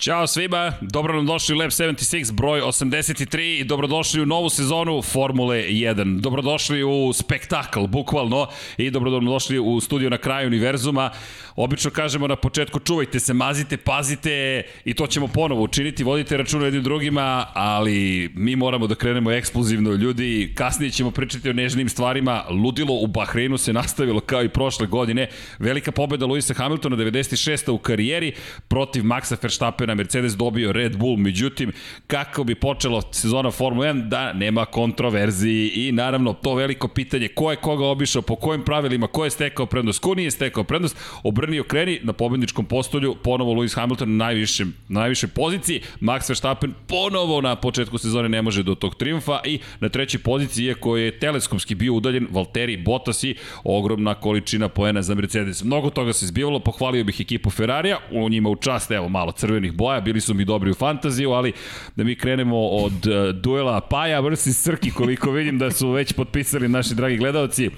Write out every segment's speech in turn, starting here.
Ćao svima, dobro nam došli u Lab 76, broj 83 i dobrodošli u novu sezonu Formule 1. Dobrodošli u spektakl, bukvalno, i dobrodošli u studio na kraju univerzuma. Obično kažemo na početku čuvajte se, mazite, pazite i to ćemo ponovo učiniti, vodite računa jednim drugima, ali mi moramo da krenemo eksplozivno ljudi. Kasnije ćemo pričati o nežnim stvarima. Ludilo u Bahreinu se nastavilo kao i prošle godine. Velika pobeda Luisa Hamiltona 96. u karijeri protiv Maxa Verstappena. Mercedes dobio Red Bull, međutim, kako bi počela sezona Formula 1, da nema kontroverziji i naravno to veliko pitanje ko je koga obišao, po kojim pravilima, ko je stekao prednost, ko nije stekao prednost, obrni okreni na pobedničkom postolju, ponovo Lewis Hamilton na najvišem, na najvišoj poziciji, Max Verstappen ponovo na početku sezone ne može do tog triumfa i na trećoj poziciji, iako je teleskopski bio udaljen, Valtteri Bottas i ogromna količina poena za Mercedes. Mnogo toga se zbivalo, pohvalio bih ekipu Ferrarija, u njima u čast, evo malo crvenih boja, bili su mi dobri u fantaziju, ali da mi krenemo od uh, duela Paja vs Srki, koliko vidim da su već potpisali naši dragi gledalci.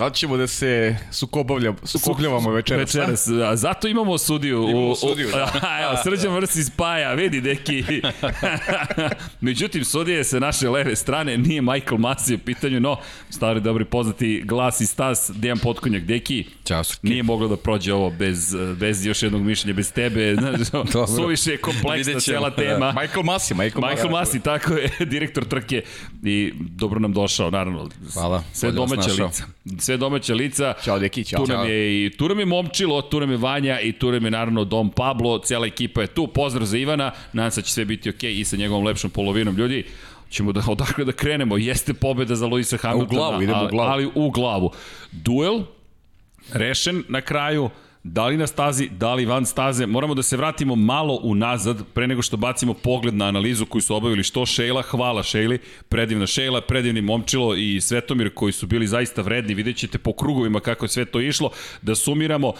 Da li ćemo da se sukobavlja, sukobljavamo večeras? Večeras, a zato imamo sudiju. Imamo sudiju, u, da. Evo, Srđan Vrsi spaja, vidi deki. Međutim, sudija je sa naše leve strane, nije Michael Masi u pitanju, no, stari dobri poznati glas i stas, Dejan Potkonjak, deki. Ćao, Srki. Nije moglo da prođe ovo bez, bez još jednog mišljenja, bez tebe. Znaš, suviše je kompleksna cela tema. Da. Michael Masi, Michael, Michael Masi, tako je, direktor trke i dobro nam došao, naravno. Hvala. Sve domaća lica. Sve domaća lica. Ćao, deki, ćao. Tu nam je i tu nam je Momčilo, tu nam je Vanja i tu nam je naravno Dom Pablo, cijela ekipa je tu. Pozdrav za Ivana, nadam se da će sve biti okej okay i sa njegovom lepšom polovinom ljudi ćemo da odakle da krenemo. Jeste pobeda za Luisa Hamiltona, u glavu, idemo ali, u glavu. ali u glavu. Duel rešen na kraju, da li na stazi, da li van staze, moramo da se vratimo malo unazad pre nego što bacimo pogled na analizu koju su obavili što Šejla, hvala Šejli, predivna Šejla, predivni Momčilo i Svetomir koji su bili zaista vredni, vidjet ćete po krugovima kako je sve to išlo, da sumiramo,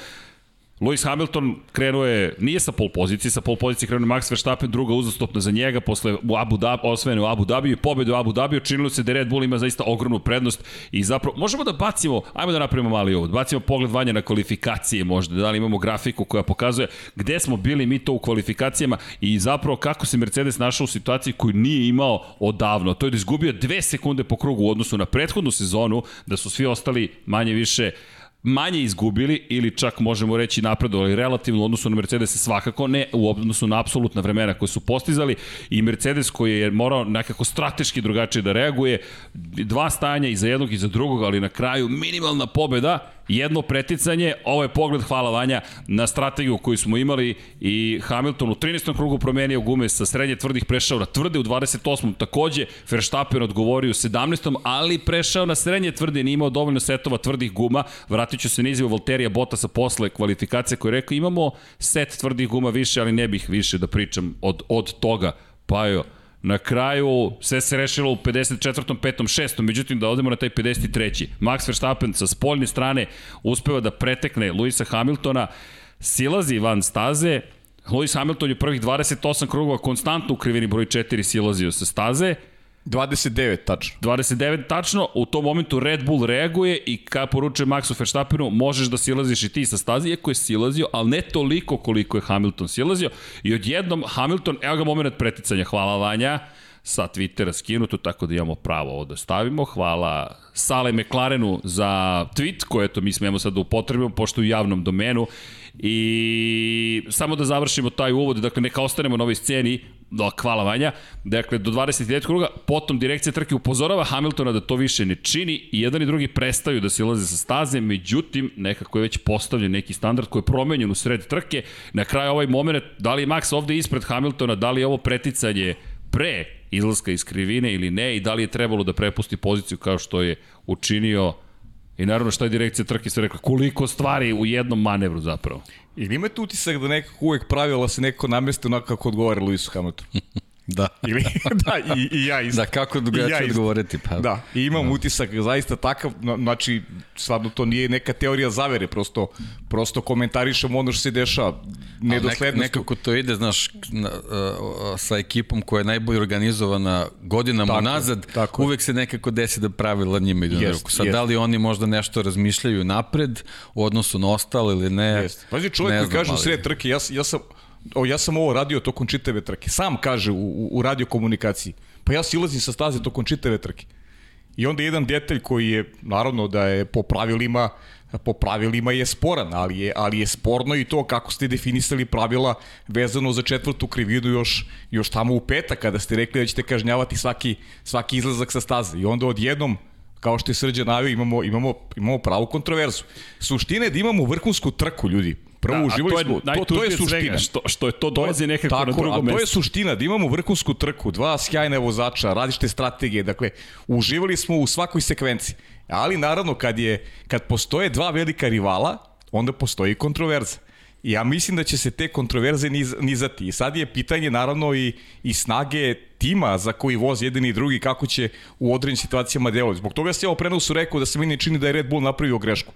Lewis Hamilton krenuo je, nije sa pol pozicije, sa pol pozicije krenuo Max Verstappen, druga uzastopna za njega, posle u Abu Dhabi, osvojene u Abu Dhabi i pobede u Abu Dhabi, činilo se da Red Bull ima zaista ogromnu prednost i zapravo, možemo da bacimo, ajmo da napravimo mali ovo, bacimo pogled vanja na kvalifikacije možda, da li imamo grafiku koja pokazuje gde smo bili mi to u kvalifikacijama i zapravo kako se Mercedes našao u situaciji koju nije imao odavno. To je da izgubio dve sekunde po krugu u odnosu na prethodnu sezonu, da su svi ostali manje više manje izgubili ili čak možemo reći napredovali relativno u odnosu na Mercedes svakako ne u odnosu na apsolutna vremena koje su postizali. I Mercedes koji je morao nekako strateški drugačije da reaguje dva stajanja i za jednog i za drugog ali na kraju minimalna pobeda jedno preticanje, ovo je pogled, hvala Vanja, na strategiju koju smo imali i Hamilton u 13. krugu promenio gume sa srednje tvrdih prešao na tvrde u 28. takođe Verstappen odgovorio u 17. ali prešao na srednje tvrde, nije imao dovoljno setova tvrdih guma, vratit ću se na izjavu Volterija Bottasa posle kvalifikacije koji je rekao imamo set tvrdih guma više, ali ne bih više da pričam od, od toga. Pa jo, Na kraju sve se rešilo u 54. 5. 6. Međutim, da odemo na taj 53. Max Verstappen sa spoljne strane uspeva da pretekne Luisa Hamiltona, silazi van staze, Lewis Hamilton je prvih 28 krugova konstantno u krivini broj 4 silazio sa staze, 29 tačno. 29 tačno, u tom momentu Red Bull reaguje i kada poručuje Maxu Verstappenu, možeš da silaziš i ti sa staze, iako je silazio, ali ne toliko koliko je Hamilton silazio. I odjednom Hamilton, evo ga moment preticanja, hvala Vanja, sa Twittera skinuto, tako da imamo pravo ovo da stavimo. Hvala Sale McLarenu za tweet, koje to mi smemo sad da upotrebimo, pošto u javnom domenu. I samo da završimo taj uvod, dakle neka ostanemo na ovoj sceni, da, hvala Vanja, dakle do 29. kruga, potom direkcija trke upozorava Hamiltona da to više ne čini i jedan i drugi prestaju da silaze sa staze, međutim nekako je već postavljen neki standard koji je promenjen u sred trke, na kraju ovaj moment, da li je Max ovde ispred Hamiltona, da li je ovo preticanje pre izlaska iz krivine ili ne i da li je trebalo da prepusti poziciju kao što je učinio I naravno šta je direkcija trke sve rekla, koliko stvari u jednom manevru zapravo. I imate utisak da nekako uvek pravila se neko nameste onako kako odgovara Luisu Hamiltonu? Da. Ili, da, i, i ja isto. Da, kako drugačije ja odgovoriti? Pa. Da, i imam da. utisak zaista takav, znači, stvarno to nije neka teorija zavere, prosto, prosto komentarišemo ono što se dešava, nedoslednost. Nek, nekako to ide, znaš, na, sa ekipom koja je najbolje organizovana godinama tako, nazad, tako uvek se nekako desi da pravila njima idu na ruku. Sad, jest. da li oni možda nešto razmišljaju napred u odnosu na ostalo ili ne? Jest. Pazi, čovjek koji kaže u sred trke, ja, ja sam, o, ja sam ovo radio tokom čitave trke. Sam kaže u, u radio komunikaciji. Pa ja silazim sa staze tokom čitave trke. I onda jedan detalj koji je, naravno da je po pravilima, po pravilima je sporan, ali je, ali je sporno i to kako ste definisali pravila vezano za četvrtu krivinu još, još tamo u petak kada ste rekli da ćete kažnjavati svaki, svaki izlazak sa staze. I onda odjednom kao što je Srđan navio, imamo, imamo, imamo pravu kontroverzu. Suština je da imamo vrhunsku trku, ljudi. Prvo da, uživali smo, to, to je suština. Svega, što, što je to dolazi nekako tako, na drugo mesto. A to je suština, da imamo vrhunsku trku, dva sjajne vozača, različite strategije, dakle, uživali smo u svakoj sekvenciji. Ali naravno, kad, je, kad postoje dva velika rivala, onda postoji kontroverza. Ja mislim da će se te kontroverze niz, nizati. I sad je pitanje naravno i, i snage tima za koji voz jedan i drugi kako će u određenim situacijama delovati. Zbog toga se ja o prenosu rekao da se meni čini da je Red Bull napravio grešku.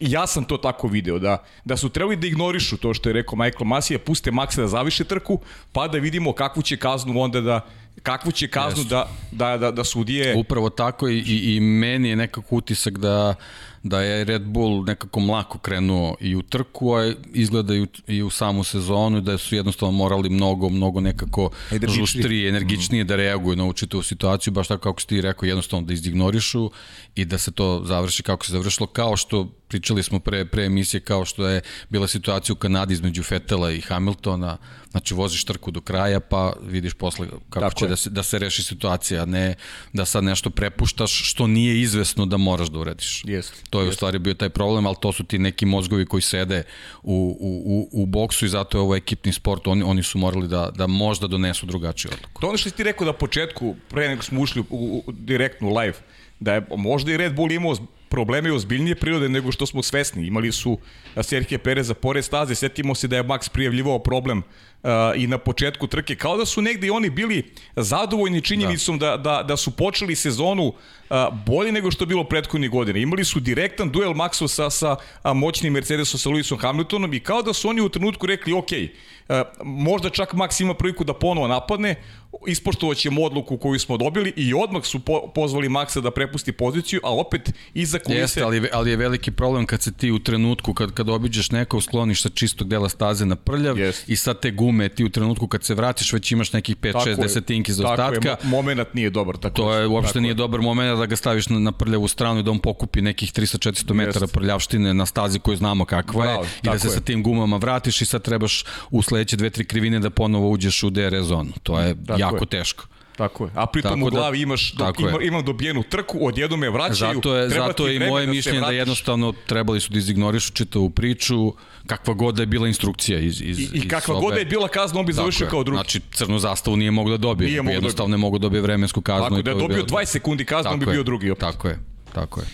Ja sam to tako video, da, da su trebali da ignorišu to što je rekao Michael Masija, puste Maxa da zaviše trku, pa da vidimo kakvu će kaznu onda da, kakvu će kaznu da, da, da, da sudije... Upravo tako i, i, i meni je nekako utisak da da je Red Bull nekako mlako krenuo i u trku, a izgleda i u, i u samu sezonu, da su jednostavno morali mnogo, mnogo nekako žuštrije, energičnije da reaguju na učitavu situaciju, baš tako kako si ti rekao, jednostavno da izignorišu i da se to završi kako se završilo, kao što pričali smo pre, pre emisije, kao što je bila situacija u Kanadi između Fetela i Hamiltona, znači voziš trku do kraja, pa vidiš posle kako tako će da se, da se reši situacija, a ne da sad nešto prepuštaš što nije izvesno da moraš da uradiš. Jeste. To je u stvari bio taj problem, ali to su ti neki mozgovi koji sede u, u, u, u boksu i zato je ovo ekipni sport, oni, oni su morali da, da možda donesu drugačiju odluku. To ono što ti rekao da početku, pre nego smo ušli u, u, u direktnu live, da je možda i Red Bull imao probleme ozbiljnije prirode nego što smo svesni. Imali su Serhije Pereza pored staze, setimo se da je Max prijavljivao problem uh, i na početku trke, kao da su negde i oni bili zadovoljni činjenicom da, da, da, da su počeli sezonu uh, bolje nego što je bilo prethodnih godina. Imali su direktan duel Maxo sa, sa moćnim Mercedesom sa Lewisom Hamiltonom i kao da su oni u trenutku rekli, ok, uh, možda čak Max ima priliku da ponovo napadne, ispoštovaćemo odluku koju smo dobili i odmah su po, pozvali Maxa da prepusti poziciju, a opet iza kulise... Jeste, ali, ali je veliki problem kad se ti u trenutku, kad, kad obiđeš neko, skloniš sa čistog dela staze na prljav Jest. i sad te gume, ti u trenutku kad se vratiš već imaš nekih 5-6 desetinki za ostatka. Tako je, moment nije dobar. Tako to je uopšte nije je. dobar moment da ga staviš na, na prljavu stranu i da on pokupi nekih 300-400 metara prljavštine na stazi koju znamo kakva Bravo, je i da se je. sa tim gumama vratiš i sad trebaš u sledeće dve, tri krivine da ponovo uđeš u DRS zonu. To je tako jako je. teško. Tako je. A pritom tako u da- glavi imaš do, ima, imam dobijenu trku, odjednom me vraćaju. Zato je, zato je i moje da mišljenje da jednostavno trebali su da izignorišu čitavu priču, kakva god da je bila instrukcija iz, iz, I, i kakva god da je bila kazna, on bi završio kao drugi. Znači, crnu zastavu nije mogao da dobije. Nije da jednostavno da... ne mogu da dobije vremensku kaznu. Tako da je dobio 20 sekundi kaznu, on bi bio drugi opet. Tako je, tako je.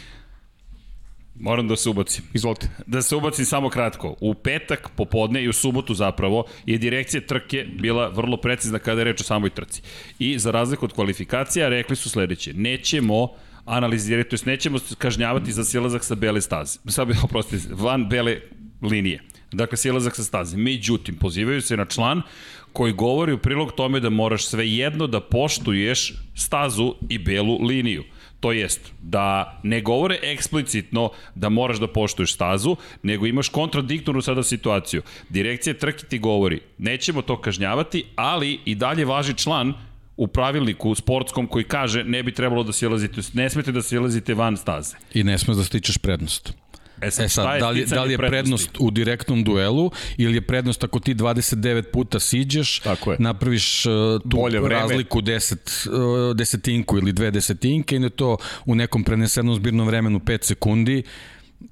Moram da se ubacim. Izvolite. Da se ubacim samo kratko. U petak popodne i u subotu zapravo je direkcija trke bila vrlo precizna kada je reč o samoj trci. I za razliku od kvalifikacija rekli su sledeće. Nećemo analizirati, to jest nećemo kažnjavati za silazak sa bele staze. Bih oprostiti, van bele linije. Dakle, silazak sa staze. Međutim, pozivaju se na član koji govori u prilog tome da moraš sve jedno da poštuješ stazu i belu liniju. To jest, da ne govore eksplicitno da moraš da poštuješ stazu, nego imaš kontradiktornu sada situaciju. Direkcija trke ti govori, nećemo to kažnjavati, ali i dalje važi član u pravilniku sportskom koji kaže ne bi trebalo da silazite, ne smete da silazite van staze. I ne smeš da stičeš prednost. E sad, e sad da, li, da li je prednost u direktnom duelu ili je prednost ako ti 29 puta siđeš, napraviš uh, tu Bolje razliku 10, uh, desetinku ili dve desetinke i da to u nekom prenesenom zbirnom vremenu 5 sekundi,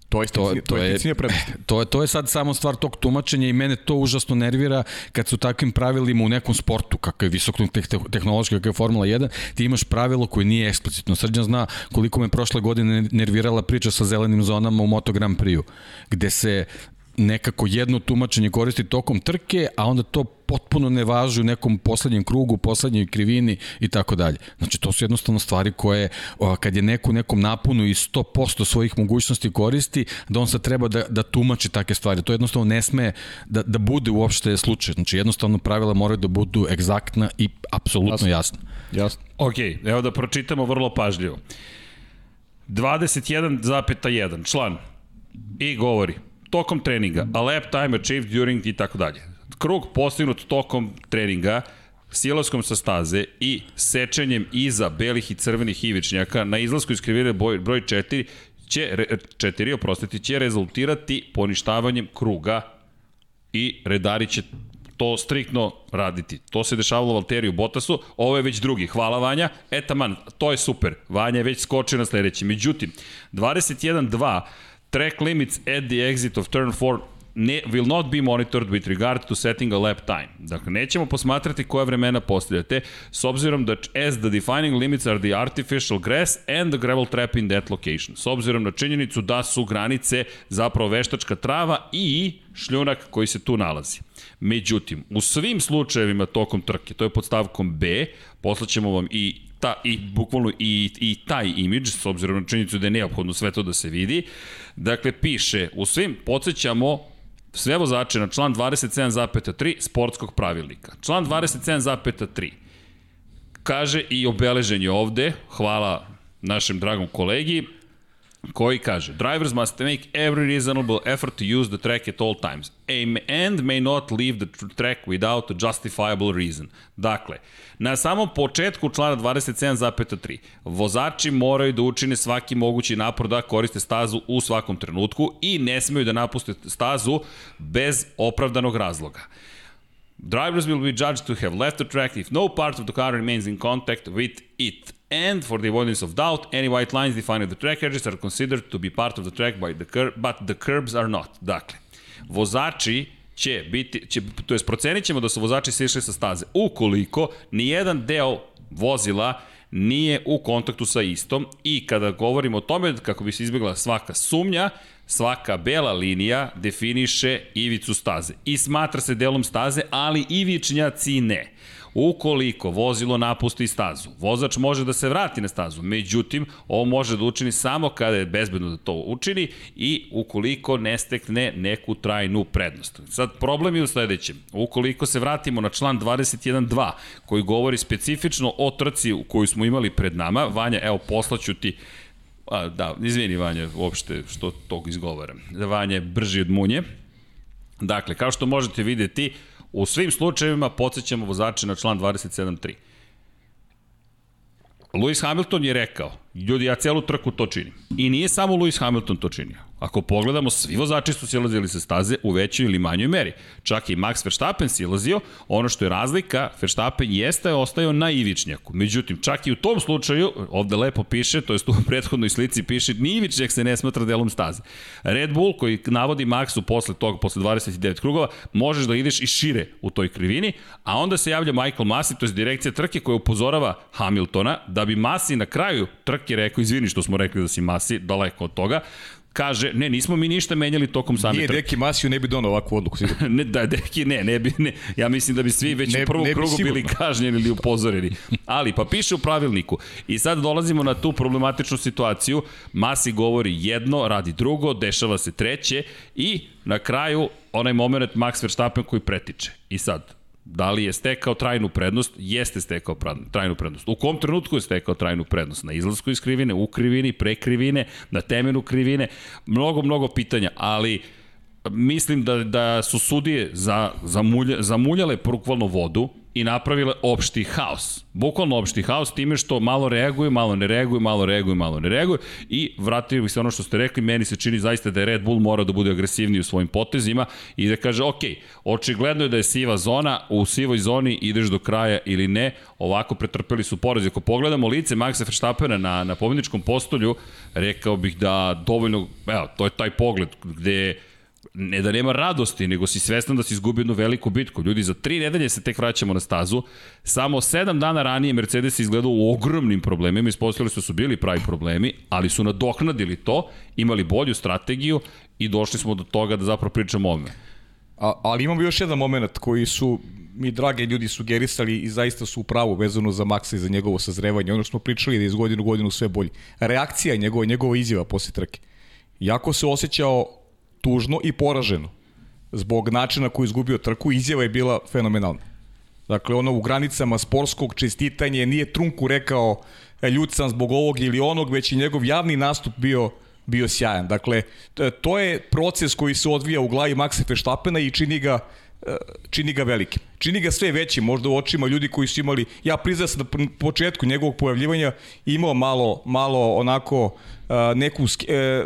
To je, to, to, je, to, je, to je sad samo stvar tog tumačenja i mene to užasno nervira kad su takvim pravilima u nekom sportu, kakav je visoko tehnološki, kakav je Formula 1, ti imaš pravilo koje nije eksplicitno. Srđan zna koliko me prošle godine nervirala priča sa zelenim zonama u Moto Grand Prix-u, gde se nekako jedno tumačenje koristi tokom trke, a onda to potpuno ne važi u nekom poslednjem krugu, poslednjoj krivini i tako dalje. Znači, to su jednostavno stvari koje, kad je neko u nekom napunu i 100% svojih mogućnosti koristi, da on sad treba da, da tumači take stvari. To jednostavno ne sme da, da bude uopšte slučaj. Znači, jednostavno pravila moraju da budu egzaktna i apsolutno jasna. Jasno. Ok, evo da pročitamo vrlo pažljivo. 21,1 član i govori tokom treninga, a lap time achieved during i tako dalje. Krug postignut tokom treninga, silaskom sa staze i sečenjem iza belih i crvenih ivičnjaka na izlasku iz krivine broj, broj 4 će, 4, oprostiti, će rezultirati poništavanjem kruga i redari će to striktno raditi. To se dešavalo Valteriju Botasu, ovo je već drugi. Hvala Vanja. Etaman, to je super. Vanja je već skočio na sledeći. Međutim, 21-2, track limits at the exit of turn 4 ne, will not be monitored with regard to setting a lap time. Dakle, nećemo posmatrati koja vremena postavljate, s obzirom da as the defining limits are the artificial grass and the gravel trap in that location. S obzirom na činjenicu da su granice zapravo veštačka trava i šljunak koji se tu nalazi. Međutim, u svim slučajevima tokom trke, to je pod stavkom B, poslaćemo vam i ta, i bukvalno i, i taj imidž, s obzirom na činjenicu da je neophodno sve to da se vidi. Dakle, piše, u svim, podsjećamo, sve vozače na član 27.3 sportskog pravilnika. Član 27.3 kaže i obeležen je ovde, hvala našem dragom kolegi, koji kaže Drivers must make every reasonable effort to use the track at all times and may not leave the track without a justifiable reason. Dakle, na samom početku člana 27.3 vozači moraju da učine svaki mogući napor da koriste stazu u svakom trenutku i ne smeju da napuste stazu bez opravdanog razloga. Drivers will be judged to have left the track if no part of the car remains in contact with it. And for the avoidance of doubt, any white lines defined at the track edges are considered to be part of the track by the curb, but the curbs are not. Dakle, vozači će biti, će, to jest procenit ćemo da su vozači sišli sa staze. Ukoliko nijedan deo vozila nije u kontaktu sa istom i kada govorimo o tome kako bi se izbjegla svaka sumnja, svaka bela linija definiše ivicu staze i smatra se delom staze, ali ivičnjaci ne. Ukoliko vozilo napusti stazu, vozač može da se vrati na stazu, međutim, ovo može da učini samo kada je bezbedno da to učini i ukoliko ne stekne neku trajnu prednost. Sad, problem je u sledećem. Ukoliko se vratimo na član 21.2, koji govori specifično o trci koju smo imali pred nama, Vanja, evo, poslaću ti A, da, izvini Vanja, uopšte što tog izgovaram. Vanja je brži od munje. Dakle, kao što možete videti, U svim slučajevima podsjećamo vozače na član 27.3. Lewis Hamilton je rekao, ljudi, ja celu trku to činim. I nije samo Lewis Hamilton to činio. Ako pogledamo, svi vozači su silazili sa staze u većoj ili manjoj meri. Čak i Max Verstappen silazio, ono što je razlika, Verstappen jeste ostajao na ivičnjaku. Međutim, čak i u tom slučaju, ovde lepo piše, to je u prethodnoj slici piše, ni ivičnjak se ne smatra delom staze. Red Bull, koji navodi Maxu posle toga, posle 29 krugova, možeš da ideš i šire u toj krivini, a onda se javlja Michael Masi, to je direkcija trke koja upozorava Hamiltona, da bi Masi na kraju trke rekao, izvini što smo rekli da si Masi, daleko od toga, kaže, ne, nismo mi ništa menjali tokom same Nije Deki Masiju ne bi donao ovakvu odluku, sigurno. ne, da, Deki ne, ne bi, ne. Ja mislim da bi svi već ne, u prvom krugu bili kažnjeni ili upozoreni. Ali, pa piše u pravilniku. I sad dolazimo na tu problematičnu situaciju. Masi govori jedno, radi drugo, dešava se treće i na kraju onaj moment Max Verstappen koji pretiče. I sad, Da li je stekao trajnu prednost? Jeste stekao trajnu prednost. U kom trenutku je stekao trajnu prednost? Na izlasku iz krivine, u krivini, pre krivine, na temenu krivine? Mnogo, mnogo pitanja, ali mislim da, da su sudije za, zamuljale prukvalno vodu, i napravile opšti haos. Bukvalno opšti haos time što malo reaguju, malo ne reaguju, malo reaguju, malo ne reaguju i vratio bih se ono što ste rekli, meni se čini zaista da je Red Bull mora da bude agresivniji u svojim potezima i da kaže, ok, očigledno je da je siva zona, u sivoj zoni ideš do kraja ili ne, ovako pretrpeli su poraz. Ako pogledamo lice Maxa Verstappena na, na pobedničkom postolju, rekao bih da dovoljno, evo, to je taj pogled gde ne da nema radosti, nego si svestan da si izgubio jednu veliku bitku. Ljudi, za tri nedelje se tek vraćamo na stazu. Samo sedam dana ranije Mercedes izgledao u ogromnim problemima, ispostavili su da su bili pravi problemi, ali su nadoknadili to, imali bolju strategiju i došli smo do toga da zapravo pričamo o ome. A, ali imamo još jedan moment koji su mi drage ljudi sugerisali i zaista su u pravu vezano za Maxa i za njegovo sazrevanje. Ono što smo pričali da je iz godinu godinu sve bolji. Reakcija njegova, njegova izjava posle trke. Jako se osjećao tužno i poraženo. Zbog načina koji izgubio trku, izjava je bila fenomenalna. Dakle, ono u granicama sportskog čestitanja nije trunku rekao e, ljud sam zbog ovog ili onog, već i njegov javni nastup bio bio sjajan. Dakle, to je proces koji se odvija u glavi Maxa Verstappena i čini ga e, čini ga velikim. Čini ga sve većim, možda u očima ljudi koji su imali, ja priznam sam da na početku njegovog pojavljivanja imao malo, malo onako neku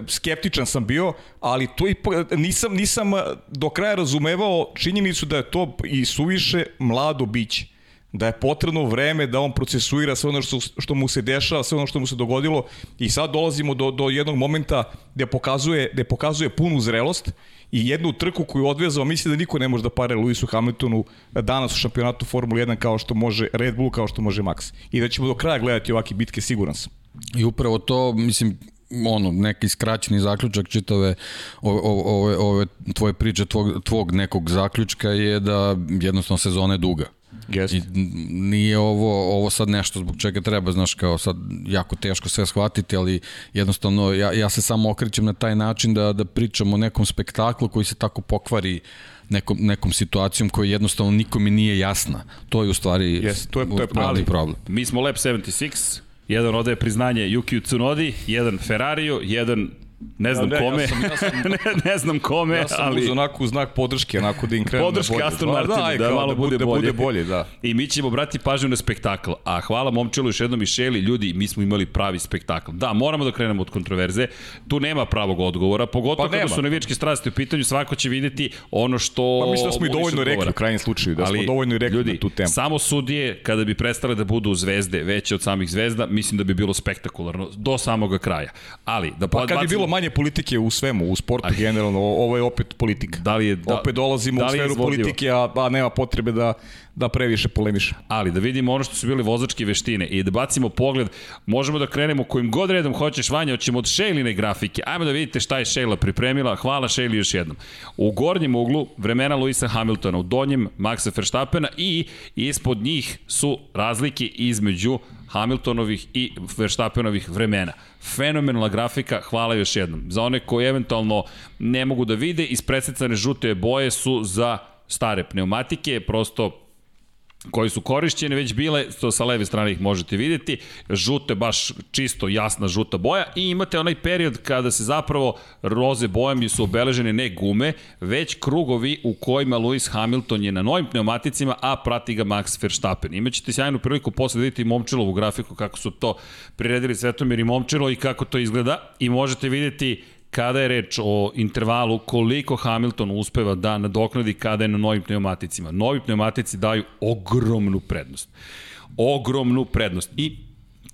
skeptičan sam bio, ali to i nisam nisam do kraja razumevao činjenicu da je to i suviše mlado biće da je potrebno vreme da on procesuira sve ono što, što mu se dešava, sve ono što mu se dogodilo i sad dolazimo do, do jednog momenta gde pokazuje, gde pokazuje punu zrelost i jednu trku koju odvezao, misli da niko ne može da pare Lewisu Hamiltonu danas u šampionatu Formule 1 kao što može Red Bull, kao što može Max. I da ćemo do kraja gledati ovakve bitke, siguran sam. I upravo to, mislim, ono, neki skraćeni zaključak čitave ove, ove tvoje priče, tvog, tvog nekog zaključka je da jednostavno sezona je duga Yes. I nije ovo, ovo sad nešto zbog čega treba, znaš, kao sad jako teško sve shvatiti, ali jednostavno ja, ja se samo okrećem na taj način da, da pričam o nekom spektaklu koji se tako pokvari nekom, nekom situacijom koja jednostavno nikome nije jasna. To je u stvari, yes, to je, to je pravi problem. Mi smo Lab 76, jedan odaje priznanje Yukiju Tsunodi, jedan Ferrariju, jedan Ne znam ja, ne, kome. Ja sam, ja sam, ne, ne znam kome, ja sam ali... uz onako znak podrške, onako da im krenu Podrška bolje. Aston Martin, da, da, da, malo da bude, da bolje. bude bolje. da. I mi ćemo brati pažnju na spektakl. A hvala momčelu još jednom i Šeli, ljudi, mi smo imali pravi spektakl. Da, moramo da krenemo od kontroverze. Tu nema pravog odgovora, pogotovo pa kada su navijačke strasti u pitanju, svako će videti ono što... Pa mislim da smo i dovoljno rekli u krajnjem slučaju, da ali, smo dovoljno rekli ljudi, na tu temu. samo sudije, kada bi prestale da budu zvezde, veće od samih zvezda, mislim da bi bilo spektakularno do samoga kraja. Ali, da pa kad bi bilo manje politike u svemu, u sportu Aj. generalno, ovo je opet politika. Da li je, da, opet dolazimo da u sferu politike, a, a nema potrebe da, da previše polemiše. Ali da vidimo ono što su bili vozačke veštine i da bacimo pogled, možemo da krenemo kojim god redom hoćeš Vanja, hoćemo od Šejline grafike. Ajmo da vidite šta je Šejla pripremila. Hvala Šejli još jednom. U gornjem uglu vremena Luisa Hamiltona, u donjem Maxa Verstappena i ispod njih su razlike između Hamiltonovih i Verstappenovih vremena. Fenomenalna grafika, hvala još jednom. Za one koji eventualno ne mogu da vide, ispresecane žute boje su za stare pneumatike, prosto koji su korišćene već bile, to sa leve strane ih možete videti, žute, baš čisto jasna žuta boja. I imate onaj period kada se zapravo roze bojom su obeležene ne gume, već krugovi u kojima Lewis Hamilton je na novim pneumaticima, a prati ga Max Verstappen. Imaćete sjajnu priliku posle da vidite i Momčilovu grafiku, kako su to priredili Svetomir i Momčilo i kako to izgleda. I možete videti kada je reč o intervalu, koliko Hamilton uspeva da nadoknadi kada je na novim pneumaticima. Novi pneumatici daju ogromnu prednost. Ogromnu prednost. I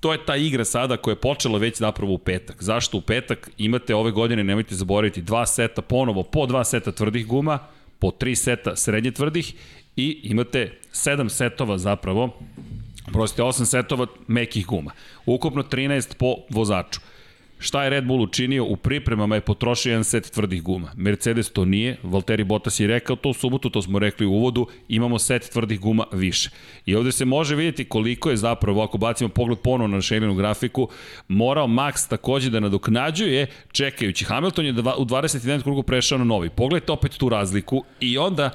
to je ta igra sada koja je počela već zapravo u petak. Zašto u petak? Imate ove godine, nemojte zaboraviti, dva seta ponovo, po dva seta tvrdih guma, po tri seta srednje tvrdih i imate sedam setova zapravo, prostite, osam setova mekih guma. Ukupno 13 po vozaču. Šta je Red Bull učinio? U pripremama je potrošio jedan set tvrdih guma. Mercedes to nije, Valtteri Bottas je rekao to u subotu, to smo rekli u uvodu, imamo set tvrdih guma više. I ovde se može vidjeti koliko je zapravo, ako bacimo pogled ponovno na šeljenu grafiku, morao Max takođe da nadoknađuje, čekajući. Hamilton je u 21. krugu prešao na novi. Pogledajte opet tu razliku i onda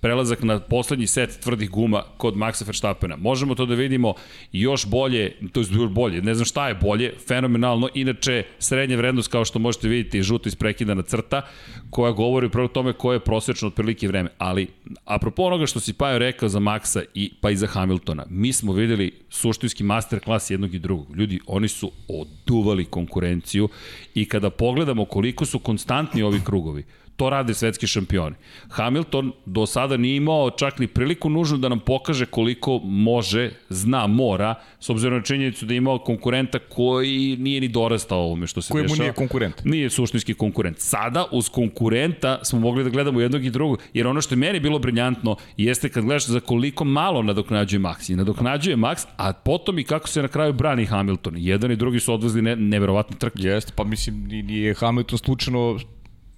prelazak na poslednji set tvrdih guma kod Maxa Verstappena. Možemo to da vidimo još bolje, to je bolje, ne znam šta je bolje, fenomenalno, inače srednja vrednost kao što možete vidjeti je žuto isprekidana crta koja govori upravo tome koje je prosječno otprilike vreme, ali apropo onoga što si Pajo rekao za Maxa i pa i za Hamiltona, mi smo videli suštinski masterclass jednog i drugog. Ljudi, oni su oduvali konkurenciju i kada pogledamo koliko su konstantni ovi krugovi, to rade svetski šampioni. Hamilton do sada nije imao čak ni priliku nužno da nam pokaže koliko može, zna, mora, s obzirom na činjenicu da je imao konkurenta koji nije ni dorastao ovome što se koji dešava. Koji mu nije konkurent. Nije suštinski konkurent. Sada uz konkurenta smo mogli da gledamo jednog i drugog, jer ono što je meni bilo briljantno jeste kad gledaš za koliko malo nadoknađuje Max. I nadoknađuje Max, a potom i kako se na kraju brani Hamilton. Jedan i drugi su odvezli ne, neverovatne trke. Jeste, pa mislim nije Hamilton slučajno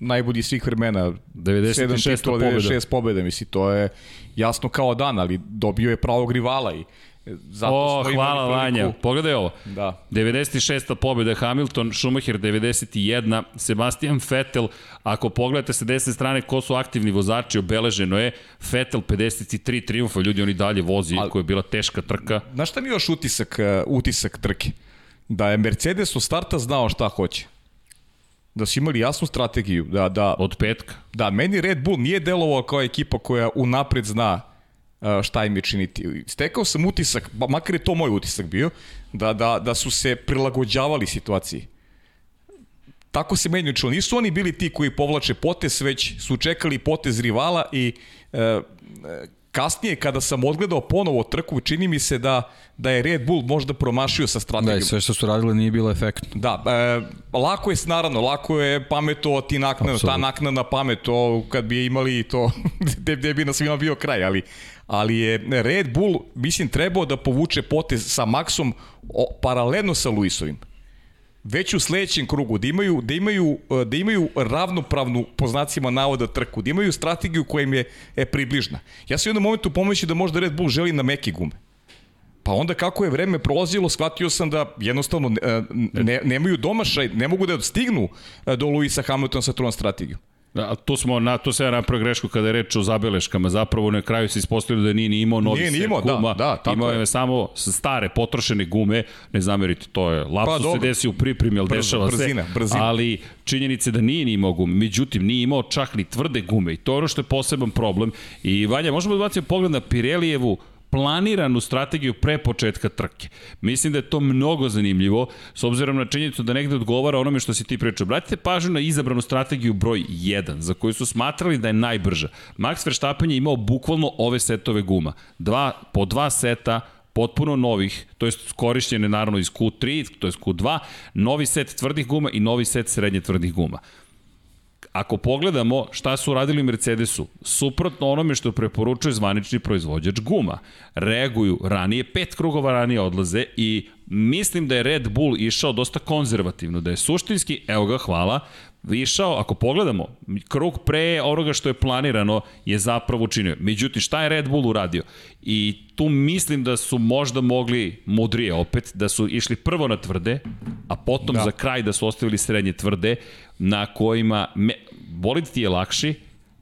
najbolji svih vremena. 96 pobjeda. 96 pobjeda, misli, to je jasno kao dan, ali dobio je pravog rivala i Zato o, smo hvala Vanja. Pogledaj ovo. Da. 96. pobjeda Hamilton, Schumacher 91, Sebastian Vettel, ako pogledate sa desne strane ko su aktivni vozači, obeleženo je Vettel 53 triumfa, ljudi oni dalje vozi, Ali, koja je bila teška trka. Znaš šta mi još utisak, uh, utisak trke? Da je Mercedes u starta znao šta hoće da su imali jasnu strategiju, da, da, Od petka. da meni Red Bull nije delovao kao ekipa koja unapred zna a, šta im je činiti. Stekao sam utisak, makar je to moj utisak bio, da, da, da su se prilagođavali situaciji. Tako se meni učilo. Nisu oni bili ti koji povlače potez, već su čekali potez rivala i e, kasnije kada sam odgledao ponovo trku, čini mi se da, da je Red Bull možda promašio sa Da, strategijom. i sve što su radili nije bilo efektno. Da, e, lako je, naravno, lako je pametovati naknadno, ta naknadna pamet, to kad bi imali to, gde, gde bi na svima bio kraj, ali, ali je Red Bull, mislim, trebao da povuče potez sa Maxom o, paralelno sa Luisovim već u sledećem krugu, da imaju, da imaju, e, da imaju ravnopravnu, po znacima navoda, trku, da imaju strategiju koja im je e, približna. Ja sam u jednom momentu pomisli da možda Red Bull želi na meke gume. Pa onda kako je vreme prolazilo, shvatio sam da jednostavno e, ne, nemaju domašaj, ne mogu da stignu e, do Luisa Hamiltona sa tom strategijom. Da, a tu smo na to se ja napravio grešku kada je reč o zabeleškama. Zapravo na kraju se ispostavilo da nije ni imao novi Nije ni set imao, da, guma. da, tako imao je je. samo stare potrošene gume. Ne zamerite, to je lapsus se dobro. desi u pripremi, Brzo, dešava brzina, se. brzina. Ali činjenice da nije ni imao gume. Međutim, nije imao čak ni tvrde gume i to je ono što je poseban problem. I Vanja, možemo da bacimo pogled na Pirelijevu planiranu strategiju pre početka trke. Mislim da je to mnogo zanimljivo, s obzirom na činjenicu da negde odgovara onome što si ti pričao. Bratite pažnju na izabranu strategiju broj 1, za koju su smatrali da je najbrža. Max Verstappen je imao bukvalno ove setove guma. Dva, po dva seta potpuno novih, to jest korišćene naravno iz Q3, to jest Q2, novi set tvrdih guma i novi set srednje tvrdih guma ako pogledamo šta su radili Mercedesu, suprotno onome što preporučuje zvanični proizvođač guma, reaguju ranije, pet krugova ranije odlaze i mislim da je Red Bull išao dosta konzervativno, da je suštinski, evo ga, hvala, išao, ako pogledamo, krug pre onoga što je planirano je zapravo učinio. Međutim, šta je Red Bull uradio? I tu mislim da su možda mogli mudrije opet, da su išli prvo na tvrde, a potom da. za kraj da su ostavili srednje tvrde, na kojima me, bolid ti je lakši,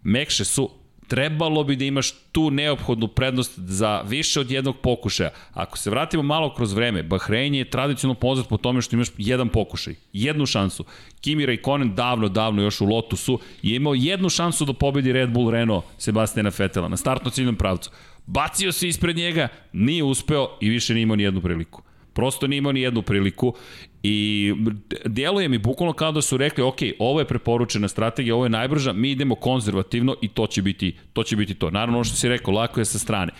mekše su, trebalo bi da imaš tu neophodnu prednost za više od jednog pokušaja. Ako se vratimo malo kroz vreme, Bahrein je tradicionalno poznat po tome što imaš jedan pokušaj, jednu šansu. Kimi Raikkonen davno, davno još u Lotusu je imao jednu šansu da pobedi Red Bull Renault Sebastiana Fetela na startno ciljnom pravcu. Bacio se ispred njega, nije uspeo i više nije imao ni jednu priliku. Prosto nije imao ni jednu priliku i djeluje mi bukvalno kao da su rekli ok, ovo je preporučena strategija, ovo je najbrža, mi idemo konzervativno i to će biti to. Će biti to. Naravno, ono što si rekao, lako je sa strane.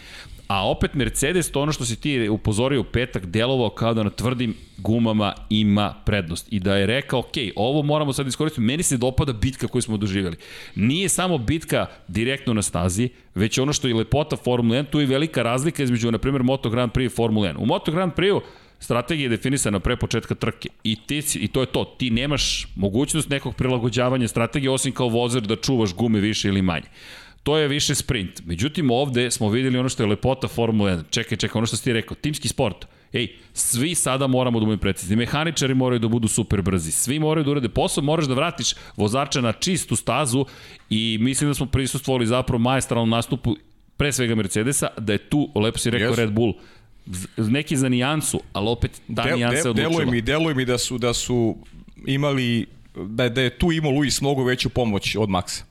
A opet Mercedes, to ono što si ti upozorio u petak, delovao kao da na tvrdim gumama ima prednost. I da je rekao, ok, ovo moramo sad iskoristiti. Meni se dopada bitka koju smo doživjeli. Nije samo bitka direktno na stazi, već ono što je lepota Formula 1, tu je velika razlika između, na primjer, Moto Grand Prix i Formula 1. U Moto Grand Prix strategija je definisana pre početka trke i, ti, i to je to. Ti nemaš mogućnost nekog prilagođavanja strategije osim kao vozer da čuvaš gume više ili manje. To je više sprint. Međutim, ovde smo videli ono što je lepota Formula 1. Čekaj, čekaj, ono što si ti rekao, timski sport. Ej, svi sada moramo da budemo precizni. Mehaničari moraju da budu super brzi. Svi moraju da urade posao, moraš da vratiš vozača na čistu stazu i mislim da smo prisustvovali zapravo majestralnom nastupu pre svega Mercedesa, da je tu, lepo si rekao, Yes. Red Bull, neki za nijansu, ali opet ta Del- nijansa je del- odlučila. Deluje mi, deluje mi da su, da su imali, da, je- da je tu imao Luis mnogo veću pomoć od Maxa.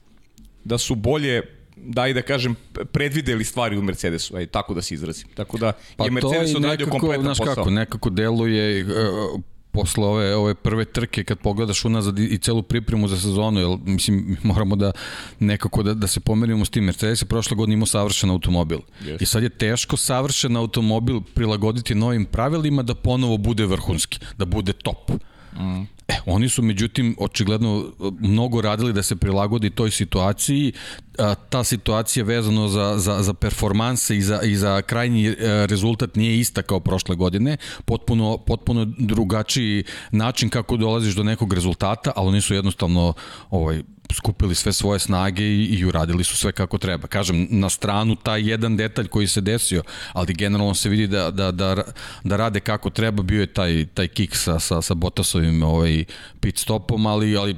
Da su bolje da i da kažem predvideli stvari u Mercedesu, aj tako da se izrazim. Tako da Pa je Mercedes odradio kompletan znaš posao. Kako, nekako deluje uh, posle ove, ove prve trke kad pogledaš unazad i, i celu pripremu za sezonu, jer mislim moramo da nekako da, da se pomerimo s tim. Mercedes je prošle godine imao savršen automobil. Yes. I sad je teško savršen automobil prilagoditi novim pravilima da ponovo bude vrhunski, da bude top. Mm. E, oni su međutim očigledno mnogo radili da se prilagodi toj situaciji. A, ta situacija vezano za, za, za performanse i za, i za krajnji e, rezultat nije ista kao prošle godine. Potpuno, potpuno drugačiji način kako dolaziš do nekog rezultata, ali oni su jednostavno ovaj, skupili sve svoje snage i, i uradili su sve kako treba. Kažem, na stranu taj jedan detalj koji se desio, ali generalno se vidi da, da, da, da rade kako treba, bio je taj, taj kick sa, sa, sa Botasovim ovaj, pit stopom, ali, ali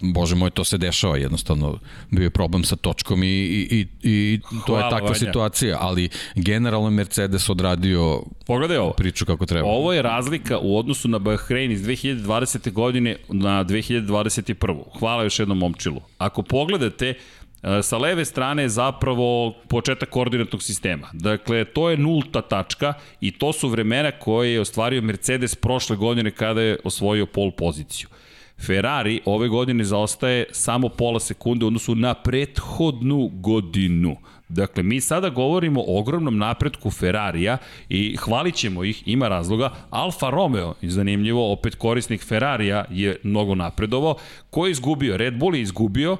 bože moj, to se dešava jednostavno. Bio je problem sa točkom i, i, i, i to Hvala, je takva Vanja. situacija, ali generalno Mercedes odradio Pogledaj ovo. priču kako treba. Ovo je razlika u odnosu na Bahrein iz 2020. godine na 2021. Hvala još jednom momčilu. Ako pogledate, e, sa leve strane je zapravo početak koordinatnog sistema. Dakle, to je nulta tačka i to su vremena koje je ostvario Mercedes prošle godine kada je osvojio pol poziciju. Ferrari ove godine zaostaje samo pola sekunde u odnosu na prethodnu godinu. Dakle, mi sada govorimo o ogromnom napretku Ferrarija i hvalit ćemo ih, ima razloga. Alfa Romeo, zanimljivo, opet korisnik Ferrarija je mnogo napredovao. Ko je izgubio? Red Bull je izgubio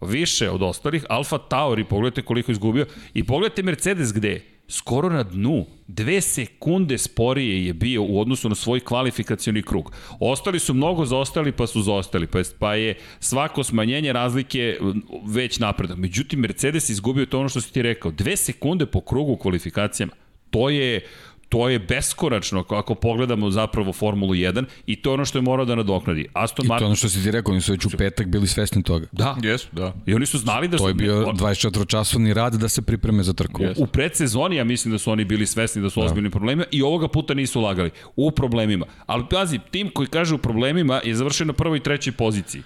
više od ostalih. Alfa Tauri, pogledajte koliko je izgubio. I pogledajte Mercedes gde je skoro na dnu. Dve sekunde sporije je bio u odnosu na svoj kvalifikacioni krug. Ostali su mnogo zaostali pa su zaostali, pa je, pa svako smanjenje razlike već napredak. Međutim, Mercedes izgubio to ono što si ti rekao. Dve sekunde po krugu u kvalifikacijama. To je to je beskoračno ako pogledamo zapravo Formulu 1 i to je ono što je morao da nadoknadi. Aston Martin... I to ono što si ti rekao, oni su već u petak bili svesni toga. Da. Jesu, da. I oni su znali da su... To je bio 24-časovni rad da se pripreme za trku. Yes. U predsezoni ja mislim da su oni bili svesni da su da. ozbiljni problemi i ovoga puta nisu lagali. U problemima. Ali pazi, tim koji kaže u problemima je završen na prvoj i trećoj poziciji.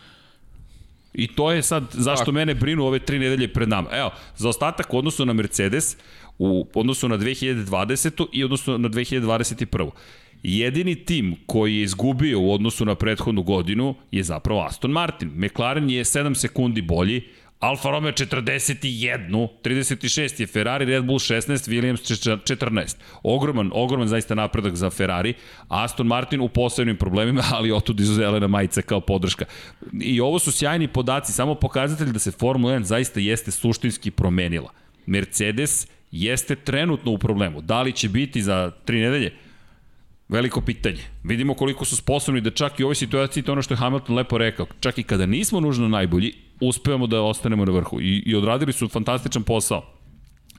I to je sad zašto Tako. mene brinu ove tri nedelje pred nama. Evo, za ostatak u odnosu na Mercedes, u odnosu na 2020. i odnosu na 2021. Jedini tim koji je izgubio u odnosu na prethodnu godinu je zapravo Aston Martin. McLaren je 7 sekundi bolji, Alfa Romeo 41, 36 je Ferrari, Red Bull 16, Williams 14. Ogroman, ogroman zaista napredak za Ferrari. Aston Martin u posebnim problemima, ali otud izuzelena majica kao podrška. I ovo su sjajni podaci, samo pokazatelj da se Formula 1 zaista jeste suštinski promenila. Mercedes jeste trenutno u problemu. Da li će biti za tri nedelje? Veliko pitanje. Vidimo koliko su sposobni da čak i u ovoj situaciji, to ono što je Hamilton lepo rekao, čak i kada nismo nužno najbolji, uspevamo da ostanemo na vrhu. I, i odradili su fantastičan posao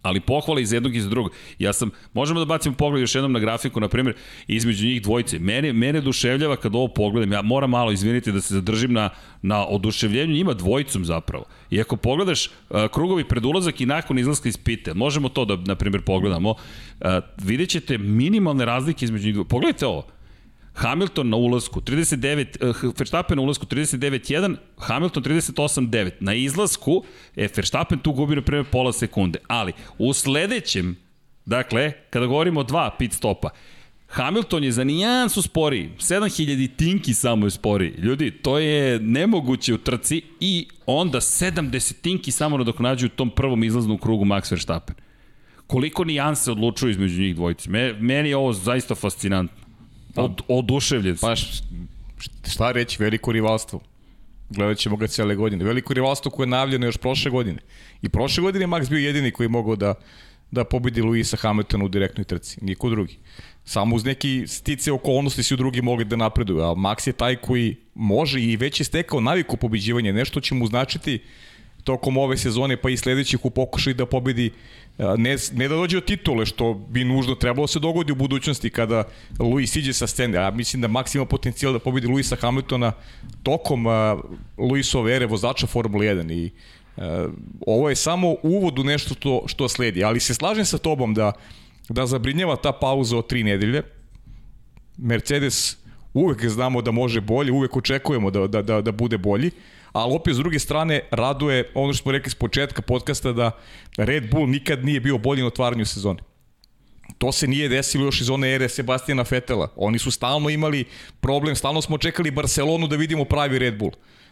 ali pohvale iz jednog i iz drugog. Ja sam, možemo da bacimo pogled još jednom na grafiku, na primjer, između njih dvojice. Mene, mene duševljava kad ovo pogledam, ja moram malo, izviniti, da se zadržim na, na oduševljenju njima dvojicom zapravo. I ako pogledaš uh, krugovi pred ulazak i nakon izlaska iz pite, možemo to da, na primjer, pogledamo, uh, vidjet ćete minimalne razlike između njih dvojice. Pogledajte ovo, Hamilton na ulazku 39, uh, Verstappen na ulazku 39.1, Hamilton 38.9. Na izlasku je Verstappen tu gubi na preme pola sekunde. Ali u sledećem, dakle, kada govorimo o dva pit stopa, Hamilton je za nijansu sporiji, 7000 tinki samo je sporiji. Ljudi, to je nemoguće u trci i onda 70 tinki samo nadoknađuju tom prvom izlaznom krugu Max Verstappen. Koliko nijanse odlučuju između njih dvojice. meni je ovo zaista fascinantno. Od, oduševljen Pa šta reći, veliko rivalstvo. Gledat ćemo ga cijele godine. Veliko rivalstvo koje je najavljeno još prošle godine. I prošle godine je Max bio jedini koji je mogao da, da pobedi Luisa Hamiltona u direktnoj trci. Niko drugi. Samo uz neki stice okolnosti su drugi mogli da napreduju. A Max je taj koji može i već je stekao naviku pobeđivanja. Nešto će mu značiti tokom ove sezone pa i sledećih u pokušaju da pobedi ne, ne da dođe do titule, što bi nužno trebalo se dogodi u budućnosti kada Luis iđe sa scene. Ja mislim da Max ima potencijal da pobedi Luisa Hamiltona tokom uh, Luisove ere vozača Formule 1 i ovo je samo uvod u nešto što, što sledi. Ali se slažem sa tobom da, da zabrinjava ta pauza od tri nedelje. Mercedes uvek znamo da može bolje, uvek očekujemo da, da, da, da bude bolji. Ali opet s druge strane raduje ono što smo rekli s početka podcasta da Red Bull nikad nije bio bolji na otvaranju sezone. To se nije desilo još iz one ere Sebastijana Fetela. Oni su stalno imali problem, stalno smo čekali Barcelonu da vidimo pravi Red Bull.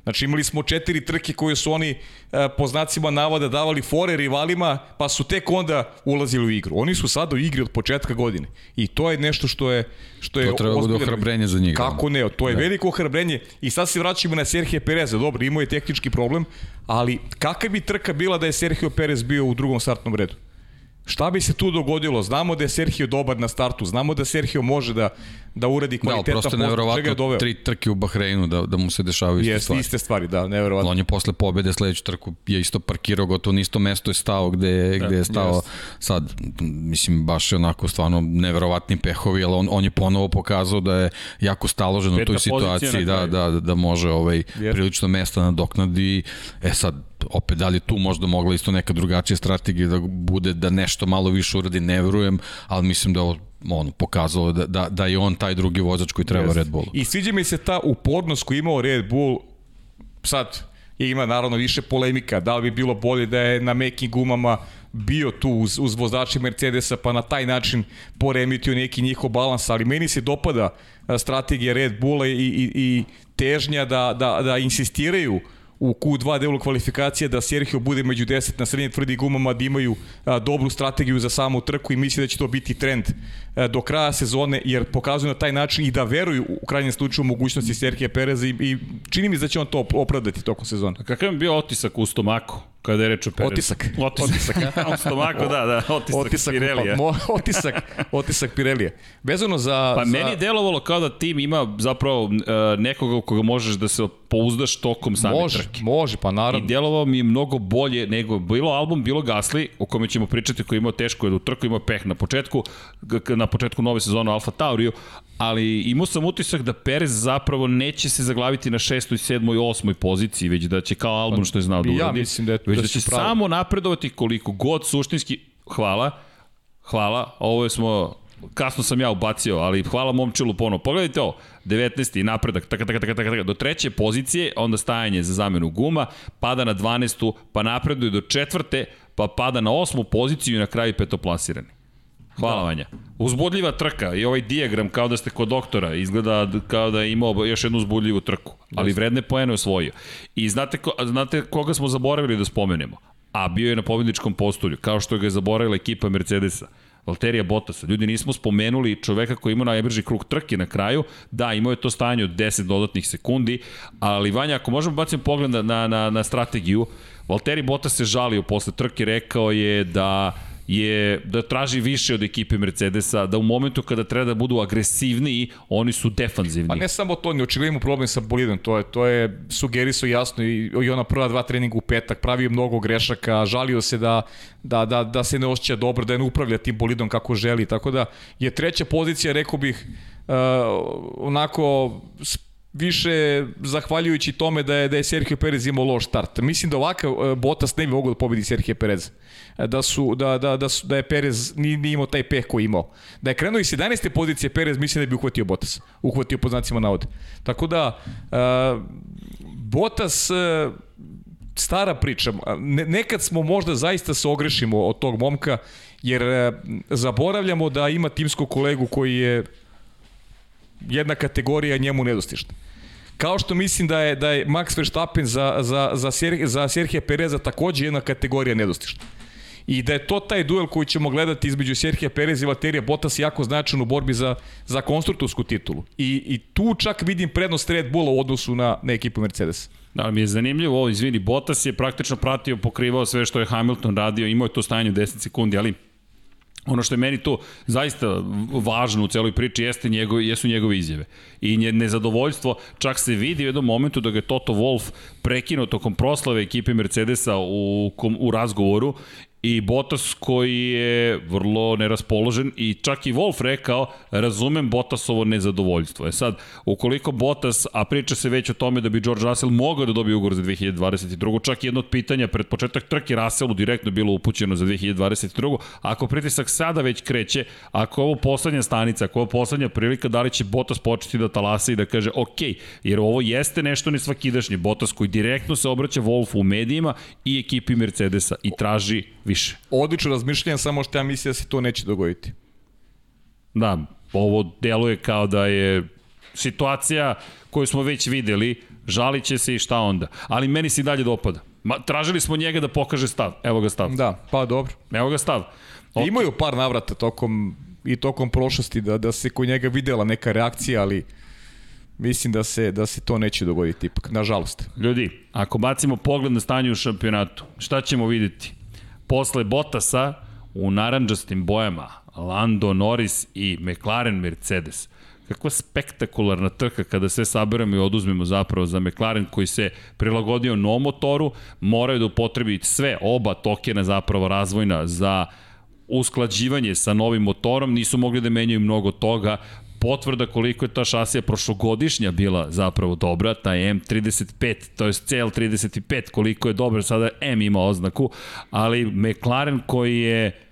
Znači imali smo četiri trke koje su oni e, po znacima navoda davali fore rivalima, pa su tek onda ulazili u igru. Oni su sada u igri od početka godine. I to je nešto što je što je To treba bude ohrabrenje za njih. Kako ne, to je da. veliko ohrabrenje. I sad se vraćamo na Serhije Pereza. Dobro, imao je tehnički problem, ali kakva bi trka bila da je Sergio Perez bio u drugom startnom redu? Šta bi se tu dogodilo? Znamo da je Sergio dobar na startu, znamo da Sergio može da, da uradi Da, ali kvalitetan prosto je nevjerovatno tri trke u Bahreinu da, da mu se dešavaju iste Jes, stvari. iste stvari, da, nevjerovatno. On je posle pobede sledeću trku je isto parkirao gotovo na isto mesto je stao gde, je- gde je stao jest. sad, mislim, baš je onako stvarno neverovatni pehovi, ali on, on je ponovo pokazao da je jako staložen u Peta toj pozicija situaciji, da, kraju. da, da može ovaj, Jest. prilično mesta nadoknadi. E sad, opet, da li tu možda mogla isto neka drugačija strategija da bude da nešto malo više uradi, ne verujem, ali mislim da ono, pokazalo da, da, da je on taj drugi vozač koji treba Jeste. Red Bullu. I sviđa mi se ta upornost koju imao Red Bull, sad ima naravno više polemika, da li bi bilo bolje da je na mekim gumama bio tu uz, uz vozači Mercedesa pa na taj način poremitio neki njihov balans, ali meni se dopada strategija Red Bulla i, i, i težnja da, da, da insistiraju u Q2 delu kvalifikacije da Sergio bude među 10 na srednje tvrdi gumama, da imaju a, dobru strategiju za samu trku i mislim da će to biti trend do kraja sezone, jer pokazuju na taj način i da veruju u krajnjem slučaju mogućnosti Sergija Pereza i, i čini mi se da će on to opravdati tokom sezone. A kakav je bio otisak u stomaku? Kada je reč o Perezu? Otisak. Otisak. u stomaku, da, da, otisak, Otisak, Pirelija. mo, otisak, otisak Pirelija. Vezano za... Pa za... meni je delovalo kao da tim ima zapravo uh, nekoga u koga možeš da se pouzdaš tokom same Može, trke. može, pa I naravno. delovao mi je mnogo bolje nego bilo album, bilo Gasly, o kome ćemo pričati, koji je imao teško je u trku, imao peh na početku, na početku nove sezone Alfa Tauriju, ali imao sam utisak da Perez zapravo neće se zaglaviti na šestoj, sedmoj, osmoj poziciji, već da će kao album što je znao da Ja uradi, mislim da je- već da da, će pravo. samo napredovati koliko god suštinski, hvala, hvala, ovo smo kasno sam ja ubacio, ali hvala momčilu ponovo. Pogledajte ovo, 19. napredak, taka, taka, taka, taka, do treće pozicije, onda stajanje za zamenu guma, pada na 12. pa napreduje do četvrte, pa pada na osmu poziciju i na kraju petoplasirani. Hvala da. Vanja. Uzbudljiva trka i ovaj dijagram kao da ste kod doktora, izgleda kao da je imao još jednu uzbudljivu trku, ali vredne poene osvojio. I znate, ko, znate koga smo zaboravili da spomenemo? A bio je na pobedničkom postolju, kao što ga je zaboravila ekipa Mercedesa. Valterija Bottasa. Ljudi, nismo spomenuli čoveka koji ima najbrži krug trke na kraju. Da, imao je to stanje od 10 dodatnih sekundi, ali Vanja, ako možemo baciti pogled na, na, na, na strategiju, Valtteri Bottas se žalio posle trke, rekao je da je da traži više od ekipe Mercedesa, da u momentu kada treba da budu agresivniji, oni su defanzivni. Pa ne samo to, ni očigledno problem sa bolidom, to je, to je sugerisao jasno i, i ona prva dva treninga u petak, pravio mnogo grešaka, žalio se da, da, da, da se ne osjeća dobro, da ne upravlja tim bolidom kako želi, tako da je treća pozicija, rekao bih, uh, onako više zahvaljujući tome da je da je Sergio Perez imao loš start. Mislim da ovakav uh, Bottas ne bi mogao da pobedi Sergio Perez. E, Da su da da da su, da je Perez nije, nije imao taj peh koji imao. Da je krenuo iz 11. pozicije Perez mislim da bi uhvatio Bottas. Uhvatio po znacima navode. Tako da uh, Bottas uh, stara priča. Ne, nekad smo možda zaista se ogrešimo od tog momka, jer zaboravljamo da ima timskog kolegu koji je jedna kategorija njemu nedostižna. Kao što mislim da je da je Max Verstappen za, za, za, Ser, za Serhije Pereza takođe jedna kategorija nedostižna. I da je to taj duel koji ćemo gledati između Serhija Perez i Valterija Bottas jako značajan u borbi za, za konstruktorsku titulu. I, I tu čak vidim prednost Red Bulla u odnosu na, na ekipu Mercedes. Da, mi je zanimljivo ovo, izvini, Bottas je praktično pratio, pokrivao sve što je Hamilton radio, imao je to stanje u 10 sekundi, ali ono što je meni tu zaista važno u celoj priči jeste njegove, jesu njegove izjave. I nje nezadovoljstvo čak se vidi u jednom momentu da ga je Toto Wolff prekinuo tokom proslave ekipe Mercedesa u, u razgovoru i Bottas koji je vrlo neraspoložen i čak i Wolf rekao razumem Bottasovo nezadovoljstvo. E sad, ukoliko Bottas, a priča se već o tome da bi George Russell mogao da dobije ugovor za 2022. Čak jedno od pitanja pred početak trke Russellu direktno bilo upućeno za 2022. Ako pritisak sada već kreće, ako je ovo poslednja stanica, ako je ovo poslednja prilika, da li će Bottas početi da talasa i da kaže ok, jer ovo jeste nešto nesvakidašnje. Bottas koji direktno se obraća Wolfu u medijima i ekipi Mercedesa i traži više. Odlično razmišljanje, samo što ja mislim da se to neće dogoditi. Da, ovo deluje kao da je situacija koju smo već videli, žalit će se i šta onda. Ali meni se i dalje dopada. Ma, tražili smo njega da pokaže stav. Evo ga stav. Da, pa dobro. Evo ga stav. Okay. Imaju par navrata tokom i tokom prošlosti da da se kod njega videla neka reakcija, ali mislim da se da se to neće dogoditi ipak, nažalost. Ljudi, ako bacimo pogled na stanje u šampionatu, šta ćemo videti? Posle Botasa u naranđastim bojama Lando Norris i McLaren Mercedes. Kakva spektakularna trka kada sve saberemo i oduzmemo zapravo za McLaren koji se prilagodio novom motoru, moraju da upotrebi sve, oba tokena zapravo razvojna za usklađivanje sa novim motorom, nisu mogli da menjaju mnogo toga, potvrda koliko je ta šasija prošlogodišnja bila zapravo dobra, ta M35, to je CL35, koliko je dobra, sada M ima oznaku, ali McLaren koji je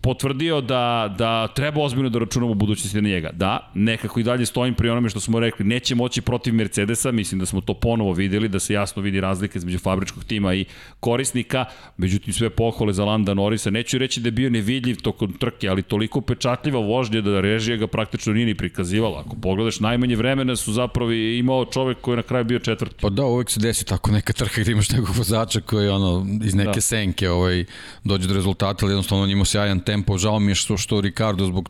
potvrdio da, da treba ozbiljno da računamo budućnosti na njega. Da, nekako i dalje stojim pri onome što smo rekli, neće moći protiv Mercedesa, mislim da smo to ponovo videli, da se jasno vidi razlika između fabričkog tima i korisnika, međutim sve pohvale za Landa Norisa, neću reći da je bio nevidljiv tokom trke, ali toliko pečatljiva vožnja da režija ga praktično nije ni prikazivala. Ako pogledaš, najmanje vremena su zapravo imao čovek koji je na kraju bio četvrti. Pa da, uvek se desi tako neka trka gde imaš nekog vozača koji ono, iz neke da. senke ovaj, dođe do rezultata, ali jednostavno on ima sjajan tempo, žao mi je što, što Ricardo zbog,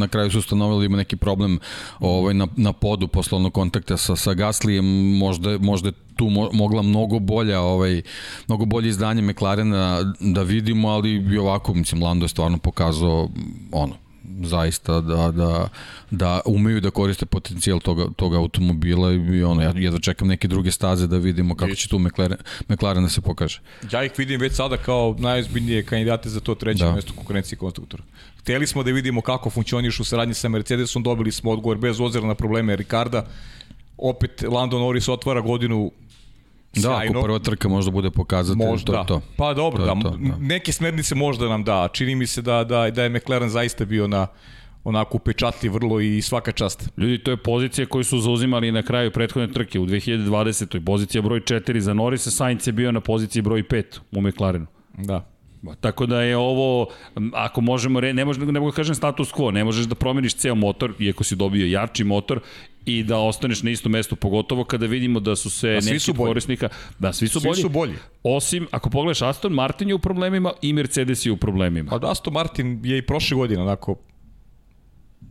na kraju su ustanovili da ima neki problem ovaj, na, na podu poslovnog kontakta sa, sa Gaslijem, možda, možda tu mo, mogla mnogo bolja ovaj mnogo bolje izdanje McLarena da vidimo, ali i ovako mislim Lando je stvarno pokazao ono zaista da, da, da umeju da koriste potencijal toga, toga automobila i ono, ja jedva čekam neke druge staze da vidimo kako će tu McLaren, McLaren da se pokaže. Ja ih vidim već sada kao najozbiljnije kandidate za to treće da. mesto konkurencije konstruktora. Hteli smo da vidimo kako funkcioniš u saradnji sa Mercedesom, dobili smo odgovor bez ozira na probleme Ricarda. Opet Lando Norris otvara godinu Da, ako prva trka možda bude pokazati možda, to, to. Pa dobro, to, da, to, da. neke smernice možda nam da. Čini mi se da, da, da je McLaren zaista bio na onako upečatli vrlo i svaka čast. Ljudi, to je pozicija koju su zauzimali na kraju prethodne trke u 2020. Pozicija broj 4 za Norisa, Sainz je bio na poziciji broj 5 u McLarenu. Da. Tako da je ovo, ako možemo, re, ne, može, ne mogu da kažem status quo, ne možeš da promeniš ceo motor, iako si dobio jači motor, i da ostaneš na istom mestu, pogotovo kada vidimo da su se neki su korisnika, da svi su svi bolji. su bolji. Osim, ako pogledaš, Aston Martin je u problemima i Mercedes je u problemima. Pa da, Aston Martin je i prošle godine, onako,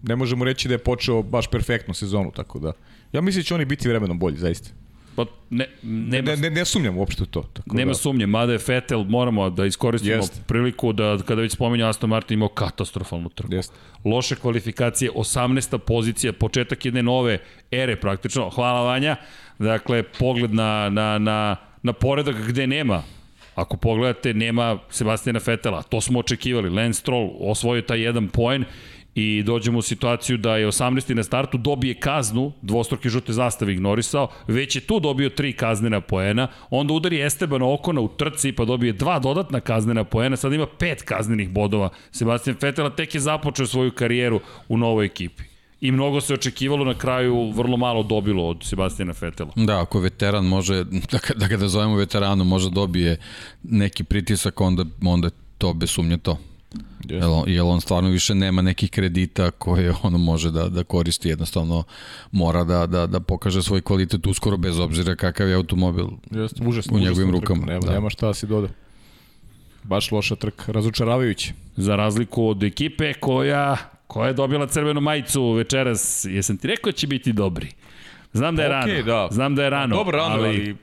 ne možemo reći da je počeo baš perfektnu sezonu, tako da, ja mislim da će oni biti vremenom bolji, zaista. Pa ne, nema, ne, ne, ne sumnjam uopšte u to. Tako nema da. sumnje, mada je Vettel, moramo da iskoristimo Jest. priliku da kada već spominja Aston Martin imao katastrofalnu trku. Jest. Loše kvalifikacije, 18. pozicija, početak jedne nove ere praktično. Hvala Vanja. Dakle, pogled na, na, na, na poredak gde nema Ako pogledate, nema Sebastijana Fetela. To smo očekivali. Lance Stroll osvojio taj jedan poen i dođemo u situaciju da je 18. na startu dobije kaznu, dvostruke žute zastave ignorisao, već je tu dobio tri kaznena poena, onda udari Esteban Okona u trci pa dobije dva dodatna kaznena poena, sada ima pet kaznenih bodova. Sebastian Vettel tek je započeo svoju karijeru u novoj ekipi i mnogo se očekivalo na kraju vrlo malo dobilo od Sebastijana Fetela. Da, ako veteran može, da, da ga da zovemo veteranu, može dobije neki pritisak, onda, onda to bez sumnje to. Yes. Jel, jel on stvarno više nema nekih kredita koje ono može da, da koristi, jednostavno mora da, da, da pokaže svoj kvalitet uskoro bez obzira kakav je automobil Just, užasno, u njegovim rukama. Nema, da. nema šta da si doda. Baš loša trka, razočaravajući. Za razliku od ekipe koja, koja je dobila crvenu majicu večeras, jesam ti rekao da će biti dobri? Znam da je okay, rano. Da. Znam da je rano. Dobro rano, ali... ali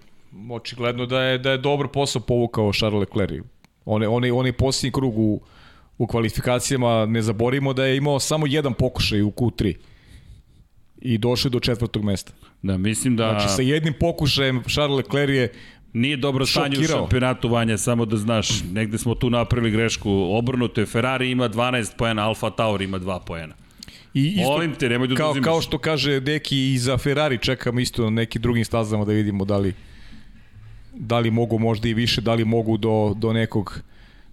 očigledno da je, da je dobar posao povukao Charles Leclerc. On je, on je, on je posljednji krug u, u kvalifikacijama ne zaborimo da je imao samo jedan pokušaj u Q3 i došao do četvrtog mesta. Da, mislim da... Znači, sa jednim pokušajem Charles Leclerc je Nije dobro stanje u šampionatu Vanja, samo da znaš, negde smo tu napravili grešku. Obrnuto je, Ferrari ima 12 poena, Alfa Tauri ima 2 poena. I isto, Molim te, nemoj da kao, kao što kaže Deki i za Ferrari čekamo isto na nekim drugim stazama da vidimo da li da li mogu možda i više, da li mogu do, do nekog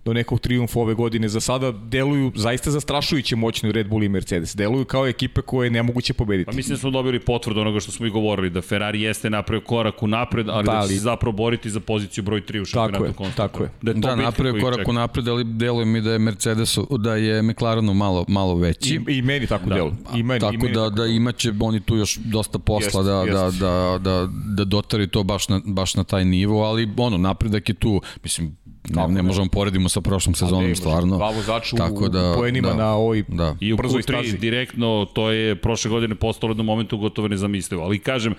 do nekog triumfa ove godine. Za sada deluju zaista zastrašujuće moćni Red Bull i Mercedes. Deluju kao ekipe koje je nemoguće pobediti. Pa mislim da smo dobili potvrdu onoga što smo i govorili, da Ferrari jeste napravio korak u napred, ali da, da će se zapravo boriti za poziciju broj 3 u šampionatu konstruktora. Tako je, tako je. Da, da napravio korak u napred, ali deluje mi da je Mercedes, da je McLarenu malo, malo veći. I, i meni tako da. deluje. I meni, tako i meni da, tako. da imaće oni tu još dosta posla jest, da, da jest. da, da, da, da dotari to baš na, baš na taj nivo, ali ono, napredak je tu, mislim, ne, ne možemo poredimo sa prošlom sezonom, stvarno. Dva vozača u, da, u poenima da, na ovoj da. I u Q3 direktno, to je prošle godine postalo jednom momentu gotovo nezamislivo. Ali kažem,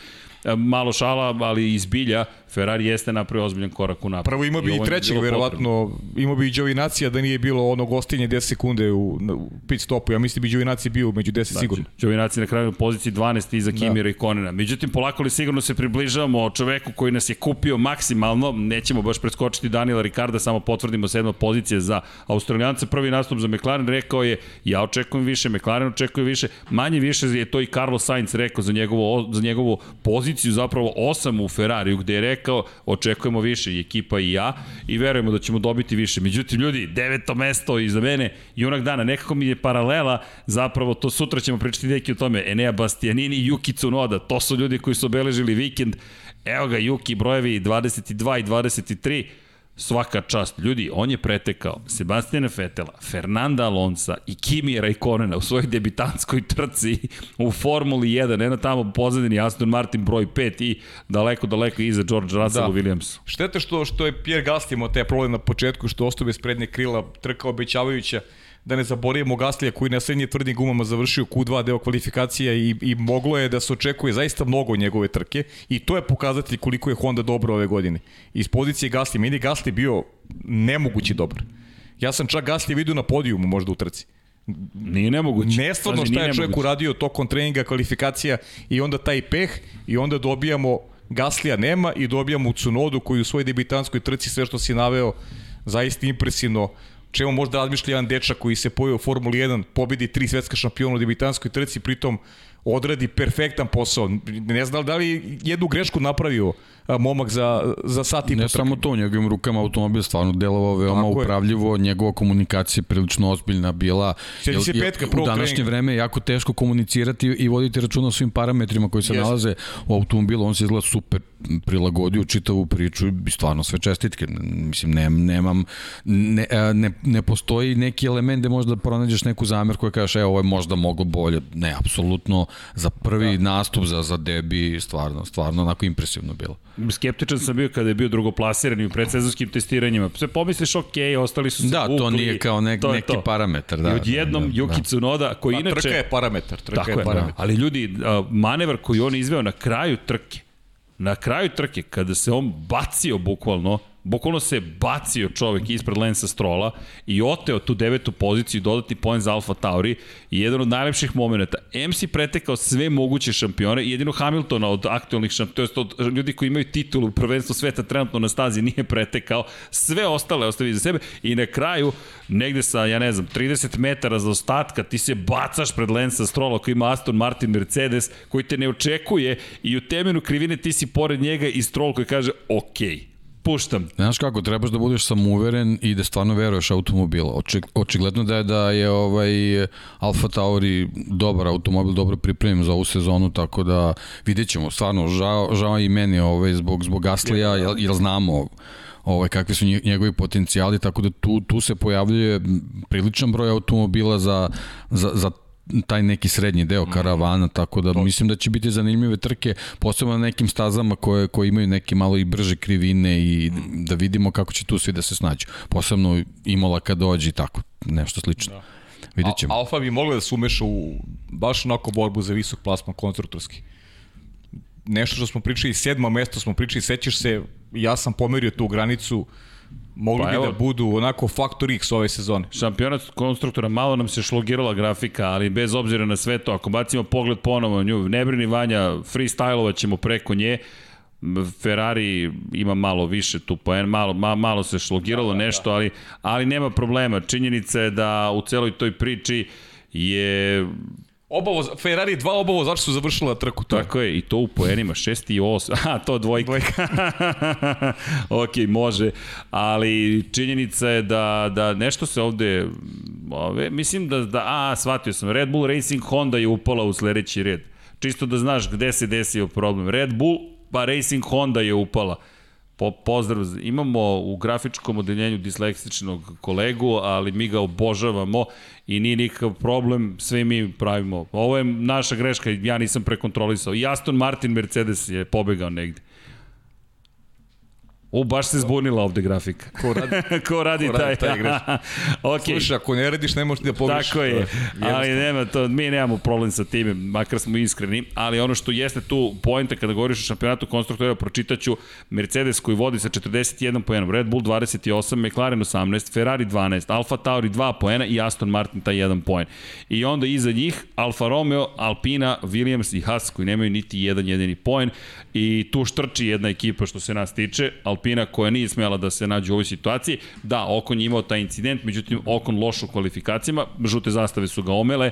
malo šala, ali izbilja, Ferrari jeste napravio ozbiljan korak u napred. Prvo ima bi i, i trećeg, verovatno, ima bi i Đovinacija da nije bilo ono gostinje 10 sekunde u, u pit stopu. Ja mislim bi Đovinacija bio među 10 znači, sigurno. Đovinacija na kraju poziciji 12 iza da. Kimira da. i Konena. Međutim, polako li sigurno se približavamo čoveku koji nas je kupio maksimalno, nećemo baš preskočiti Daniela Ricarda, samo potvrdimo sedma pozicija za Australijanca. Prvi nastup za McLaren rekao je, ja očekujem više, McLaren očekuje više, manje više je to i Carlos Sainz rekao za njegovo, za njegovu poziciju poziciju zapravo 8 u Ferrariju gde je rekao očekujemo više i ekipa i ja i verujemo da ćemo dobiti više. Međutim, ljudi, deveto mesto iza mene i onak dana, nekako mi je paralela, zapravo to sutra ćemo pričati neki o tome, Enea Bastianini i Yuki Tsunoda, to su ljudi koji su obeležili vikend, evo ga Yuki brojevi 22 i 23, Svaka čast. Ljudi, on je pretekao Sebastijana Fetela, Fernanda Alonsa i Kimi Raikkonena u svojoj debitanskoj trci u Formuli 1. Eno tamo pozadini Aston Martin broj 5 i daleko, daleko iza George Russell da. u Williamsu. Štete što, što je Pierre Gasly imao te problem na početku, što ostao bez prednje krila, trka obećavajuća da ne zaboravimo Gaslija koji na srednje tvrdim gumama završio Q2 deo kvalifikacija i, i moglo je da se očekuje zaista mnogo njegove trke i to je pokazatelj koliko je Honda dobro ove godine. Iz pozicije Gasli, meni Gasli bio nemogući dobar. Ja sam čak Gasli vidio na podijumu možda u trci. Nije nemoguće. Nestvarno šta je čovjek uradio tokom treninga, kvalifikacija i onda taj peh i onda dobijamo Gaslija nema i dobijamo Cunodu koji u svojoj debitanskoj trci sve što si naveo zaista impresivno čemu možda razmišlja jedan dečak koji se pojao u Formuli 1, pobedi tri svetska šampiona u debitanskoj trci, pritom odradi perfektan posao. Ne znam da li jednu grešku napravio momak za, za sat i Ne samo to, njegovim rukama automobil stvarno delovao veoma Tako upravljivo, je. njegova komunikacija prilično ozbiljna bila. Sjedi se petka U današnje treninga. vreme je jako teško komunicirati i voditi računa o svim parametrima koji se yes. nalaze u automobilu, on se izgleda super prilagodio čitavu priču i stvarno sve čestitke. Mislim, ne, nemam, ne, ne, ne postoji neki element gde možda pronađeš neku zamer koja kažeš, e, ovo je možda moglo bolje. Ne, apsolutno, za prvi da. nastup, za, za debi, stvarno, stvarno onako impresivno bilo skeptičan sam bio kada je bio drugoplasiran i u predsezonskim testiranjima. Sve pomisliš, ok, ostali su se Da, vukli, to nije kao nek, to neki to. parametar. Da, I odjednom da, da, Yuki Tsunoda, koji pa, inače... Trka je parametar, trka tako je parametar. Ali ljudi, manevar koji on izveo na kraju trke, na kraju trke, kada se on bacio bukvalno, Bukvalno se bacio čovek ispred Lensa Strola i oteo tu devetu poziciju i dodati poen za Alfa Tauri i jedan od najlepših momenta. MC pretekao sve moguće šampione i jedino Hamiltona od aktualnih šampiona, to od ljudi koji imaju titulu prvenstvo sveta trenutno na stazi nije pretekao, sve ostale ostavi za sebe i na kraju negde sa, ja ne znam, 30 metara za ostatka ti se bacaš pred Lensa Strola koji ima Aston Martin Mercedes koji te ne očekuje i u temenu krivine ti si pored njega i Stroll koji kaže okej. Okay puštam. Znaš kako, trebaš da budeš samouveren i da stvarno veruješ automobil. Oči, očigledno da je da je ovaj Alfa Tauri dobar automobil, dobro pripremljen za ovu sezonu, tako da vidjet ćemo. Stvarno, žao, žao i meni ovaj, zbog, zbog Gaslija, jer, jer znamo ovaj, kakvi su njegovi potencijali, tako da tu, tu se pojavljuje priličan broj automobila za, za, za taj neki srednji deo mhm. karavana, tako da mislim da će biti zanimljive trke, posebno na nekim stazama koje, koje imaju neke malo i brže krivine i da vidimo kako će tu svi da se snađu. Posebno Imola kad dođe i tako, nešto slično. Da. Vidjet ćemo. Alfa bi mogla da se umeša u baš onako borbu za visok plasman konstruktorski. Nešto što smo pričali, sedmo mesto smo pričali, sećaš se, ja sam pomerio tu granicu, mogli pa bi evo, da budu onako faktor X ove sezone. Šampionat konstruktora, malo nam se šlogirala grafika, ali bez obzira na sve to, ako bacimo pogled ponovo nju, ne brini Vanja, freestylovat ćemo preko nje, Ferrari ima malo više tu poen, malo, ma, malo se šlogiralo da, da, nešto, da. ali, ali nema problema. Činjenica je da u celoj toj priči je Oba Ferrari dva oba vozača su završila trku. To Tako je, i to u poenima, 6 i 8. A, to dvojka. dvojka. ok, može. Ali činjenica je da, da nešto se ovde... Ove, mislim da, da... A, shvatio sam. Red Bull Racing Honda je upala u sledeći red. Čisto da znaš gde se desio problem. Red Bull pa Racing Honda je upala. Po, pozdrav, imamo u grafičkom odeljenju disleksičnog kolegu, ali mi ga obožavamo i nije nikakav problem, sve mi pravimo. Ovo je naša greška, ja nisam prekontrolisao. I Aston Martin Mercedes je pobegao negde. O, baš se zbunila ovde grafika. Ko radi, Ko radi, Ko radi taj, taj greš. ok. Slušaj, ako ne radiš, ne možeš ni da pogrešiš. Tako je, ali nema to, mi nemamo problem sa time, makar smo iskreni, ali ono što jeste tu poenta kada govoriš o šampionatu konstruktora, pročitaću Mercedes koji vodi sa 41 poenom, Red Bull 28, McLaren 18, Ferrari 12, Alfa Tauri 2 poena i Aston Martin taj 1 poen. I onda iza njih Alfa Romeo, Alpina, Williams i Haas koji nemaju niti jedan jedini poen i tu štrči jedna ekipa što se nas tiče, Alpina koja nije smela da se nađe u ovoj situaciji, da, Okon je imao taj incident, međutim Okon loš u kvalifikacijama, žute zastave su ga omele,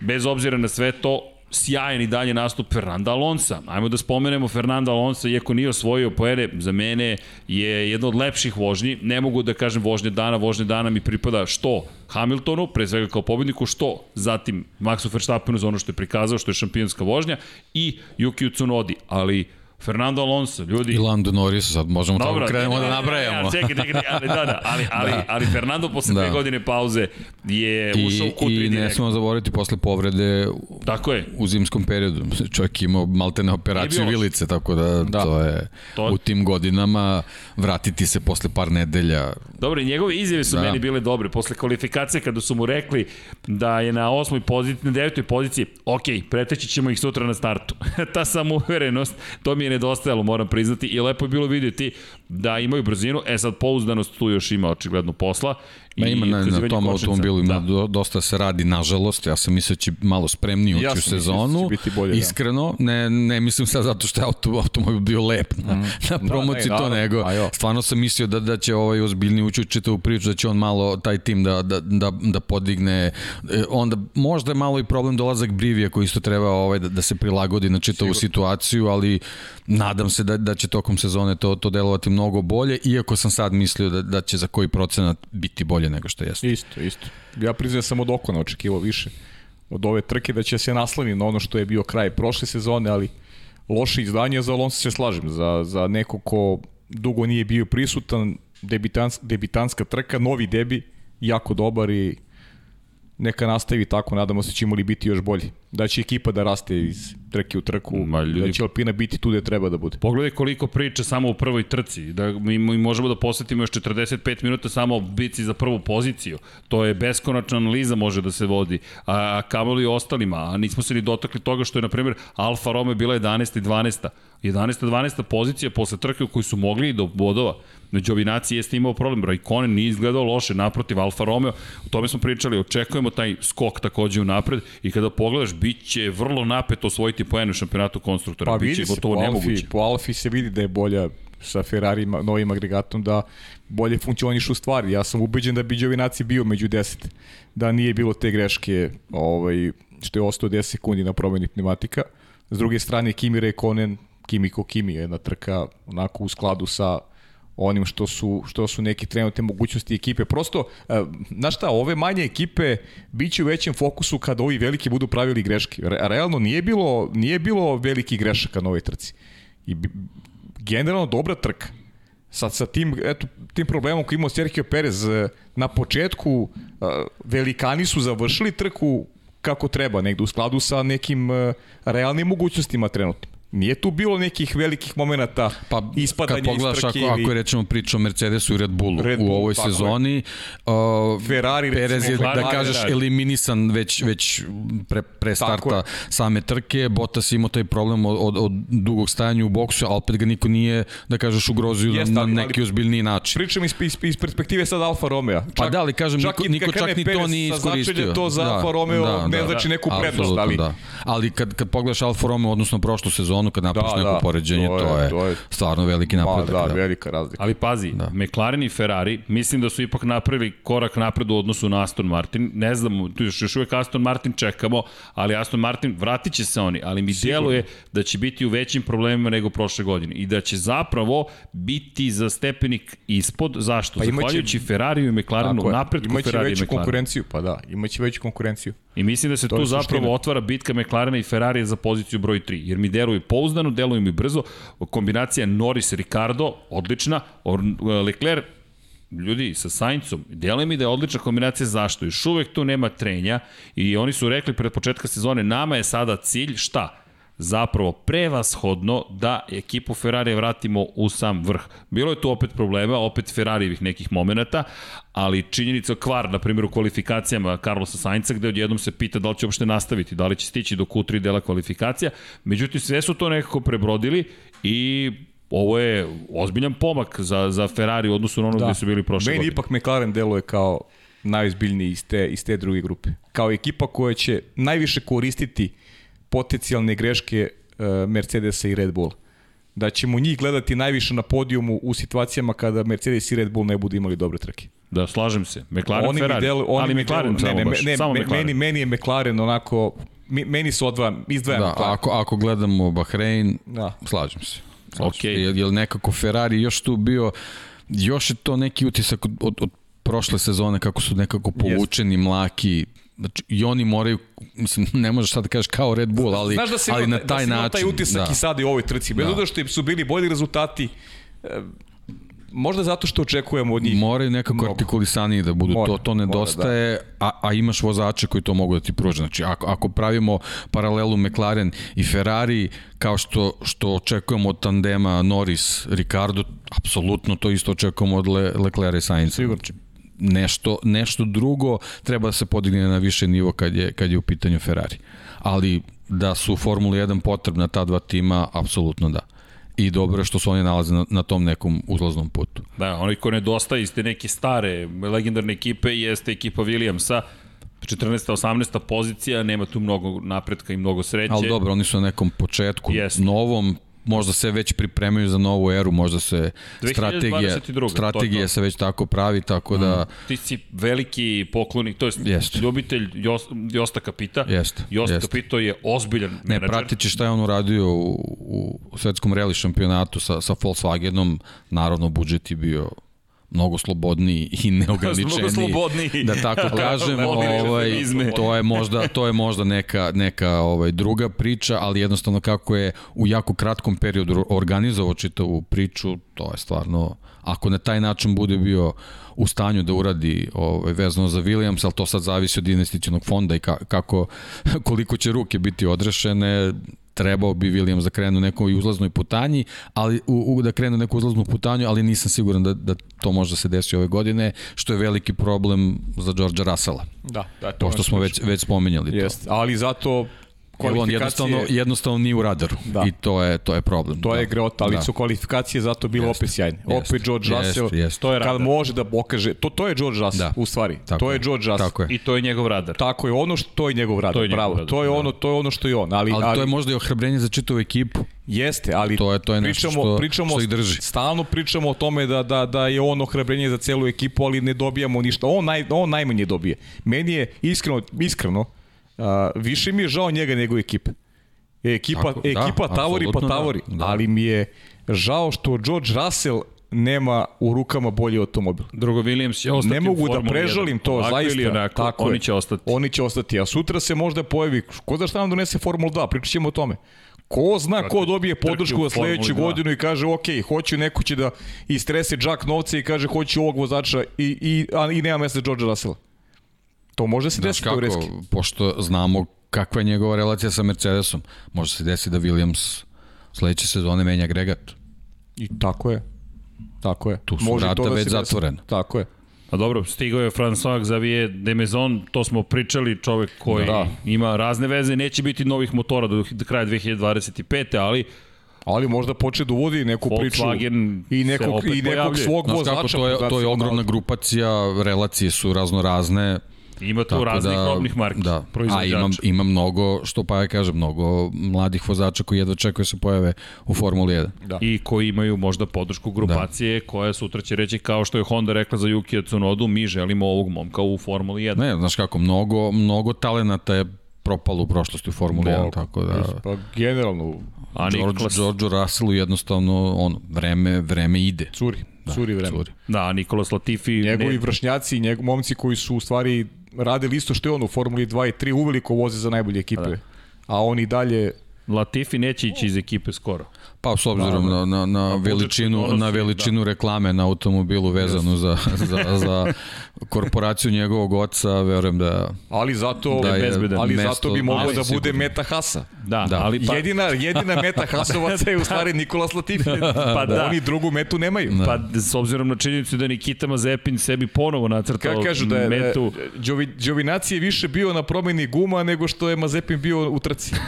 bez obzira na sve to, sjajan i dalje nastup Fernanda Alonsa. Ajmo da spomenemo Fernanda Alonsa, iako nije osvojio poene, za mene je jedna od lepših vožnji. Ne mogu da kažem vožnje dana, vožnje dana mi pripada što Hamiltonu, pre svega kao pobedniku, što zatim Maxu Verstappenu za ono što je prikazao, što je šampionska vožnja i Yuki Tsunodi, ali Fernando Alonso, ljudi... I Lando Norris, sad možemo Dobro, tako krenemo ne, da ne, ne, nabrajamo. Ne, čekaj, čekaj, ali, da, da, ali, ali, Da. ali Fernando posle Da. dve godine pauze je ušao u I, Q3 I ne direktno. smemo zaboraviti posle povrede Tako je. u zimskom periodu. Čovjek je imao maltene operaciju vilice, tako da, Da. to je To- u tim godinama vratiti se posle par nedelja. Dobro, i njegove izjave su da. Da. meni bile dobre. Posle kvalifikacije, kada su mu rekli da je na osmoj poziciji, na devetoj poziciji, ok, preteći ćemo ih sutra na startu. Ta samouverenost, to mi je nedostajalo, moram priznati, i lepo je bilo vidjeti da imaju brzinu, e sad pouzdanost tu još ima očigledno posla. Ma ima na, na tom kočnica. automobilu ima Da. do, dosta se radi, nažalost. Ja sam mislio da će malo spremniji ući Ja u mislio sezonu. da će bolje, da. Iskreno, ne, ne mislim sad zato što je auto, automobil bio lep na, na promociji ne, to, naravno. nego stvarno sam mislio da, da će ovaj ozbiljniji ući u čitavu priču, da će on malo taj tim da, da, da, da podigne. E, onda možda je malo i problem dolazak Brivija koji isto treba ovaj, da, da se prilagodi na čitavu situaciju, ali nadam se da, da će tokom sezone to, to delovati mnogo bolje, iako sam sad mislio da, da će za koji procenat biti bolje nego što jeste. Isto, isto. Ja priznajem sam od Okona očekivao više od ove trke da će se naslani na ono što je bio kraj prošle sezone, ali loše izdanje za Alonso se slažem. Za, za neko ko dugo nije bio prisutan, debitans, debitanska trka, novi debi, jako dobar i neka nastavi tako, nadamo se ćemo li biti još bolji. Da će ekipa da raste iz trke u trku, Ma, ljudi- da će Alpina biti tu gde treba da bude. Pogledaj koliko priča samo u prvoj trci, da mi, mi možemo da posvetimo još 45 minuta samo o bici za prvu poziciju. To je beskonačna analiza može da se vodi, a, a kamoli ostalima, a nismo se ni dotakli toga što je, na primjer, Alfa Romeo bila 11. i 12. 11. 12. pozicija posle trke u kojoj su mogli i do bodova. Na Đovinaci jeste imao problem, Raikkonen nije izgledao loše, naprotiv Alfa Romeo, o tome smo pričali, očekujemo taj skok takođe u napred i kada pogledaš, bit će vrlo napeto osvojiti poen u šampionatu konstruktora, Pa bit će gotovo po nemoguće. Alfi, po Alfi se vidi da je bolja sa Ferrari novim agregatom da bolje funkcionišu stvari. Ja sam ubeđen da bi Đovinaci bio među 10. Da nije bilo te greške ovaj, što je ostao 10 sekundi na promeni pneumatika. S druge strane Kimi Rekonen, Kimi ko Kimi je jedna trka onako u skladu sa onim što su, što su neke trenutne mogućnosti ekipe. Prosto, e, znaš šta, ove manje ekipe biće u većem fokusu kada ovi veliki budu pravili greške. Re, realno nije bilo, nije bilo veliki grešaka na ovoj trci. I generalno dobra trka. Sad sa tim, eto, tim problemom koji imao Sergio Perez e, na početku, e, velikani su završili trku kako treba, negde u skladu sa nekim realnim mogućnostima trenutnim. Nije tu bilo nekih velikih momenata Pa ispadanja kad pogledaš iz trke ako, ako ili je rečemo priča o Mercedesu i Red Bullu Red u Bull, ovoj tako je. sezoni, uh, Ferrari, Perez je, da kažeš, da. eliminisan već, već pre, pre starta same trke. Bottas imao taj problem od, od, od dugog stajanja u boksu, a opet ga niko nije, da kažeš, ugrozio Jeste, na, neki ozbiljniji način. Pričam iz, iz, iz perspektive sad Alfa Romeo. Pa da, ali kažem, niko, i niko kad čak ni to nije iskoristio. To za Alfa Romeo ne znači neku prednost, ali... Da. Ali kad, kad pogledaš Alfa Romeo, odnosno prošlu sezonu, kad napraviš Da, neko da, poređenje, to je- to je, to je- stvarno veliki napredak. da, velika razlika. Ali pazi, da. McLaren i Ferrari, mislim da su ipak napravili korak napred u odnosu na Aston Martin. Ne znam, tu još, još uvek Aston Martin čekamo, ali Aston Martin, vratit će se oni, ali mi djeluje da će biti u većim problemima nego prošle godine i da će zapravo biti za stepenik ispod. Zašto? Pa imaće- Zahvaljujući Ferrariju i McLarenu, Imaće Ferrari i veću McLarena. konkurenciju, pa da, imaće veću konkurenciju. I mislim da se To tu zapravo suština. otvara bitka McLarena i Ferrarija za poziciju broj 3, jer mi deluju pouzdano, deluju mi brzo, kombinacija Norris-Ricardo, odlična, Or- Leclerc ljudi sa Saincom, deluje mi da je odlična kombinacija zašto? Još uvek tu nema trenja i oni su rekli pred početka sezone nama je sada cilj šta? Zapravo prevashodno da ekipu Ferrari vratimo u sam vrh. Bilo je tu opet problema, opet Ferrarijevih nekih momenta, ali činjenica kvar, na primjer u kvalifikacijama Carlosa Sainca, gde odjednom se pita da li će uopšte nastaviti, da li će stići do Q3 dela kvalifikacija, međutim sve su to nekako prebrodili i ovo je ozbiljan pomak za, za Ferrari u odnosu na ono da. gde su bili prošle Meni godine. ipak McLaren deluje kao najozbiljniji iz te, iz te druge grupe. Kao ekipa koja će najviše koristiti potencijalne greške uh, Mercedesa i Red Bulla. Da ćemo njih gledati najviše na podijumu u situacijama kada Mercedes i Red Bull ne budu imali dobre trke. Da, slažem se. McLaren, oni Ferrari, delu, oni ali McLaren delu, samo ne, ne, baš, ne, samo me, McLaren. Meni, meni je McLaren onako, meni se odvajam, izdvajam Da, McLaren. ako, ako gledamo Bahrein, Da. slažem se. Slažem Okej. se. Jer, jer nekako Ferrari još tu bio, još je to neki utisak od, od, od prošle sezone kako su nekako povučeni, mlaki, Znači, i oni moraju, mislim, ne možeš sad da kažeš kao Red Bull, ali, Znaš da se ali na taj da si imao način. taj utisak da. i sad i u ovoj trci. Bez Da. da. što su bili bolji rezultati, e, možda zato što očekujemo od njih. Moraju nekako mnogo. artikulisaniji da budu, Mora, to, to mora, nedostaje, a, a imaš vozače koji to mogu da ti pruže. Znači, ako, ako pravimo paralelu McLaren i Ferrari, kao što, što očekujemo od tandema Norris, Ricardo, apsolutno to isto očekujemo od Le, Leclerc i Sainz. Sigurno. Nešto, nešto drugo treba da se podigne na više nivo kad je, kad je u pitanju Ferrari. Ali da su u Formuli 1 potrebna ta dva tima, apsolutno da. I dobro je što se oni nalaze na, na tom nekom uzlaznom putu. Da, onaj ko nedostaje iz te neke stare legendarne ekipe jeste ekipa Williamsa. 14. 18. pozicija, nema tu mnogo napretka i mnogo sreće. Ali dobro, oni su na nekom početku, Jeste. novom, možda se već pripremaju za novu eru, možda se 2022, strategija, to je strategija to. se već tako pravi, tako da Ti si veliki poklonik, to jest Jeste. ljubitelj Jos, Josta Kapita. Jeste, Josta jeste. Kapito je ozbiljan ne, menadžer. pratići šta je on uradio u, u svetskom rally šampionatu sa, sa Volkswagenom, naravno budžet je bio mnogo slobodniji i neograničeniji. Slobodniji. Da tako kažem, ovaj, to je možda to je možda neka neka ovaj druga priča, ali jednostavno kako je u jako kratkom periodu organizovao čitavu priču, to je stvarno ako na taj način bude bio u stanju da uradi ovaj vezano za Williams, ali to sad zavisi od investicionog fonda i ka, kako koliko će ruke biti odrešene, trebao bi Williams da krenu nekoj uzlaznoj putanji, ali u, u, da krenu neku uzlaznu putanju, ali nisam siguran da, da to može da se desi ove godine, što je veliki problem za Georgea Russella. Da, da, to Pošto smo već, već spomenjali to. Jest, ali zato Jer on jednostavno, jednostavno nije u radaru Da. i to je, to je problem. To da. je greota, ali Da. su kvalifikacije zato bile Jeste. opet sjajne. Opet George Jeste, Russell, jeste. To je kad radar. može da pokaže, to, to je George Russell, Da. u stvari. Tako to je George Russell. Tako je. I to je njegov radar. Tako je, ono što to je njegov rad, To je njegov bravo. radar, to je da. ono, to je ono što je on, ali, Ali, ali to je možda i ohrabrenje za čitavu ekipu. jeste, ali To je- to je pričamo, što- pričamo, što ih drži. Stalno pričamo o tome da, da, da je on ohrabrenje za celu ekipu, ali ne dobijamo ništa. On, naj, on najmanje dobije. Meni je iskreno, iskreno uh, više mi je žao njega nego ekipe. Ekipa, Tako, da, ekipa tavori pa apsolutno da, tavori, da. ali mi je žao što George Russell nema u rukama bolji automobil. Drugo, Williams će ostati Ne mogu da prežalim 1. to, Ovako zaista. Ili onako, tako oni je. će ostati. Oni će ostati, a sutra se možda pojavi, ko zna šta nam donese Formula 2, pričat ćemo o tome. Ko zna ko dobije podršku za sledeću Formuli 2. godinu i kaže ok, hoću neko će da istrese džak novca i kaže hoću ovog vozača i, i, a, i nema mesta George Russella. To može se desiti kako, teoretski. pošto znamo kakva je njegova relacija sa Mercedesom, može se desiti da Williams sledeće sezone menja agregat. I tako je. Tako je. Tu su Može vrata to da već zatvorena. Tako je. A dobro, stigao je François Xavier de Maison, to smo pričali, čovek koji Da. ima razne veze, neće biti novih motora do, do kraja 2025. ali Ali možda počne da uvodi neku priču Volkswagen i se nekog, i nekog svog vozača. to je, to je ogromna grupacija, relacije su razno razne. Ima tu Tako raznih da, robnih marki, Da, a ima, ima mnogo, što pa ja kažem, mnogo mladih vozača koji jedva čekaju da se pojave u Formuli 1. Da. i koji imaju možda podršku grupacije da. koja sutra će reći kao što je Honda rekla za Yukija Tsunodu, mi želimo ovog momka u Formuli 1. Ne, znaš kako, mnogo, mnogo talenata je propalo u prošlosti u Formuli 1, tako da... Pa generalno, A George, George Russellu jednostavno on, vreme, vreme ide. curi, da, curi vreme. Curi. da, a Nikolas Latifi Njegovi ne, vršnjaci, njegov, momci koji su u stvari radili isto što je on u Formuli 2 i 3, uveliko voze za najbolje ekipe. Da. A oni dalje Latifi neće ići iz ekipe skoro. Pa s obzirom na, na, na veličinu, donosi, na veličinu reklame na automobilu vezanu za, za, za korporaciju njegovog oca, verujem da Ali zato, Da je bezbedan. ali mesto- zato bi moglo ali da bude sigurno. meta Hasa. Da, Da. ali pa, jedina, jedina meta Hasovaca je u stvari Nikolas Latifi. Pa da. Oni drugu metu nemaju. pa s obzirom na činjenicu da Nikita Mazepin sebi ponovo nacrtao Kako kažu da je metu. Đovi, Đovinaci je više bio na promeni guma nego što je Mazepin bio u trci.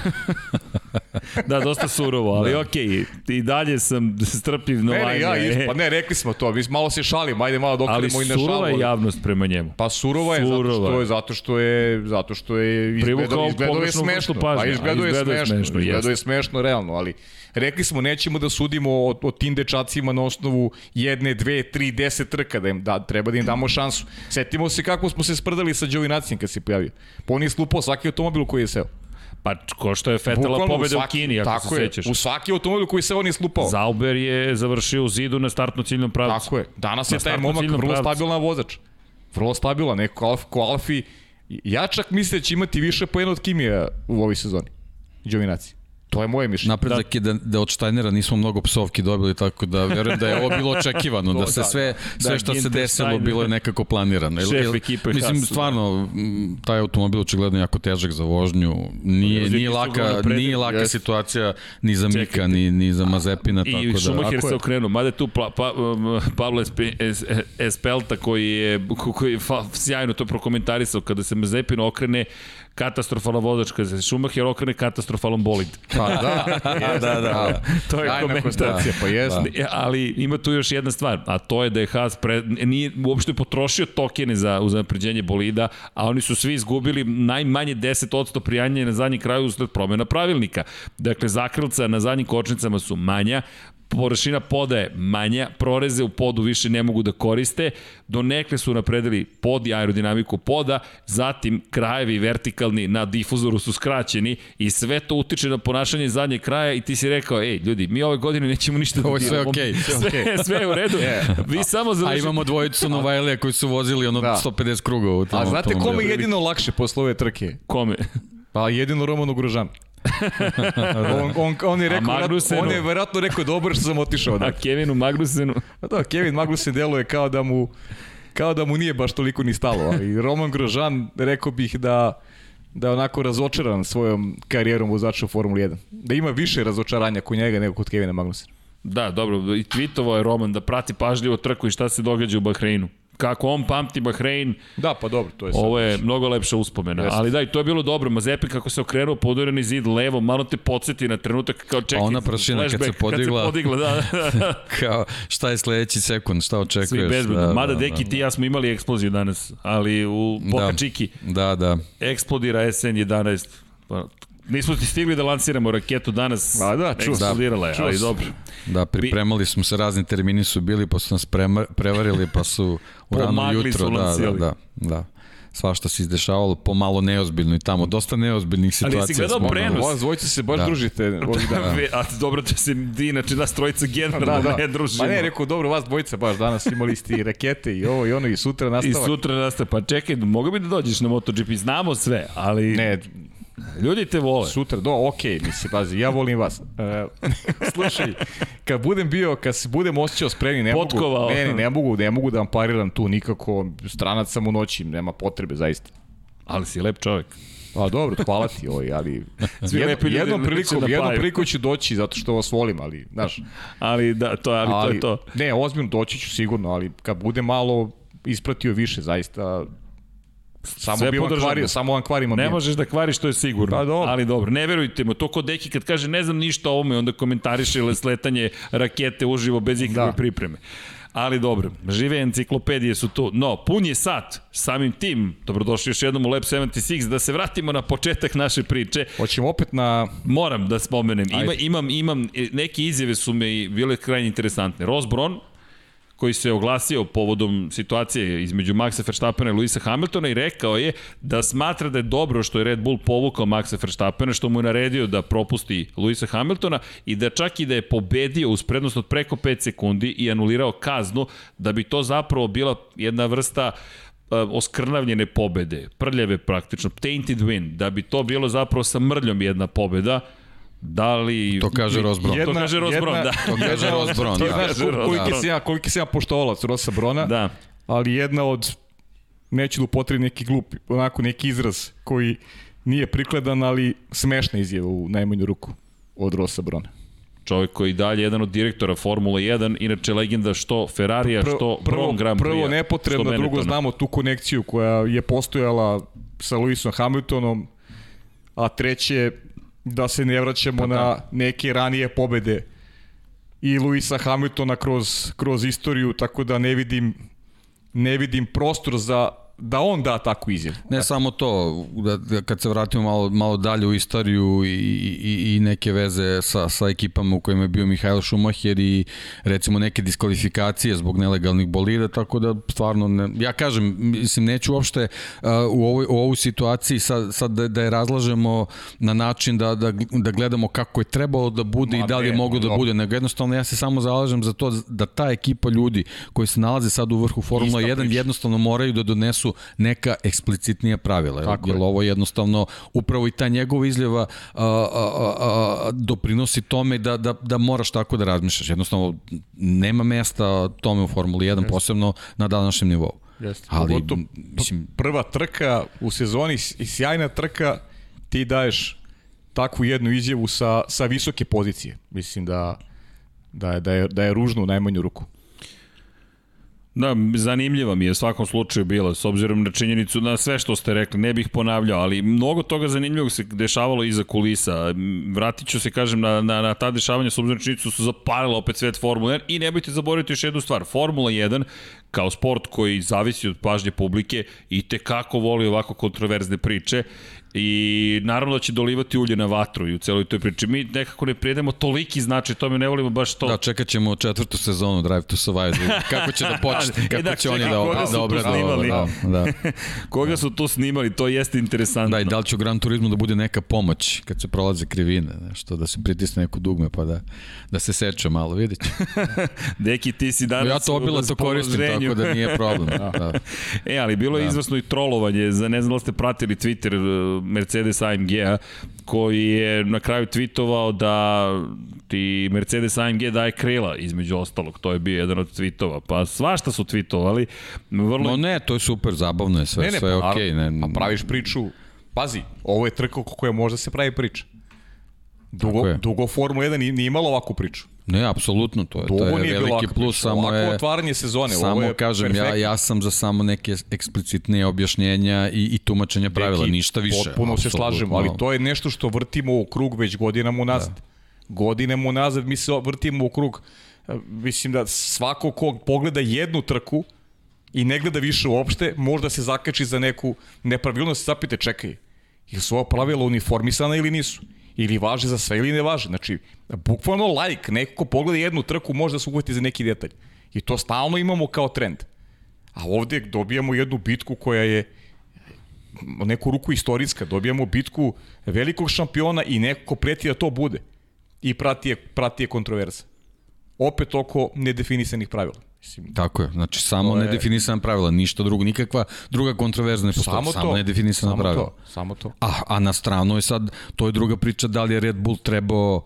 Da, dosta surovo, ali da. okej, i dalje sam strpljiv na Ne, ne, ja, vanje. isto, pa ne, rekli smo to, mi malo se šalimo, ajde malo ali dokrenemo i na surova je javnost prema njemu. Pa surova je, zato Surova što je. zato što je, zato što je izgledao, izgledao je smešno. Pa izgledao je smešno, smešno, izgledao je smešno realno, ali rekli smo nećemo da sudimo o, o tim dečacima na osnovu jedne, dve, tri, deset trka, da im da, treba da im damo šansu. Setimo se kako smo se sprdali sa Đovinacijem kad se pojavio. Pa on je slupao svaki automobil koji je seo. Pa ko što je Fetela pobede u svaki- Kini, ako tako se je, sećaš. U svaki automobil koji se on je slupao. Zauber je završio u zidu na startno ciljnom pravcu. Tako je. Danas Na je taj momak vrlo pravcu. stabilan vozač. Vrlo stabilan, neko Alf, ko Alfi. Ja čak mislim da će imati više poena od Kimija u ovoj sezoni. Đovinaci. To je moje mišljenje. Napredak je da, da od Štajnera nismo mnogo psovki dobili, tako da verujem da je ovo bilo očekivano, da se da, sve, sve da, što se Ginter desilo bilo je nekako planirano. Šef jel- ekipe Mislim, Haas, stvarno, m, taj automobil očigledno jako težak za vožnju. Nije, nije, laka, nije laka jeste. situacija ni za Mika, Čekajte. ni, ni za Mazepina, I tako da... Schumacher Tako se okrenuo, mada je tu pa, pa, um, Pablo Espe, es, Espelta koji je, koji je fa, sjajno to prokomentarisao, kada se Mazepin okrene, katastrofalan vozač, kada se Schumacher okrene, katastrofalan bolid. Pa da, da, da, da. To je Ajna komentar. konstatacija, pa jeste. E, Ali ima tu još jedna stvar, a to je da je Haas pre, nije uopšte potrošio tokene za, za napređenje bolida, a oni su svi izgubili najmanje 10% prijanja na zadnji kraju usled promjena pravilnika. Dakle, zakrilca na zadnjim kočnicama su manja, površina poda je manja, proreze u podu više ne mogu da koriste, do nekle su napredili pod i aerodinamiku poda, zatim krajevi vertikalni na difuzoru su skraćeni i sve to utiče na ponašanje zadnjeg kraja i ti si rekao, ej, ljudi, mi ove godine nećemo ništa Ovo je sve okej. Sve, sve je u redu. Vi samo A završite. imamo dvojicu Novajlija koji su vozili ono Da. 150 krugova u tom A znate kome je jedino lakše posle ove trke? Kome? Pa jedino Romanu On, on, on, je rekao, Magnusenu? on je verovatno rekao dobro što sam otišao. A Da. Kevinu Magnusenu? Pa da, Kevin Magnussen deluje kao da mu kao da mu nije baš toliko ni stalo, ali Roman Grožan rekao bih da da je onako razočaran svojom karijerom vozača u Formuli 1. Da ima više razočaranja kod njega nego kod Kevina Magnussena. Da, dobro, i tweetovao je Roman da prati pažljivo trku i šta se događa u Bahreinu. Kako on pamti Bahrein, Da, pa dobro, to je sad. ovo je mnogo lepša uspomena. Jeste. Ali da, i to je bilo dobro. Mazepin kako se okrenuo podureni zid levo, malo te podsjeti na trenutak kao čekaj. A ona prašina kad se podigla. Kad se podigla, da. Kao, šta je sledeći sekund, šta očekuješ? Svi bezbedno. Da, Mada, da, Deki, da. ti ja smo imali eksploziju danas, ali u Boka Da. Čiki Da, da. eksplodira SN11. Pa, nismo ti stigli da lansiramo raketu danas. A da, čuo sam. Eksplodirala je, ali dobro. Da, pripremali smo se, razni termini su bili, pa su nas prema, prevarili, pa su u rano su jutro, da, da, da, da. Svašta se izdešavalo, pomalo neozbiljno i tamo, dosta neozbiljnih Ali situacija. jesi gledao smo, ono, prenos? Vas dvojica se baš Da. družite ovih dana. Ve- A dobro da se di, inače nas trojica generalno Da, da. ne družimo. Pa ne, rekao, dobro, vas dvojica baš danas imali ste i rakete i ovo i ono i sutra I nastavak. sutra nastaje, pa čekaj, mogu bi da dođeš na MotoGP, znamo sve, ali Ne, ljudi te vole. sutra, do, okej, okay, mislim, pazi, ja volim vas. E, slušaj, kad budem bio, kad se budem osjećao spremni, ne Potkovao. mogu, ne, ne, ne mogu, ne mogu da vam pariram tu nikako, stranac sam u noći, nema potrebe, zaista. Ali si lep čovjek. Pa dobro, hvala ti ovaj, ali Svi ljudi jednom će prilikom, da jednom prilikom ću doći zato što vas volim, ali, znaš, Ali da, to, ali, to je to. Ne, ozbiljno doći ću sigurno, ali kad bude malo ispratio više, zaista samo Sve bi vam podržamo. kvario, samo vam kvarim Ne možeš da kvariš, to je sigurno. Pa dobro. Ali dobro, ne verujte mu. To kod Deki kad kaže ne znam ništa o ovome, onda komentariše le- sletanje rakete uživo bez ikakve Da. pripreme. Ali dobro, žive enciklopedije su tu. No, pun je sat. Samim tim, dobrodošli još jednom u Lab 76, da se vratimo na početak naše priče. Hoćemo opet na... Moram da spomenem, ima, imam, imam, e, neke izjave su me i bile krajnje interesantne. Ross Brown, koji se oglasio povodom situacije između Maxa Verstappena i Luisa Hamiltona i rekao je da smatra da je dobro što je Red Bull povukao Maxa Verstappena, što mu je naredio da propusti Luisa Hamiltona i da čak i da je pobedio uz prednost od preko 5 sekundi i anulirao kaznu, da bi to zapravo bila jedna vrsta uh, oskrnavljene pobede, prljave praktično, tainted win, da bi to bilo zapravo sa mrljom jedna pobeda, Da li... To kaže Ross Brown. to kaže Ross Brown, da. To kaže Ross Brown, Ti da. znaš koliki si ja, koliki si ja poštovalac Rosa Brona, Da. ali jedna od, neću da upotrebim neki glup, onako neki izraz koji nije prikladan, ali smešna izjava u najmanju ruku od Rosa Brona. Čovjek koji je dalje jedan od direktora Formula 1, inače legenda što Ferrarija, što prvo, Brom Grand Prix. prvo nepotrebno, drugo Benetona. znamo tu konekciju koja je postojala sa Lewisom Hamiltonom, a treće da se ne vraćamo Pa na da. neke ranije pobede i Luisa Hamiltona kroz, kroz istoriju, tako da ne vidim ne vidim prostor za da on da takvu izjavu. Ne samo to, da, da kad se vratimo malo, malo dalje u istoriju i, i, i neke veze sa, sa ekipama u kojima je bio Mihajlo Šumacher i recimo neke diskvalifikacije zbog nelegalnih bolida, tako da stvarno, ne, ja kažem, mislim, neću uopšte uh, u, ovoj, u ovu situaciji sad, sad da, da je razlažemo na način da, da, da gledamo kako je trebalo da bude Ma i da li je moglo da bude, nego jednostavno ja se samo zalažem za to da ta ekipa ljudi koji se nalaze sad u vrhu Formula Ista 1 priča. jednostavno moraju da donesu neka eksplicitnija pravila. Tako jer je. ovo jednostavno, upravo i ta njegova izljeva a, a, a, a, doprinosi tome da, da, da moraš tako da razmišljaš. Jednostavno, nema mesta tome u Formuli 1, posebno na današnjem nivou. Jeste. Ali, Pogotovo mislim, prva trka u sezoni i sjajna trka, ti daješ takvu jednu izjavu sa, sa visoke pozicije. Mislim da, da, je, da, je, da je ružno u najmanju ruku. Da, zanimljiva mi je u svakom slučaju bila, s obzirom na činjenicu, na sve što ste rekli, ne bih ponavljao, ali mnogo toga zanimljivog se dešavalo iza kulisa. Vratit ću se, kažem, na, na, na ta dešavanja, s obzirom na činjenicu su zapalila opet svet Formula 1 i nemojte zaboraviti još jednu stvar. Formula 1, kao sport koji zavisi od pažnje publike, i te kako voli ovako kontroverzne priče i naravno da će dolivati ulje na vatru i u celoj toj priči. Mi nekako ne prijedemo toliki značaj tome, ne volimo baš to. da, čekat ćemo četvrtu sezonu Drive to Survive, da kako će da počne, kako E da, će oni čekaj, da, koga su da obrade ovo. Da, da. Koga su tu snimali, to jeste interesantno. Da, i da li će u Gran Turismu da bude neka pomoć kad se prolaze krivine, nešto, da se pritisne neko dugme pa da, da se seče malo, vidjet ću. Deki, ti si danas Ja to obila to koristim, tako da nije problem. Da. E, ali bilo je izvrsno i trolovanje, za ne znam da ste pratili Twitter Mercedes AMG-a, koji je na kraju tweetovao da ti Mercedes AMG daje krila, između ostalog, to je bio jedan od tweetova, pa svašta su tweetovali, vrlo... No ne, to je super, zabavno je sve, Ne, ne, sve je pa, okej. naravno, ne, A praviš priču, pazi, ovo je trka koje može se pravi priča. Dugo, dugo Formula 1 nije, nije imalo ovakvu priču. Ne, apsolutno, to je, to je veliki ovakva plus, samo je... otvaranje sezone, ovo Samo je kažem, ja, perfektno. ja sam za samo neke eksplicitnije objašnjenja i, i tumačenja pravila, Deki, ništa više. Potpuno se slažemo, ali to je nešto što vrtimo u krug već godinama unazad. Da. Godinama unazad mi se vrtimo u krug. E, Mislim da svako ko pogleda jednu trku i ne gleda više uopšte, možda se zakači za neku nepravilnost i zapite, čekaj, ili su ova pravila uniformisana ili nisu? Ili važe za sve ili ne važe? Znači, bukvalno like, neko ko pogleda jednu trku može da se uveti za neki detalj. I to stalno imamo kao trend. A ovde dobijamo jednu bitku koja je neku ruku istorijska, dobijamo bitku velikog šampiona i neko ko preti da to bude. I prati je, prati je kontroverza. Opet oko nedefinisanih pravila. Mislim, Tako je, znači samo je- nedefinisana pravila, ništa drugo, nikakva druga kontroverzna ne postoji, samo, samo to. nedefinisana samo pravila. To, samo to. A, a na stranu je sad, to je druga priča, da li je Red Bull trebao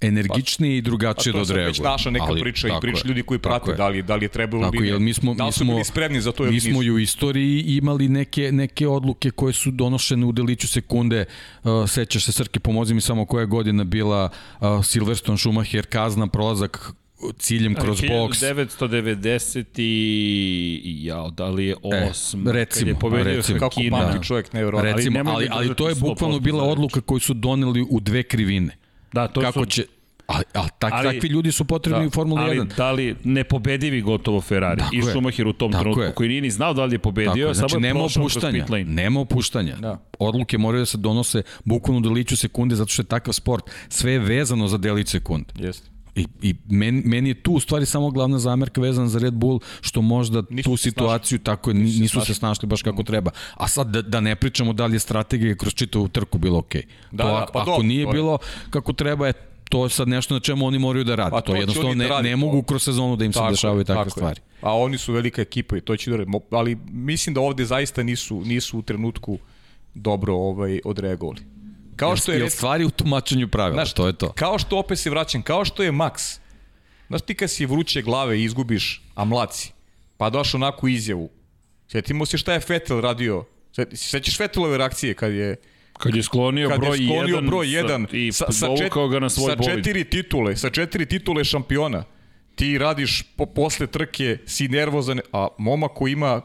energičniji i A drugačije da to je odreaguje. već naša neka Ali, priča i priča je, ljudi koji prate je. da li, da li je trebalo Tako, jer ne. mi smo, da mi li su smo, bili spremni za to ili mi smo i u istoriji imali neke, neke odluke koje su donošene u deliću sekunde. Uh, sećaš se, Srke, pomozi mi samo koja je godina bila uh, Silverstone Schumacher, kazna, prolazak ciljem kroz boks. 1990 i jao, da li je osma, E, recimo, kad je pobedio recimo. Kako Hakina. pamti čovjek nevjerovatno. Ali Recimo, nemoj ali, da ali, to je bukvalno 100% bila odluka koju su doneli u dve krivine. Da, to Kako su, će... A, a tak, Ali- takvi ljudi su potrebni da, u Formuli ali 1. da li nepobedivi gotovo Ferrari Tako i je. Schumacher u tom Tako trenutku je. koji nije ni znao da li je pobedio, je, znači samo je nema opuštanja, pit lane. nema opuštanja. Da. Odluke moraju da se donose bukvalno u deliću sekunde zato što je takav sport. Sve je vezano za delić sekunde. Jeste. I, i meni, meni je tu u stvari samo glavna zamerka vezana za Red Bull, što možda Nisu tu se situaciju tako je, ni- se nisu se snašli. snašli baš kako treba. A sad da, da ne pričamo da li je strategija kroz čitavu trku bilo okej. Da, to, da, pa ako dobro, nije je- bilo kako treba je to je sad nešto na čemu oni moraju da rade. Pa to, to jednostavno oni da ne, ne mogu kroz sezonu da im se Tako je, dešavaju takve tako je. stvari. A oni su velika ekipa i to će da Ali mislim da ovde zaista nisu, nisu u trenutku dobro ovaj, odreagovali. Kao što je, rec- stvari u tumačenju pravila, Znaš, to je to. Kao što opet se vraćam, kao što je Max. Znaš ti kad si vruće glave i izgubiš, a mlad si, pa daš onakvu izjavu. Sjetimo se šta je Vettel radio. Sećaš Vettelove reakcije kad je Kad je sklonio kad broj je sklonio 1 broj 1 i sa, sa, čet, ga na svoj sa bolid. četiri titule, sa četiri titule šampiona. Ti radiš po, posle trke, si nervozan, a momak koji ima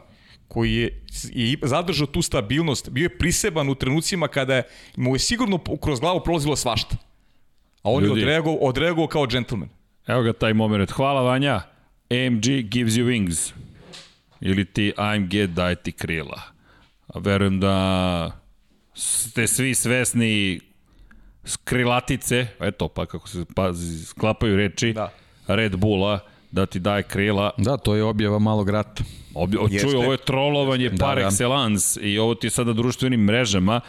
koji je, je zadržao tu stabilnost, bio je priseban u trenucima kada je, mu je sigurno kroz glavu prolazilo svašta. A on Ljudi. je odreagovao, odreagovao kao džentlmen. Evo ga taj moment. Hvala Vanja. AMG gives you wings. Ili ti AMG daj ti krila. A verujem da ste svi svesni skrilatice, eto pa kako se pa, sklapaju reči, Da. Red Bulla, da ti daje krila. Da, to je objava malog rata. Obje, čuj, Jeste. ovo je trolovanje Da, par da. excellence i ovo ti je sada društvenim mrežama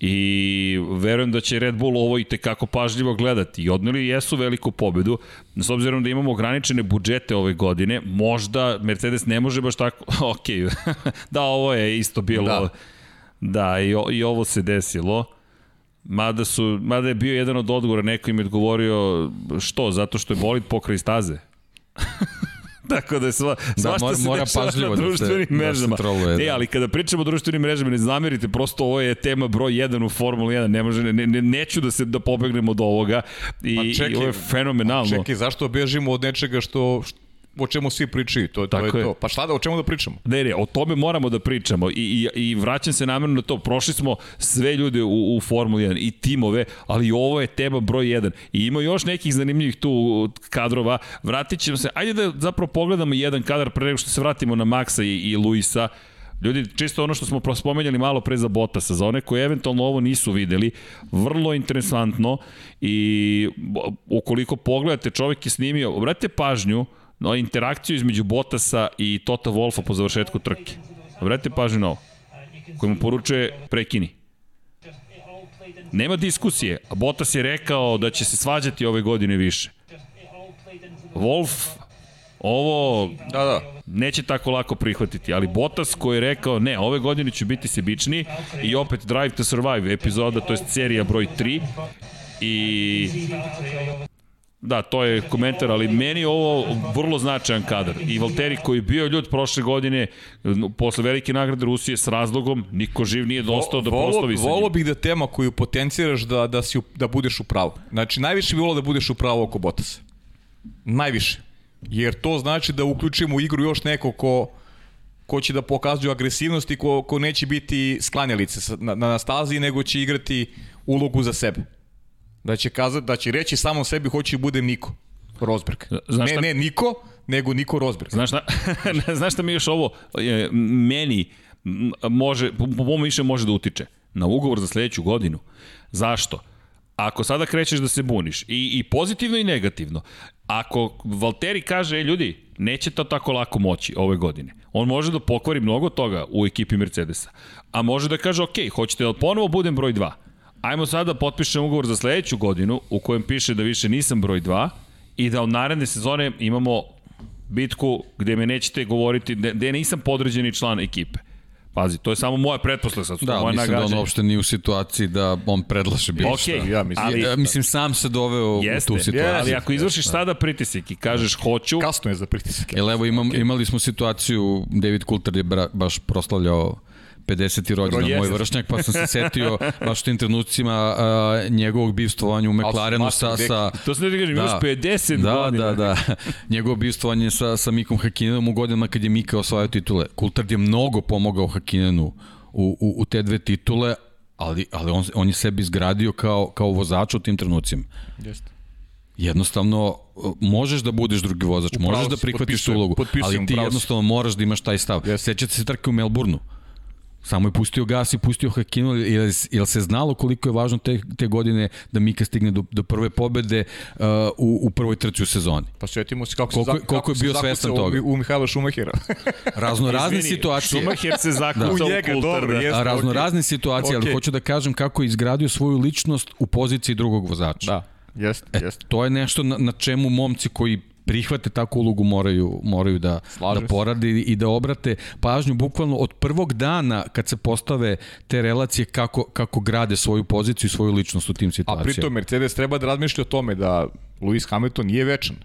i verujem da će Red Bull ovo i tekako pažljivo gledati i odneli jesu veliku pobedu s obzirom da imamo ograničene budžete ove godine možda Mercedes ne može baš tako ok, da ovo je isto bilo da, da i, o, i ovo se desilo Mada, su, mada je bio jedan od odgovora, neko im je odgovorio što, zato što je bolid pokraj staze. Tako da je sva, Da, svašta mora- se mora dešava pažljivo na da društvenim da mrežama. troluje, da. E, ali kada pričamo o društvenim mrežama, ne zamerite, prosto ovo je tema broj 1 u Formuli 1, ne može, ne, ne, neću da se da pobegnemo od ovoga i, Pa čekaj, i ovo je fenomenalno. Čekaj, zašto bežimo od nečega što, što o čemu svi pričaju, to, to Tako je, je. to. Pa šta da, o čemu da pričamo? Ne, ne, o tome moramo da pričamo i, i, i vraćam se namjerno na to. Prošli smo sve ljude u, u Formuli 1 i timove, ali ovo je tema broj 1. I ima još nekih zanimljivih tu kadrova. Vratit ćemo se, ajde da zapravo pogledamo jedan kadar pre nego što se vratimo na Maxa i, i Luisa. Ljudi, čisto ono što smo spomenjali malo pre za Botasa, za one koji eventualno ovo nisu videli, vrlo interesantno i ukoliko pogledate, čovjek je snimio, obratite pažnju interakciju između Botasa i Tota Wolfa po završetku trke. Obratite pažnju na ovo, koji mu poručuje prekini. Nema diskusije, a Bottas je rekao da će se svađati ove godine više. Wolf, ovo Da, da. neće tako lako prihvatiti, ali Bottas koji je rekao ne, ove godine ću biti sebičniji i opet Drive to Survive epizoda, to je serija broj 3 i Da, to je komentar, ali meni je ovo vrlo značajan kadar. I Valteri koji je bio ljud prošle godine, posle velike nagrade Rusije s razlogom, niko živ nije dostao da Volo- proslovi sa njim. bih da tema koju potenciraš da, da, si, da budeš u pravu. Znači, najviše bi volao da budeš u pravu oko Botasa. Najviše. Jer to znači da uključimo u igru još neko ko, ko će da pokazuje agresivnost i ko, ko neće biti sklanjalice sa- na, na stazi, nego će igrati ulogu za sebe. Da će, kazati, da će reći samom sebi hoću da budem Niko Rosberg. Znaš ne, šta- ne Niko, nego Niko Rosberg. Znaš šta, znaš šta mi još ovo e, meni može, po po mom više može da utiče na ugovor za sledeću godinu. Zašto? Ako sada krećeš da se buniš, i, i pozitivno i negativno, ako Valteri kaže, e, ljudi, neće to tako lako moći ove godine, on može da pokvari mnogo toga u ekipi Mercedesa, a može da kaže, ok, hoćete da ponovo budem broj 2, ajmo sada da potpišem ugovor za sledeću godinu u kojem piše da više nisam broj 2 i da od naredne sezone imamo bitku gde me nećete govoriti, gde, nisam podređeni član ekipe. Pazi, to je samo moja pretpostavka, sad Da, moja mislim da on nagađanja. uopšte nije u situaciji da on predlaže bilo Ok, šta. ja mislim. ali, Ali, e, mislim, sam se doveo jeste, u tu situaciju. ali ako izvršiš sada pritisak i kažeš hoću, Kasno je za pritisak. Jel evo imam, okay. imali smo situaciju, David Coulter je bra, baš proslavljao 50. rođendan Jeste. moj vršnjak, pa sam se setio baš u tim trenucima a, njegovog bivstvovanja u McLarenu sa, sa, to se ne kažem, Da. imaš 50 da, godina. Da, da, Njegovo bivstvovanje sa, sa Mikom Hakinenom u godinama kad je Mika osvajao titule. Coulthard je mnogo pomogao Hakinenu u, u, u te dve titule, ali, ali on, on je sebi izgradio kao, kao vozač u tim trenucima. Jeste. Jednostavno, možeš da budeš drugi vozač, Upravo možeš da prihvatiš tu ulogu, potpisujem, ali ti upravo si. jednostavno moraš da imaš taj stav. Jeste. Sećate se trke u Melbourneu. Samo je pustio gas i pustio Hakinu, jer, jer se znalo koliko je važno te, te godine da Mika stigne do, do prve pobede uh, u, u prvoj trci u sezoni. Pa sjetimo se kako, Koliko- se, za- koliko kako je bio svestan u- toga. U, Mihajla Šumahira. Razno razne Izvini, situacije. Schumacher se zakucao U u njega, Coulter, dobro, da. jeste. A razno okej. razne situacije, ali Okej. hoću da kažem kako je izgradio svoju ličnost u poziciji drugog vozača. Da, jeste, E, jeste. to je nešto na, na čemu momci koji prihvate takvu ulogu moraju, moraju da, Slažem da se. porade i da obrate pažnju bukvalno od prvog dana kad se postave te relacije kako, kako grade svoju poziciju i svoju ličnost u tim A situacijama. pritom Mercedes treba da razmišlja o tome da Lewis Hamilton nije večan.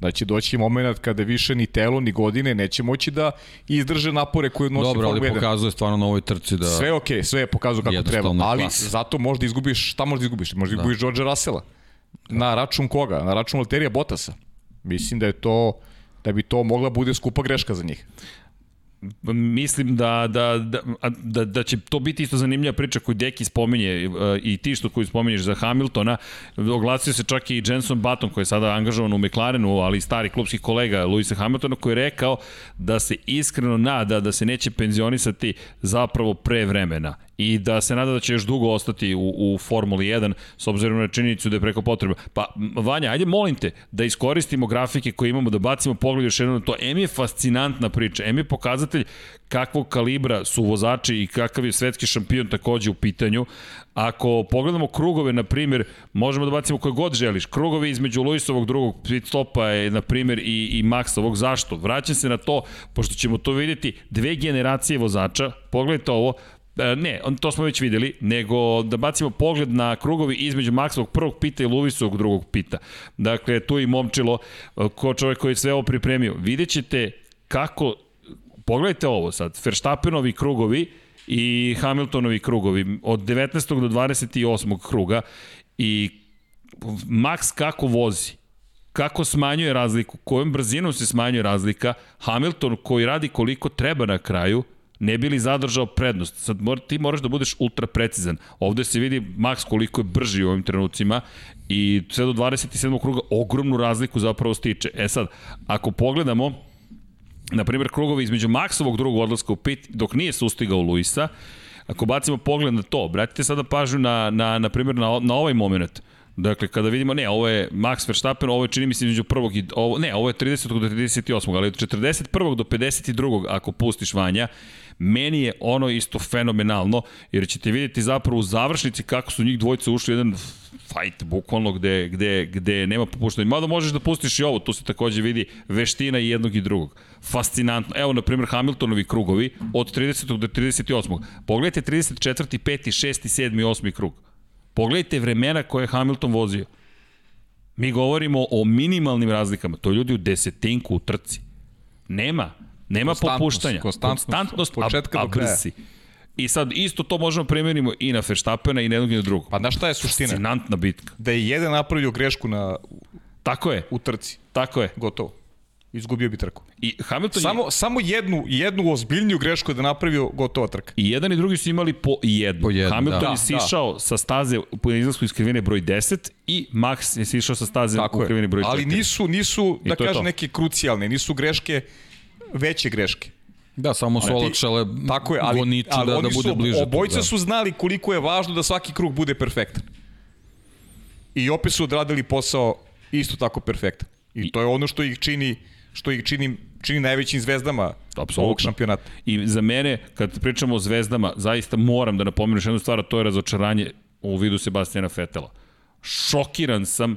Da će doći moment kada više ni telo ni godine neće moći da izdrže napore koje nosi Dobro, ali Formula 1. pokazuje stvarno na ovoj trci da... Sve je okej, sve je pokazao kako treba, ali klasa. zato možda izgubiš, šta možda izgubiš? Možda izgubiš George Russella. Na račun koga? Na račun Valterija Bottasa. Mislim da je to da bi to mogla bude skupa greška za njih. mislim da, da, da, da, da će to biti isto zanimljiva priča koju Deki spominje e, i ti što koju spominješ za Hamiltona. Oglasio se čak i Jenson Button koji je sada angažovan u McLarenu, ali i stari klubski kolega Luisa Hamiltona koji je rekao da se iskreno nada da se neće penzionisati zapravo pre vremena i da se nada da će još dugo ostati u, u Formuli 1 s obzirom na činjenicu da je preko potreba. Pa, Vanja, ajde molim te da iskoristimo grafike koje imamo, da bacimo pogled još jednom na to. M je fascinantna priča, M je pokazatelj kakvog kalibra su vozači i kakav je svetski šampion takođe u pitanju. Ako pogledamo krugove, na primjer, možemo da bacimo koje god želiš. Krugovi između Luisovog drugog pit stopa je, na primjer, i, i Maxovog. Zašto? Vraćam se na to, pošto ćemo to vidjeti, dve generacije vozača, pogledajte ovo, Ne, on, to smo već videli, nego da bacimo pogled na krugovi između Maksovog prvog pita i Luvisovog drugog pita. Dakle, tu i momčilo, e, ko čovjek koji je sve ovo pripremio. Vidjet ćete kako, pogledajte ovo sad, Verstappenovi krugovi i Hamiltonovi krugovi od 19. do 28. kruga i Max kako vozi kako smanjuje razliku, kojom brzinom se smanjuje razlika, Hamilton koji radi koliko treba na kraju, ne bi li zadržao prednost. Sad mor, ti moraš da budeš ultra precizan. Ovde se vidi Max koliko je brži u ovim trenucima i sve do 27. kruga ogromnu razliku zapravo stiče. E sad, ako pogledamo, na primjer, krugovi između Maksovog drugog odlaska u pit, dok nije sustigao Luisa, ako bacimo pogled na to, obratite sada pažnju na, na, na primjer, na, na ovaj moment. Dakle, kada vidimo, ne, ovo je Max Verstappen, ovo je čini mi se između prvog i, ovo, ne, ovo je 30. do 38. ali od 41. do 52. ako pustiš Vanja, meni je ono isto fenomenalno, jer ćete vidjeti zapravo u završnici kako su njih dvojice ušli jedan fight, bukvalno, gde, gde, gde nema popuštanja. Mada možeš da pustiš i ovo, tu se takođe vidi veština i jednog i drugog. Fascinantno. Evo, na primjer, Hamiltonovi krugovi od 30. do 38. Pogledajte 34. 5. 6. 7. 8. krug. Pogledajte vremena koje je Hamilton vozio. Mi govorimo o minimalnim razlikama. To je ljudi u desetinku u trci. Nema. Nema Konstantnost, popuštanja. konstantnost od a, početka a do kraja. si. I sad isto to možemo primenimo i na Verstappena i na jednog i na drugog. Pa znaš šta je suština? Fascinantna bitka. Da je jedan napravio grešku na, Tako je, u trci. tako je. Gotovo. Izgubio bi trku. I Hamilton je, Samo, samo jednu, jednu ozbiljniju grešku da je napravio gotova trka. i jedan i drugi su imali po jednu. Po jednu, Hamilton da. je sišao sa staze po izlasku iz krivine broj 10 i Max je sišao sa staze Tako u je. krivini broj 4. Ali nisu, nisu da kažem, neke krucijalne, nisu greške, veće greške. Da, samo su olakšale Tako je, ali, goniču ali da, da bude su, bliže. tu, obojica da. su znali koliko je važno da svaki krug bude perfektan. I opet su odradili posao isto tako perfektan. I to je ono što ih čini što ih čini, čini najvećim zvezdama Apsolutno. ovog šampionata. I za mene, kad pričamo o zvezdama, zaista moram da napomenu jednu stvar, a to je razočaranje u vidu Sebastijana Fetela. Šokiran sam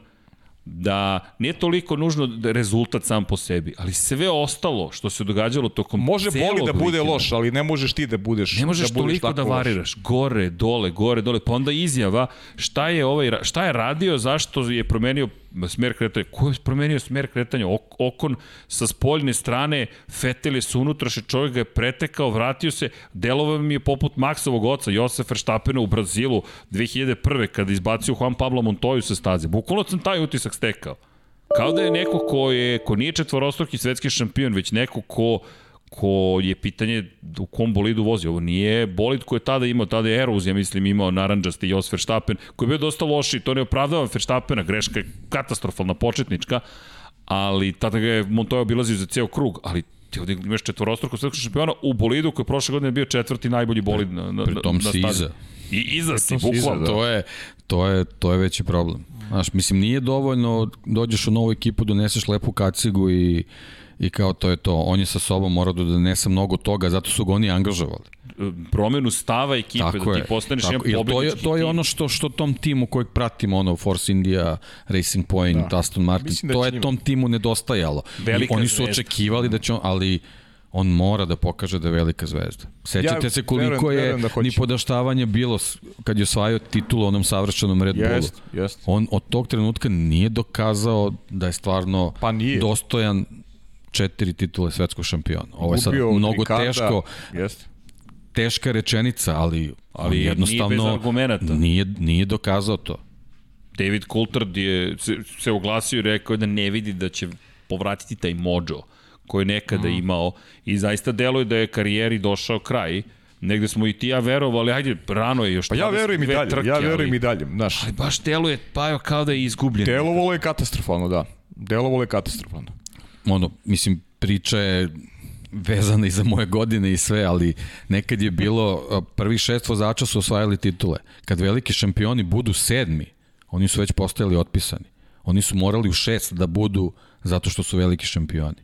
da nije toliko nužno rezultat sam po sebi, ali sve ostalo što se događalo tokom Može boli da bude vikenda, loš, ali ne možeš ti da budeš Ne možeš da budeš toliko da tako loš. variraš. Gore, dole, gore, dole. Pa onda izjava šta je, ovaj, šta je radio, zašto je promenio smer kretanja. Ko je promenio smer kretanja? Ok, okon sa spoljne strane, Fetel je su unutraše, čovjek ga je pretekao, vratio se. Delovao mi je poput Maksovog oca, Josef Verstappena u Brazilu 2001. kada izbacio Juan Pablo Montoyu sa staze. Bukvalno sam taj utisak stekao. Kao da je neko ko, je, ko nije četvorostruki svetski šampion, već neko ko ko je pitanje u kom bolidu vozi. Ovo nije bolid koji je tada imao, tada je Eruz, ja mislim, imao naranđasti Jos Verstappen, koji je bio dosta loši, to ne opravdava Verstappena, greška je katastrofalna, početnička, ali tada ga je Montoya obilazio za ceo krug, ali ti ovde imaš četvorostruko svetskog šampiona u bolidu koji je prošle godine bio četvrti najbolji bolid na, na, Pritom na, si stazi. iza. I iza si, si bukvalno. To je, to je, to je veći problem. Znaš, mislim, nije dovoljno, dođeš u novu ekipu, doneseš lepu kacigu i i kao to je to. On je sa sobom morao da donese mnogo toga, zato su ga oni angažovali. promenu stava ekipe, Tako da je. ti postaneš jedan Tako, jer to je, pobednički to je tim. ono što, što tom timu kojeg pratimo, ono Force India, Racing Point, da. Aston Martin, Mislim da to je njima- tom timu nedostajalo. Velika I oni su zvezda. očekivali da će on, ali on mora da pokaže da je velika zvezda. Sećate Ja se koliko verujem- je verujem da hoće. ni podaštavanje bilo kad je osvajao titulu u onom savršenom Red Bullu. Jest, jest. On od tog trenutka nije dokazao da je stvarno Pa nije. dostojan četiri titule svetskog šampiona. Ovo je sad Gubio mnogo Ricarda, teško, Jeste. teška rečenica, ali, ali nije jednostavno bez argumenata. Nije, nije dokazao to. David Coulthard je se, se oglasio i rekao da ne vidi da će povratiti taj mođo koji je nekada Mhm. imao i zaista deluje da je karijeri došao kraj. Negde smo i ti ja verovali, ajde, rano je još Pa ja verujem i 22 dalje, trke, ja ali- verujem i dalje. Znaš, Ali baš deluje, pa kao da je izgubljen. delovalo je katastrofalno, da. Delovalo je katastrofalno. Ono, mislim, priča je vezana i za moje godine i sve, ali nekad je bilo, prvi šest vozača su osvajali titule. Kad veliki šampioni budu sedmi, oni su već postajali otpisani. Oni su morali u šest da budu zato što su veliki šampioni.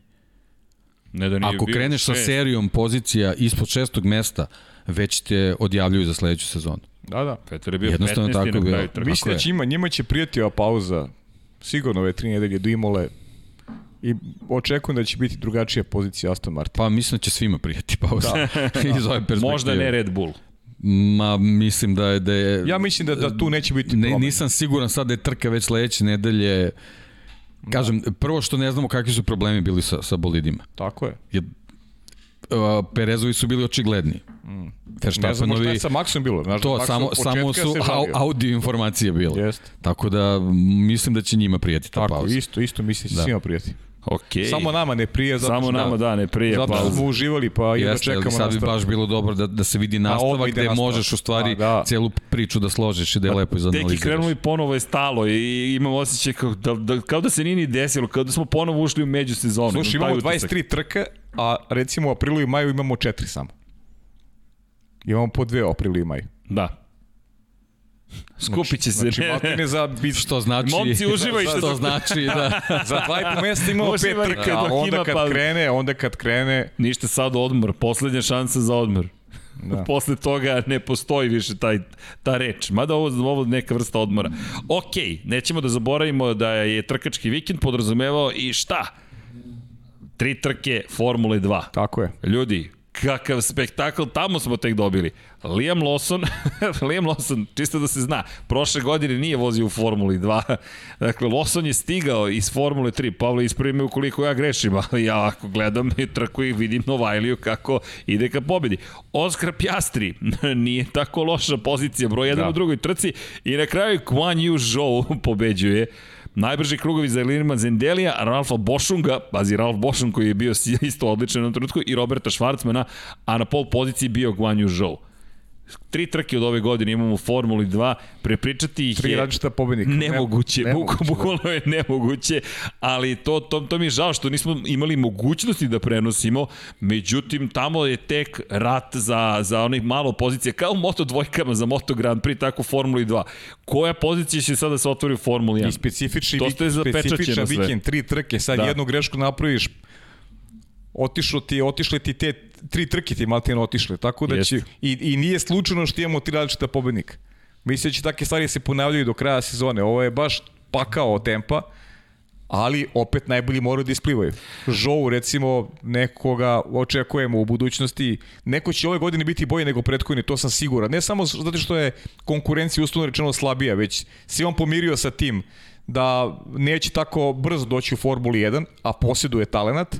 Ne da nije Ako kreneš sa serijom pozicija ispod šestog mesta, već te odjavljuju za sledeću sezonu. Da, da. Petar je bio Jednostavno 15. tako kraju bilo. Mislim da je. će ima, njima će prijeti ova pauza sigurno ove tri nedelje do Imole i očekujem da će biti drugačija pozicija Aston Martin. Pa mislim da će svima prijeti pauza da. iz ove perspektive. Možda ne Red Bull. Ma, mislim da je... Da je Ja mislim da, da tu neće biti ne, problem. nisam siguran sad da je trka već sledeće nedelje. Kažem, prvo što ne znamo kakvi su problemi bili sa, sa bolidima. Tako je. Jer, uh, Perezovi su bili očigledni. Mm. Ne znamo šta je sa Maxom bilo. Znaš, to, Max samo, samo su au, audio informacije bile. Jeste. Tako da mislim da će njima prijeti ta Tako, pauza. isto, isto mislim da će Da. svima prijeti. Okay. Samo nama ne prije, zato Samo što, nama da, ne prije zato što smo uživali, pa ali čekamo sad bi nastavak. baš bilo dobro da, da se vidi odmah nastavak ide gde nastavak. možeš u stvari Pa, da. celu priču da složiš i da je lepo Teki izanaliziraš. krenulo i ponovo je stalo i imam osjećaj kao da, da, kao da se nije ni desilo, kao da smo ponovo ušli u međusezonu. Slušaj, imamo utisak. 23 trke, a recimo u aprilu i maju imamo 4 samo. Imamo po dve u aprilu i maju. Da. Skupit će se. Znači, maltene za bit... Što znači... Momci, uživajte Što znači da... Za dva i po mesta imamo pet Uživajte trke, dok a onda kad pauze. krene, onda kad krene... Ništa sad odmor, poslednja šansa za odmor. Da. Posle toga ne postoji više taj, ta reč. Mada ovo, ovo neka vrsta odmora. Ok, nećemo da zaboravimo da je trkački vikend podrazumevao i šta? Tri trke Formule 2. Tako je. Ljudi, kakav spektakl, tamo smo tek dobili. Liam Lawson, Liam Lawson, čisto da se zna, prošle godine nije vozio u Formuli 2. Dakle, Lawson je stigao iz Formule 3. Pavle, ispravi me ukoliko ja grešim, ali ja ako gledam i trku i vidim Novajliju kako ide ka pobedi. Oscar Piastri, nije tako loša pozicija, broj 1 Da. u drugoj trci i na kraju Kwan Yu Zhou pobeđuje. Najbrži krugovi za Linima Zendelija, Ralfa Bošunga, pazi Ralf Bošung koji je bio isto odličan na trenutku, i Roberta Švarcmana, a na pol poziciji bio Guan Yu Zhou. Tri trke od ove godine imamo u Formuli 2, prepričati ih Tri je različita pobednika. nemoguće, nemoguće, da. bukvalno je nemoguće, ali to, to, to mi je žao što nismo imali mogućnosti da prenosimo, međutim tamo je tek rat za, za onih malo pozicije, kao u Moto dvojkama za Moto Grand Prix, tako u Formuli 2. Koja pozicija će sada se otvori u Formuli 1? I specifični, vik, zapečaćeno specifičan vikend, tri trke, sad da. jednu grešku napraviš, otišlo ti, otišle ti te tri trke ti maltene otišle, tako da će, i, i nije slučajno što imamo tri različita pobednika. Mislim da će takve stvari se ponavljaju do kraja sezone. Ovo je baš pakao tempa, ali opet najbolji moraju da isplivaju. Žou, recimo, nekoga očekujemo u budućnosti, neko će ove godine biti bolji nego prethodni, to sam siguran. Ne samo zato što je konkurencija uslovno rečeno slabija, već si on pomirio sa tim da neće tako brzo doći u Formuli 1, a posjeduje talenat.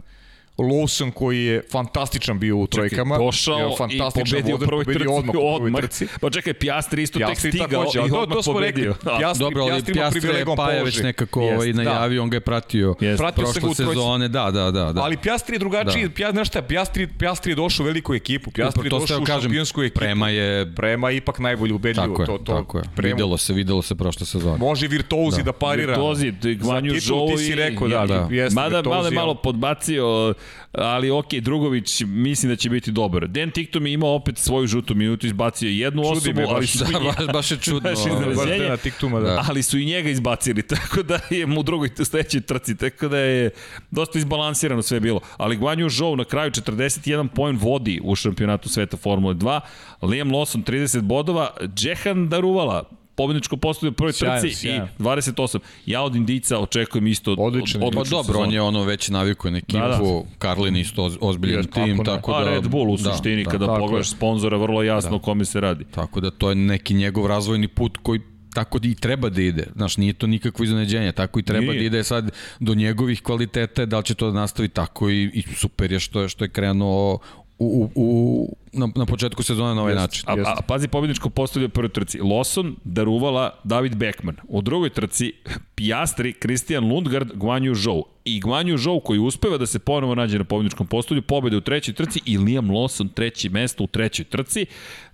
Lawson koji je fantastičan bio u trojkama. došao bio i fantastičan pobedio u prvoj trci. odmah, odmah. trci. Pa čekaj, Piastri isto tek stigao takođe, i to- odmah to smo pobedio. rekli. Da. Piastri- Dobro, ali Piastri ima Piastri je Paja već nekako Jest, ovaj, da. najavio, on ga je pratio Jest. Pratio prošle sezone, da, da, da. da. Ali Piastri je drugačiji, da. Pja, znaš šta, Piastri, Piastri je došao u veliku ekipu, Piastri je to došao ste u šampionsku ekipu. Prema je, Prema je ipak najbolje ubedljivo. tako je, to, to, tako je. Prema, Videlo se, videlo se prošle sezone. Može virtuozi da, da parira. Virtuozi, Gvanju Zhou ti si i- rekao, da, da. Mada, je malo podbacio ali ok, Drugović mislim da će biti dobar. Dan Tiktom je imao opet svoju žutu minutu, izbacio jednu Čudi osobu, me baš. ali su, Da, baš, baš je čudno. Baš iznenađenje. Baš na tiktuma, da. Ali su i njega izbacili, tako da je mu drugoj sledećoj trci, tako da je dosta izbalansirano sve bilo. Ali Guan Yu Zhou na kraju 41 poen vodi u šampionatu sveta Formule 2, Liam Lawson 30 bodova, Džehan Daruvala pobedničko postavio u prvoj Sjajan, trci sjajan. i 28. Ja od Indica očekujem isto od, Odličan od. Pa dobro, on je ono već navikuje na ekipu, Da, da, da. Karlin isto oz- ozbiljan Jest, tim, tako tako A da... Red Bull u da, suštini, da, kada pogledaš sponzora, vrlo jasno o kome se radi. Tako da to je neki njegov razvojni put koji tako i treba da ide. Znaš, nije to nikakvo iznenađenje, tako i treba Nije. da ide sad do njegovih kvaliteta, da li će to da nastavi tako i, i super je što je, što je krenuo u, u, u, na, na početku sezone na ovaj Jest. način. A, a pazi pobedničko postavlja u prvoj trci. Lawson, Daruvala, David Beckman. U drugoj trci Piastri, Christian Lundgaard, Guan Yu Zhou. I Guan Yu Zhou koji uspeva da se ponovo nađe na pobedničkom postavlju, pobede u trećoj trci i Liam Lawson treći mesto u trećoj trci.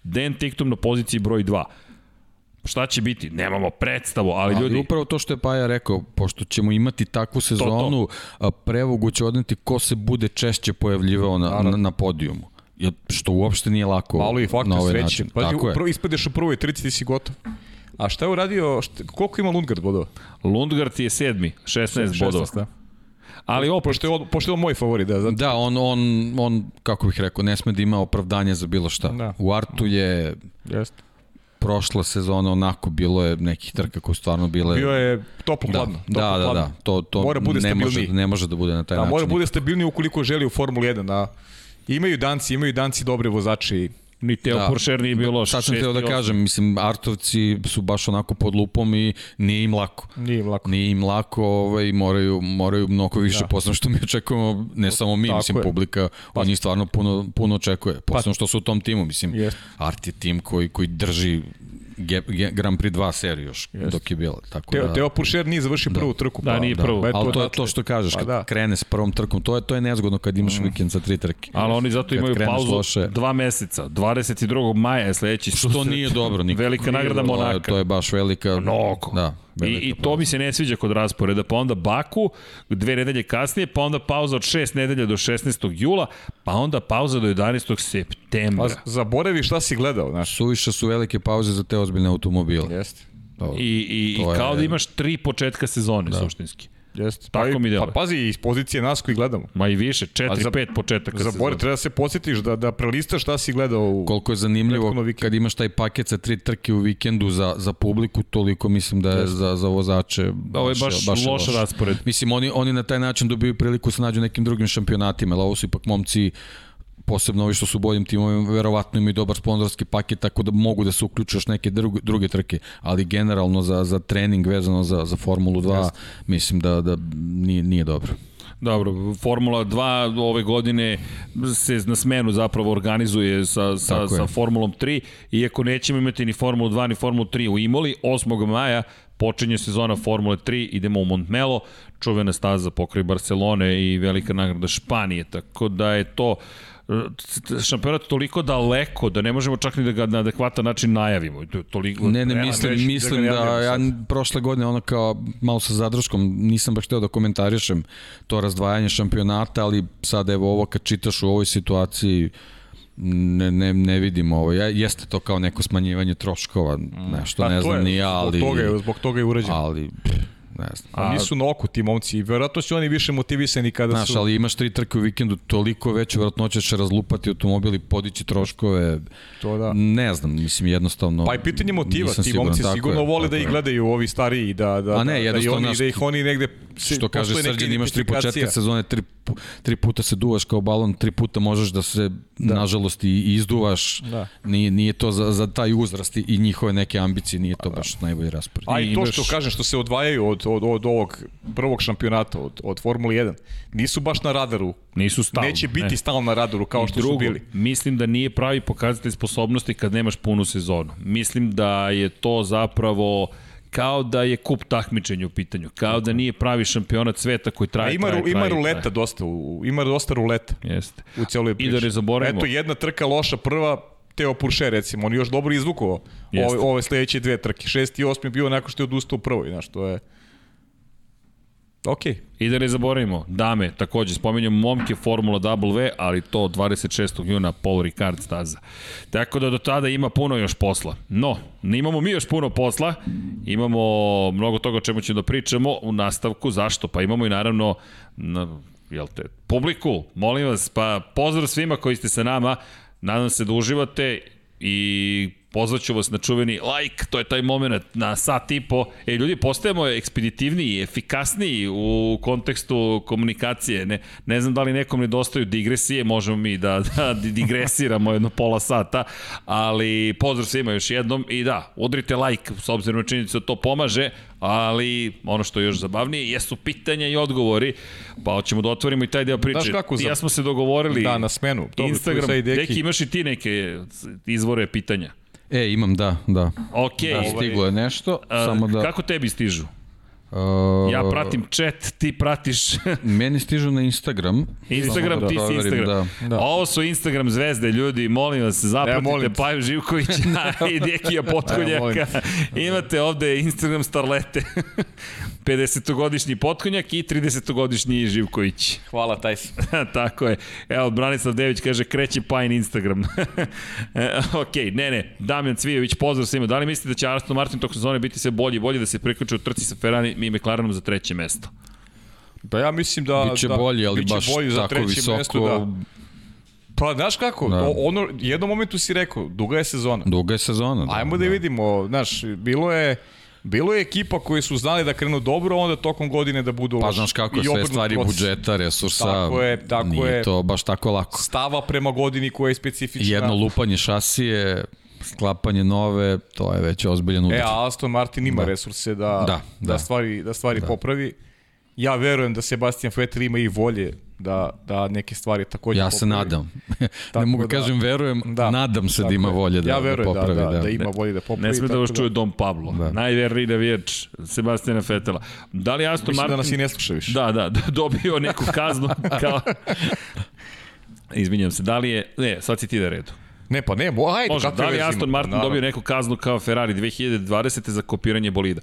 Dan Tiktum na poziciji broj 2. Šta će biti? Nemamo predstavu, ali, Ali ljudi... upravo to što je Paja rekao, pošto ćemo imati takvu sezonu, to, prevogu će odneti ko se bude češće pojavljivao na, na, na podijumu. Što uopšte nije lako Malo i na faktor ovaj sreće. način. Pazi, Tako je. ispadeš u prvoj trici, ti si gotov. A šta je uradio, šta, koliko ima Lundgard bodova? Lundgaard je sedmi, 16 bodova. 16, da. Ali opet, Pošto je, on, pošto je on moj favorit, da, zato. Da, on, on, on, kako bih rekao, ne sme da ima opravdanje za bilo šta. Da. U Artu je Jeste. Prošla sezona onako, bilo je nekih trka koje stvarno bile... Bio je toplo da, hladno. da, da, da, to, to Mora bude ne, može, stabilniji. ne može da bude na taj Da, način. mora bude stabilniji ukoliko želi u Formuli 1. Da. Imaju danci, imaju danci dobre vozači. Ni Teo Da. Puršer nije bilo Sad sam teo da kažem, mislim, Artovci su baš onako pod lupom i nije im lako. Nije im lako. Nije im lako, ovaj, moraju, moraju mnogo više, da. posebno što mi očekujemo, ne samo mi, Tako mislim, je. publika, od njih stvarno puno, puno očekuje, posebno što su u tom timu, mislim, Jest. Art je tim koji, koji drži Ge, Ge, Grand Prix 2 seriju još Jest. dok je bilo. Tako Teo, da, Teo Puršer nije završio prvu trku. Da, nije prvu. Pa eto, Ali to je to što kažeš, Pa kad da. krene s prvom trkom, to je to je nezgodno kad imaš vikend sa tri trke. Ali oni zato Kad imaju pauzu loše. dva meseca. 22. maja je sledeći Što susret. nije dobro nikako. Velika nagrada To je- Monaka. To je baš velika... Mnogo. Da, I, I to mi se ne sviđa kod rasporeda, pa onda Baku, dve nedelje kasnije, pa onda pauza od 6 nedelja do 16. jula, pa onda pauza do 11. septembra. Pa zaboravi šta si gledao, znaš. Suviše su velike pauze za te ozbiljne automobile. Jeste. To- I, i, i To je- kao da imaš tri početka sezone, da. suštinski. Jeste. Tako pa, i- mi deluje. Pa pazi, iz pozicije nas koji gledamo. Ma i više, A 4 za- 5 početaka Zabori, sezone. treba da se podsjetiš da, da prelistaš šta si gledao u... Koliko je zanimljivo kad imaš taj paket sa tri trke u vikendu za, za publiku, toliko mislim da je za, za vozače Ovo je baš, baš loš loše. raspored. Mislim, oni, oni na taj način dobiju priliku da se nađu nekim drugim šampionatima, ali ovo su ipak momci posebno ovi što su boljim timovima, verovatno imaju dobar sponzorski paket, tako da mogu da se uključe još neke druge, druge trke, ali generalno za, za trening vezano za, za Formulu 2, mislim da, da nije, nije dobro. Dobro, Formula 2 ove godine se na smenu zapravo organizuje sa, sa, Tako je. sa Formulom 3, iako nećemo imati ni Formulu 2 ni Formulu 3 u Imoli, 8. maja počinje sezona Formule 3, idemo u Montmelo, čuvena staza pokraj Barcelone i velika nagrada Španije, tako da je to šampionat toliko daleko da ne možemo čak ni da ga na adekvatan način najavimo. Toliko, Ne, ne, mislim, reći da mislim da, najavljamo ja prošle godine ono kao malo sa zadrškom nisam baš hteo da komentarišem to razdvajanje šampionata, ali sad evo ovo kad čitaš u ovoj situaciji ne, ne, ne vidim ovo. Ja, jeste to kao neko smanjivanje troškova, nešto, Pa ne znam je, ni ja, ali... Zbog toga je, zbog toga je urađeno. Ali, pff, ne znam. A, nisu na oku ti momci i verovatno su oni više motivisani kada Znaš, su... ali imaš tri trke u vikendu, toliko veću vratnoće će razlupati automobil i podići troškove. To da. Ne znam, mislim jednostavno... Pa i pitanje motiva, ti siguran, momci sigurno je, vole da ih gledaju ovi stariji, da, da, A ne, da, da, oni, naš- da ih oni negde... Što kaže Srđan, imaš tri početka sezone, tri, tri puta se duvaš kao balon, tri puta možeš da se, da. nažalost, i izduvaš. Da. Nije, nije to za, za taj uzrast i- njihove neke ambicije, nije to baš najbolji raspored. A i to imaš- što kažem, što se odvajaju od, od, od ovog prvog šampionata, od, od Formule 1, nisu baš na radaru. Nisu stalno. Neće biti ne. stalno na radaru kao I što drugo, su bili. mislim da nije pravi pokazatelj sposobnosti kad nemaš punu sezonu. Mislim da je to zapravo kao da je kup takmičenja u pitanju, kao da nije pravi šampionat sveta koji A traje, ima, traje, ru- ima traje, ruleta traje. dosta, u, ima dosta ruleta Jeste. u celoj priči. I da ne zaboravimo. Eto, jedna trka loša prva, Teo Purše recimo, on je još dobro izvukovao ove, ove sledeće dve trke. Šesti i osmi bio nakon što je odustao u prvoj, znaš, to je... Ok. I da ne zaboravimo, dame, takođe, spominjamo momke Formula W, ali to 26. juna Paul Ricard staza. Tako da do tada ima puno još posla. No, ne imamo mi još puno posla, imamo mnogo toga o čemu ćemo da pričamo u nastavku. Zašto? Pa imamo i naravno na, jel te, publiku, molim vas, pa pozdrav svima koji ste sa nama, nadam se da uživate i pozvaću vas na čuveni like, to je taj moment na sat i po. E, ljudi, postajemo ekspeditivniji, efikasniji u kontekstu komunikacije. Ne, ne znam da li nekom nedostaju digresije, možemo mi da, da digresiramo jedno pola sata, ali pozdrav svima još jednom i da, udrite like, s obzirom na činjenicu da to pomaže, ali ono što je još zabavnije jesu pitanja i odgovori, pa hoćemo da otvorimo i taj deo priče. Znaš kako, Ti ja smo se dogovorili. Da, na smenu. Dobro, Instagram. Deki, imaš i ti neke izvore pitanja? E, imam, da, da. Ok. Da, stiglo je nešto, A, samo da... Kako tebi stižu? Uh, Ja pratim chat, ti pratiš Meni stižu na Instagram. Instagram, Samo ti si proverim, Instagram. Da. Da. Ovo su Instagram zvezde, ljudi, molim vas, zapratite molim te. Paju Živkovića i Dekija molim Potkonjaka. Imate ovde Instagram starlete. 50-godišnji Potkonjak i 30-godišnji Živković. Hvala, Tajs. Tako je. Evo, Branislav Dević kaže kreće Pajin Instagram. e, ok, ne, ne. Damjan Cvijović, pozdrav svima. Da li mislite da će Aston Martin tokom sezone biti sve bolji i bolji da se priključe u trci sa Ferrari i McLarenom za treće mesto? Pa ja mislim da... Biće da, bolji, ali biće baš bolji za tako treće visoko. Mesto, da. Pa, znaš kako, Da. da. ono, jednom momentu si rekao, duga je sezona. Duga je sezona. Da, Ajmo da, vidimo, znaš, bilo je... Bilo je ekipa koji su znali da krenu dobro, onda tokom godine da budu Pa loši. znaš kako sve stvari proces. budžeta, resursa. Tako je, tako nije je. to baš tako lako. Stava prema godini koja je specifična. Jedno lupanje šasije, sklapanje nove, to je već ozbiljan udar. E, a Aston Martin ima Da. resurse da, Da, da, da. da stvari, da stvari da. popravi. Ja verujem da Sebastian Vettel ima i volje da, da neke stvari takođe Ja popravi. se nadam. ne mogu da- kažem verujem, Da, nadam se da ima je. volje da, ja da verujem popravi. da, da, da, ima volje da popravi. Ne sme da vas čuje Dom Pablo. Da. Da. Najverniji navijač Sebastiana Fetela. Da li Aston Mislim Martin... da nas i ne sluša više. Da, da, da, dobio neku kaznu kao... Izvinjam se, da li je... Ne, sad si ti da redu. Ne, pa ne, ajde, Može, kakve da li Aston? Martin Naravno. dobio neku kaznu kao Ferrari 2020. za kopiranje bolida?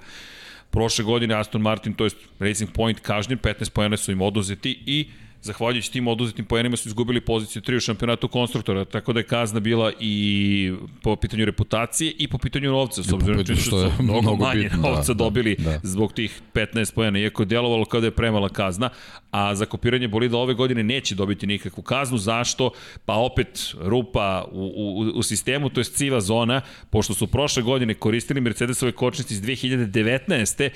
Prošle godine Aston Martin, to je Racing Point kažnjen, 15 pojene su im oduzeti i zahvaljujući tim oduzetim poenima su izgubili poziciju 3 u šampionatu konstruktora, tako da je kazna bila i po pitanju reputacije i po pitanju novca, s obzirom činjenicu što je su mnogo, mnogo manje bitno, novca da, dobili da, da. zbog tih 15 pojena, iako je djelovalo kao da je premala kazna, a za kopiranje bolida ove godine neće dobiti nikakvu kaznu. Zašto? Pa opet rupa u, u, u sistemu, to je civa zona, pošto su prošle godine koristili Mercedesove kočnice iz 2019.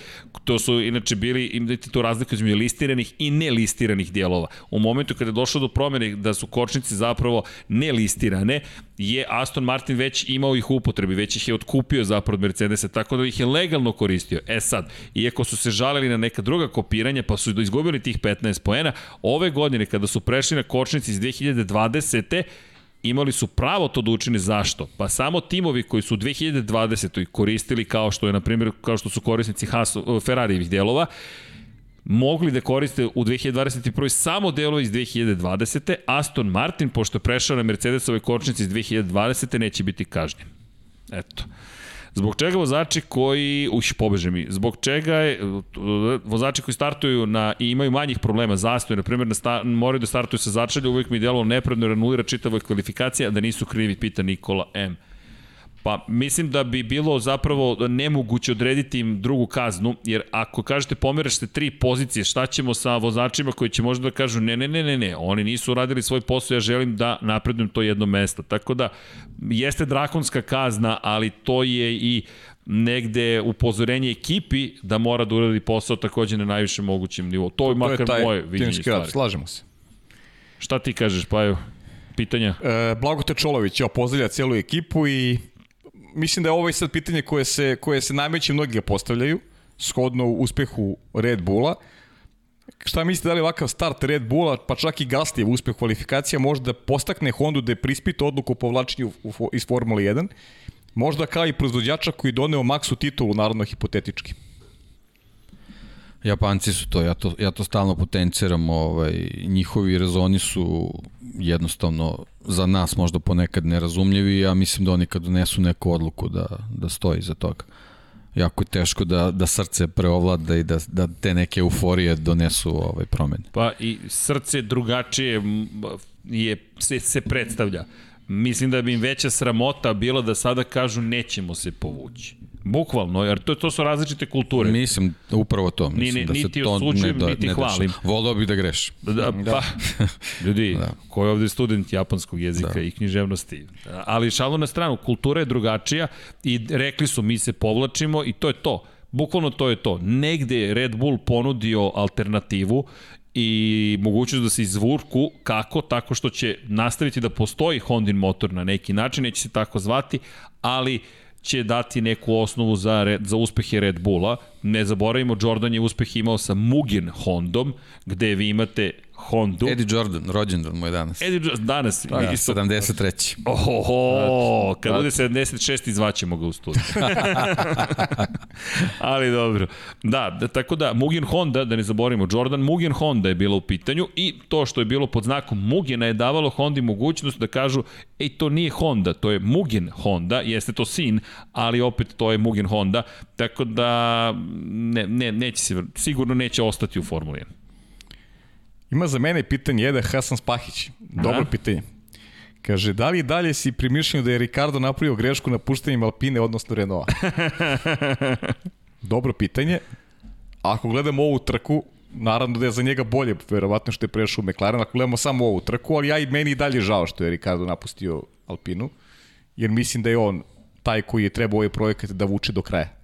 To su inače bili, imate tu razliku između listiranih i nelistiranih dijelova. U momentu kada je došlo do promene da su kočnice zapravo nelistirane, je Aston Martin već imao ih u upotrebi, već ih je otkupio zapravo od Mercedesa, tako da ih je legalno koristio. E sad, iako su se žalili na neka druga kopiranja, pa su izgubili tih 15 poena, ove godine kada su prešli na kočnici iz 2020 imali su pravo to da učine zašto? Pa samo timovi koji su u 2020. koristili kao što je na primjer kao što su korisnici Haas, Ferrarijevih delova mogli da koriste u 2021. samo delove iz 2020. Aston Martin, pošto je prešao na Mercedesove kočnice iz 2020. neće biti kažnjen. Eto. Zbog čega vozači koji, uš, pobeže mi, zbog čega je, vozači koji startuju na, i imaju manjih problema, zastoj, na primjer, na sta, moraju da startuju sa začelja, uvijek mi delo nepredno jer anulira čitavoj kvalifikacija, da nisu krivi, pita Nikola M. Pa mislim da bi bilo zapravo nemoguće odrediti im drugu kaznu, jer ako kažete pomeraš se tri pozicije, šta ćemo sa vozačima koji će možda da kažu ne, ne, ne, ne, ne, oni nisu radili svoj posao, ja želim da napredujem to jedno mesto. Tako da jeste drakonska kazna, ali to je i negde upozorenje ekipi da mora da uradi posao takođe na najvišem mogućem nivou. To je To makar je taj moje viđenje rad, stvari. slažemo se. Šta ti kažeš, Paju? Pitanja? E, Blagote Čolović, ja pozdravlja celu ekipu i mislim da je ovo sad pitanje koje se, koje se najmeće mnogi ga postavljaju, shodno uspehu Red Bulla. Šta mislite da li ovakav start Red Bulla, pa čak i Gaslijev uspeh kvalifikacija, može da postakne Hondu da prispita odluku o povlačenju u- u- iz Formule 1? Možda kao i proizvođača koji je doneo Maxu titulu, naravno hipotetički. Japanci su to, ja to, ja to stalno potenciram, ovaj, njihovi rezoni su jednostavno za nas možda ponekad nerazumljivi, ja mislim da oni kad donesu neku odluku da, da stoji za toga. jako je teško da, da srce preovlada i da, da te neke euforije donesu ovaj promene. Pa i srce drugačije je, se, se predstavlja. Mislim da bi im veća sramota bila da sada kažu nećemo se povući. Bukvalno, jer to, to su različite kulture. Mislim, upravo to. Mislim ni, ni, da se niti to osuđujem, ne, da, niti ne hvalim. Volao bih da greš. Da, pa, ljudi, da. ko je ovde student japanskog jezika Da. i književnosti. Ali šalu na stranu, kultura je drugačija i rekli su mi se povlačimo i to je to. Bukvalno to je to. Negde je Red Bull ponudio alternativu i mogućnost da se izvurku kako tako što će nastaviti da postoji Hondin motor na neki način, neće se tako zvati, ali će dati neku osnovu za, red, za uspehe Red Bulla. Ne zaboravimo, Jordan je uspeh imao sa Mugen Hondom, gde vi imate Hondu. Eddie Jordan, rođendan moj danas. Eddie Jordan, danas. Da, isto, 73. Oho, kad Da. bude 76 izvaćemo ga u studiju. Ali dobro. Da, da, tako da, Mugen Honda, da ne zaboravimo, Jordan Mugen Honda je bila u pitanju i to što je bilo pod znakom Mugena je davalo Hondi mogućnost da kažu, ej, to nije Honda, to je Mugen Honda, jeste to sin, ali opet to je Mugen Honda, tako da ne, ne, neće se, sigurno neće ostati u Formuli 1. Ima za mene pitanje Eda Hasan Spahić. Dobro Da. pitanje. Kaže, da li dalje si pri mišljenju da je Ricardo napravio grešku na puštanjem Alpine, odnosno Renaulta? Dobro pitanje. Ako gledamo ovu trku, naravno da je za njega bolje, verovatno što je prešao u McLaren, ako gledamo samo ovu trku, ali ja i meni i dalje žao što je Ricardo napustio Alpinu, jer mislim da je on taj koji je trebao ovaj projekat da vuče do kraja.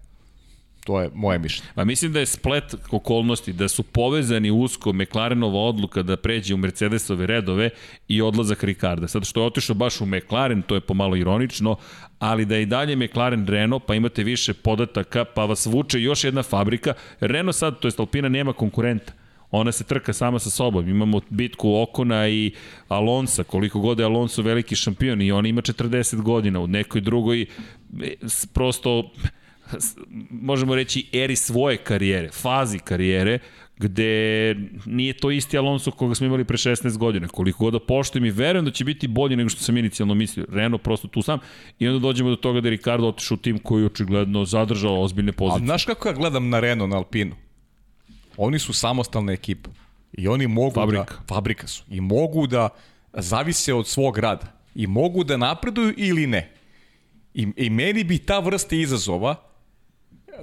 To je moje mišljenje. Pa mislim da je splet okolnosti, da su povezani usko McLarenova odluka da pređe u Mercedesove redove i odlazak Ricarda. Sad što je otišao baš u McLaren, to je pomalo ironično, ali da je i dalje McLaren Renault, pa imate više podataka, pa vas vuče još jedna fabrika. Renault sad, to jest Alpina, nema konkurenta. Ona se trka sama sa sobom. Imamo bitku Okona i Alonsa, koliko god je Alonso veliki šampion i on ima 40 godina. U nekoj drugoj e, prosto možemo reći eri svoje karijere, fazi karijere, gde nije to isti Alonso koga smo imali pre 16 godina. Koliko god da poštujem i verujem da će biti bolji nego što sam inicijalno mislio. Renault prosto tu sam i onda dođemo do toga da je Ricardo otišao u tim koji je očigledno zadržao ozbiljne A pozicije. znaš kako ja gledam na Renault, na Alpinu? Oni su samostalna ekipa. I oni mogu Fabrika. da... Fabrika su. I mogu da zavise od svog rada. I mogu da napreduju ili ne. I, i meni bi ta vrsta izazova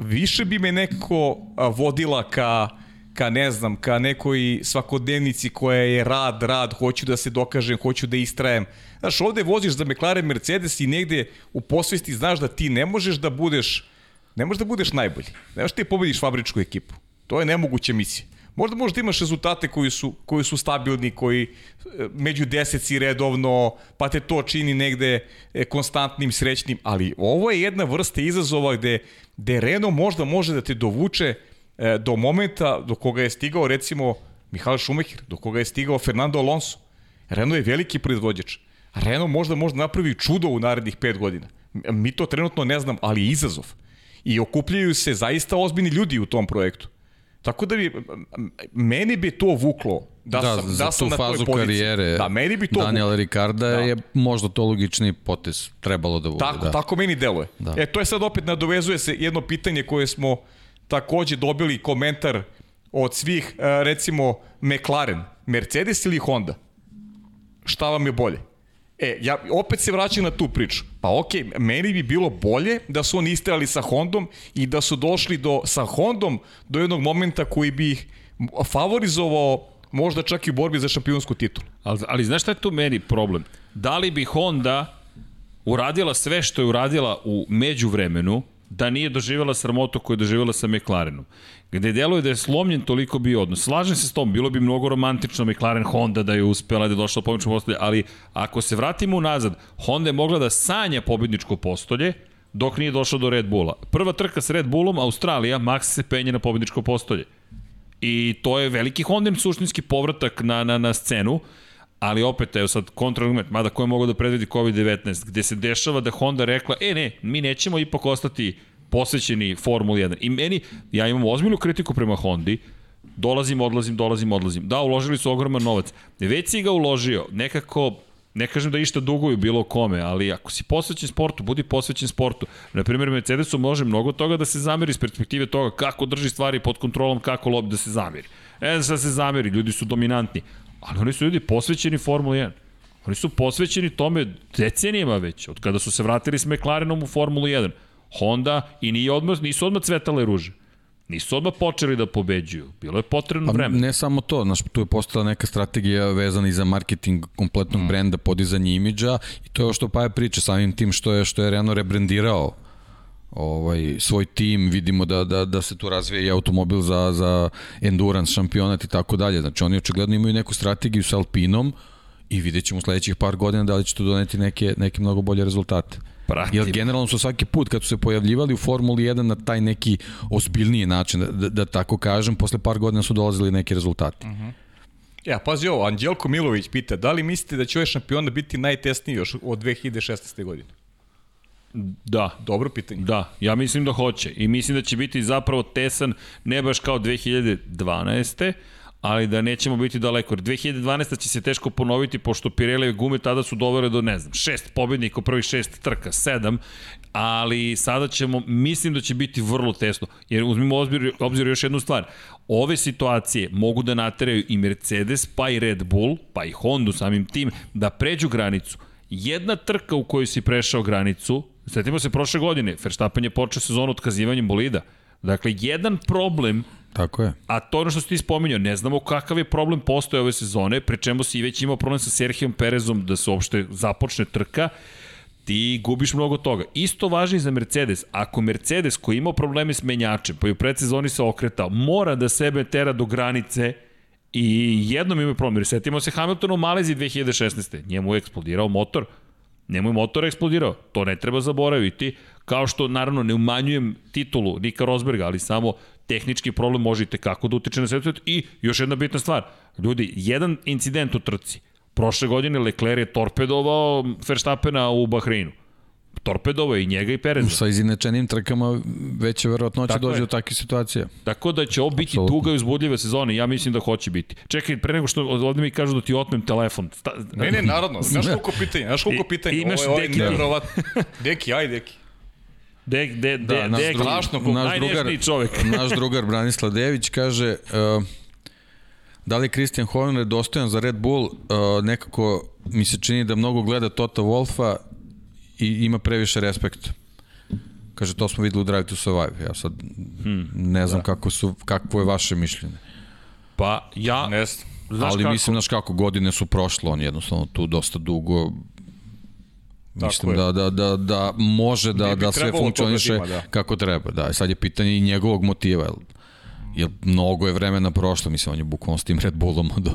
više bi me nekako vodila ka ka ne znam, ka nekoj svakodnevnici koja je rad, rad, hoću da se dokažem, hoću da istrajem. Znaš, ovde voziš za McLaren Mercedes i negde u posvesti znaš da ti ne možeš da budeš ne možeš da budeš najbolji. Ne možeš ti da pobediš fabričku ekipu. To je nemoguća misija. Možda možda imaš rezultate koji su, koji su stabilni, koji e, među deseci redovno, pa te to čini negde e, konstantnim, srećnim, ali ovo je jedna vrsta izazova gde, gde Renault možda može da te dovuče e, do momenta do koga je stigao recimo Mihael Schumacher, do koga je stigao Fernando Alonso. Renault je veliki proizvođač. Renault možda možda napravi čudo u narednih pet godina. M- Mi to trenutno ne znam, ali je izazov. I okupljaju se zaista ozbiljni ljudi u tom projektu. Tako da bi, meni bi to vuklo da, Da, sam, za da sam tu na fazu poziciji. karijere Da, meni bi to Daniela vuklo. Ricarda Da. je možda to logični potez trebalo da bude. Tako, da. tako meni deluje. Da. E, to je sad opet nadovezuje se jedno pitanje koje smo takođe dobili komentar od svih, e, recimo McLaren, Mercedes ili Honda? Šta vam je bolje? E, ja opet se vraćam na tu priču. Pa okej, meni bi bilo bolje da su oni istrali sa Hondom i da su došli do, sa Hondom do jednog momenta koji bi ih favorizovao možda čak i u borbi za šampionsku titulu. Ali, ali znaš šta je tu meni problem? Da li bi Honda uradila sve što je uradila u međuvremenu, da nije doživjela sramotu koju je doživjela sa McLarenom. Gde deluje da je slomljen toliko bio odnos. Slažem se s tom, bilo bi mnogo romantično McLaren Honda da je uspela da je došla do pobedničkog postolja, ali ako se vratimo unazad, Honda je mogla da sanja pobedničko postolje, dok nije došla do Red Bulla. Prva trka s Red Bullom, Australija, Max se penje na pobedničko postolje. I to je veliki Hondin suštinski povratak na, na, na scenu, ali opet, evo sad, kontraargument, mada ko je mogao da predvidi COVID-19, gde se dešava da Honda rekla, e ne, mi nećemo ipak ostati posvećeni Formuli 1. I meni, ja imam ozbiljnu kritiku prema Hondi, dolazim, odlazim, dolazim, odlazim. Da, uložili su ogroman novac. Već si ga uložio, nekako ne kažem da išta duguju bilo kome, ali ako si posvećen sportu, budi posvećen sportu. Na primjer, Mercedesu može mnogo toga da se zameri iz perspektive toga kako drži stvari pod kontrolom, kako lobi da se zameri. E, sad se zameri, ljudi su dominantni, ali oni su ljudi posvećeni Formula 1. Oni su posvećeni tome decenijama već, od kada su se vratili s McLarenom u Formulu 1. Honda i nije odmah, nisu odmah cvetale ruže. Nisu odmah počeli da pobeđuju. Bilo je potrebno Pa vreme. ne samo to, znaš, tu je postala neka strategija vezana i za marketing kompletnog mm. brenda, podizanje imidža i to je ovo što Paja priča samim tim što je što je Renault rebrendirao ovaj svoj tim, vidimo da, da, da se tu razvija i automobil za, za endurance, šampionat i tako dalje. Znači oni očigledno imaju neku strategiju sa Alpinom i vidjet ćemo u sledećih par godina da li će to doneti neke, neke mnogo bolje rezultate. Pratim. Jer generalno su svaki put kad su se pojavljivali u Formuli 1 na taj neki ozbiljniji način, da, da, da tako kažem, posle par godina su dolazili neki rezultati. Uh -huh. Ja, pazi ovo, Anđelko Milović pita, da li mislite da će ovaj šampion biti najtesniji još od 2016. godine? Da. Dobro pitanje. Da, ja mislim da hoće. I mislim da će biti zapravo tesan, ne baš kao 2012 ali da nećemo biti daleko. Jer 2012. će se teško ponoviti, pošto Pirelli gume tada su dovele do, ne znam, šest pobednika u prvih šest trka, sedam, ali sada ćemo, mislim da će biti vrlo tesno. Jer uzmimo obzir, obzir još jednu stvar. Ove situacije mogu da nateraju i Mercedes, pa i Red Bull, pa i Honda samim tim, da pređu granicu. Jedna trka u kojoj si prešao granicu, setimo se prošle godine, Verstappen je počeo sezonu otkazivanjem bolida. Dakle, jedan problem Tako je. A to ono što si ti spominjao, ne znamo kakav je problem postoje ove sezone, pre čemu si već imao problem sa Serhijom Perezom da se uopšte započne trka, ti gubiš mnogo toga. Isto važi i za Mercedes. Ako Mercedes koji imao probleme s menjačem, pa i u predsezoni se okretao, mora da sebe tera do granice i jednom imaju problem. Setimo se Hamiltonu u Maleziji 2016. Njemu je eksplodirao motor, Njemu je motor eksplodirao, to ne treba zaboraviti, kao što naravno ne umanjujem titulu Nika Rosberga, ali samo tehnički problem možete kako da utiče na sve i još jedna bitna stvar, ljudi, jedan incident u trci, prošle godine Leclerc je torpedovao Verstappena u Bahreinu, torpedovao i njega i Pereza. Sa izinačenim trkama veća verovatnoća Tako dođe je. do takve situacije. Tako da će ovo biti Apsolutno. duga i uzbudljiva sezona i ja mislim da hoće biti. Čekaj, pre nego što ovde mi kažu da ti otmem telefon. Sta, Ne, ne, narodno. Znaš koliko pitanja, znaš koliko I- pitanja. imaš ovo je, ovo je Deki. nevjerovatno. Deki, aj Deki. Dek, de, de, Da, naš, de, drugar, strašno ko- naš, drugar, čovek. naš drugar Branislav Dević kaže uh, da li je Christian Horner dostojan za Red Bull uh, nekako mi se čini da mnogo gleda Tota Wolfa i ima previše respekta. Kaže, to smo videli u Drive to Survive. Ja sad hmm, ne znam da. kako su, kakvo je vaše mišljenje. Pa ja, Ne znam. znaš Ali kako, mislim, znaš kako, godine su prošle, on jednostavno tu dosta dugo Mislim je. da, da, da, da može da, da sve trebalo funkcioniše da ima, da. kako treba. Da, sad je pitanje i njegovog motiva. Jel, jer mnogo je vremena prošlo, mislim, on je bukvalno s tim Red Bullom od,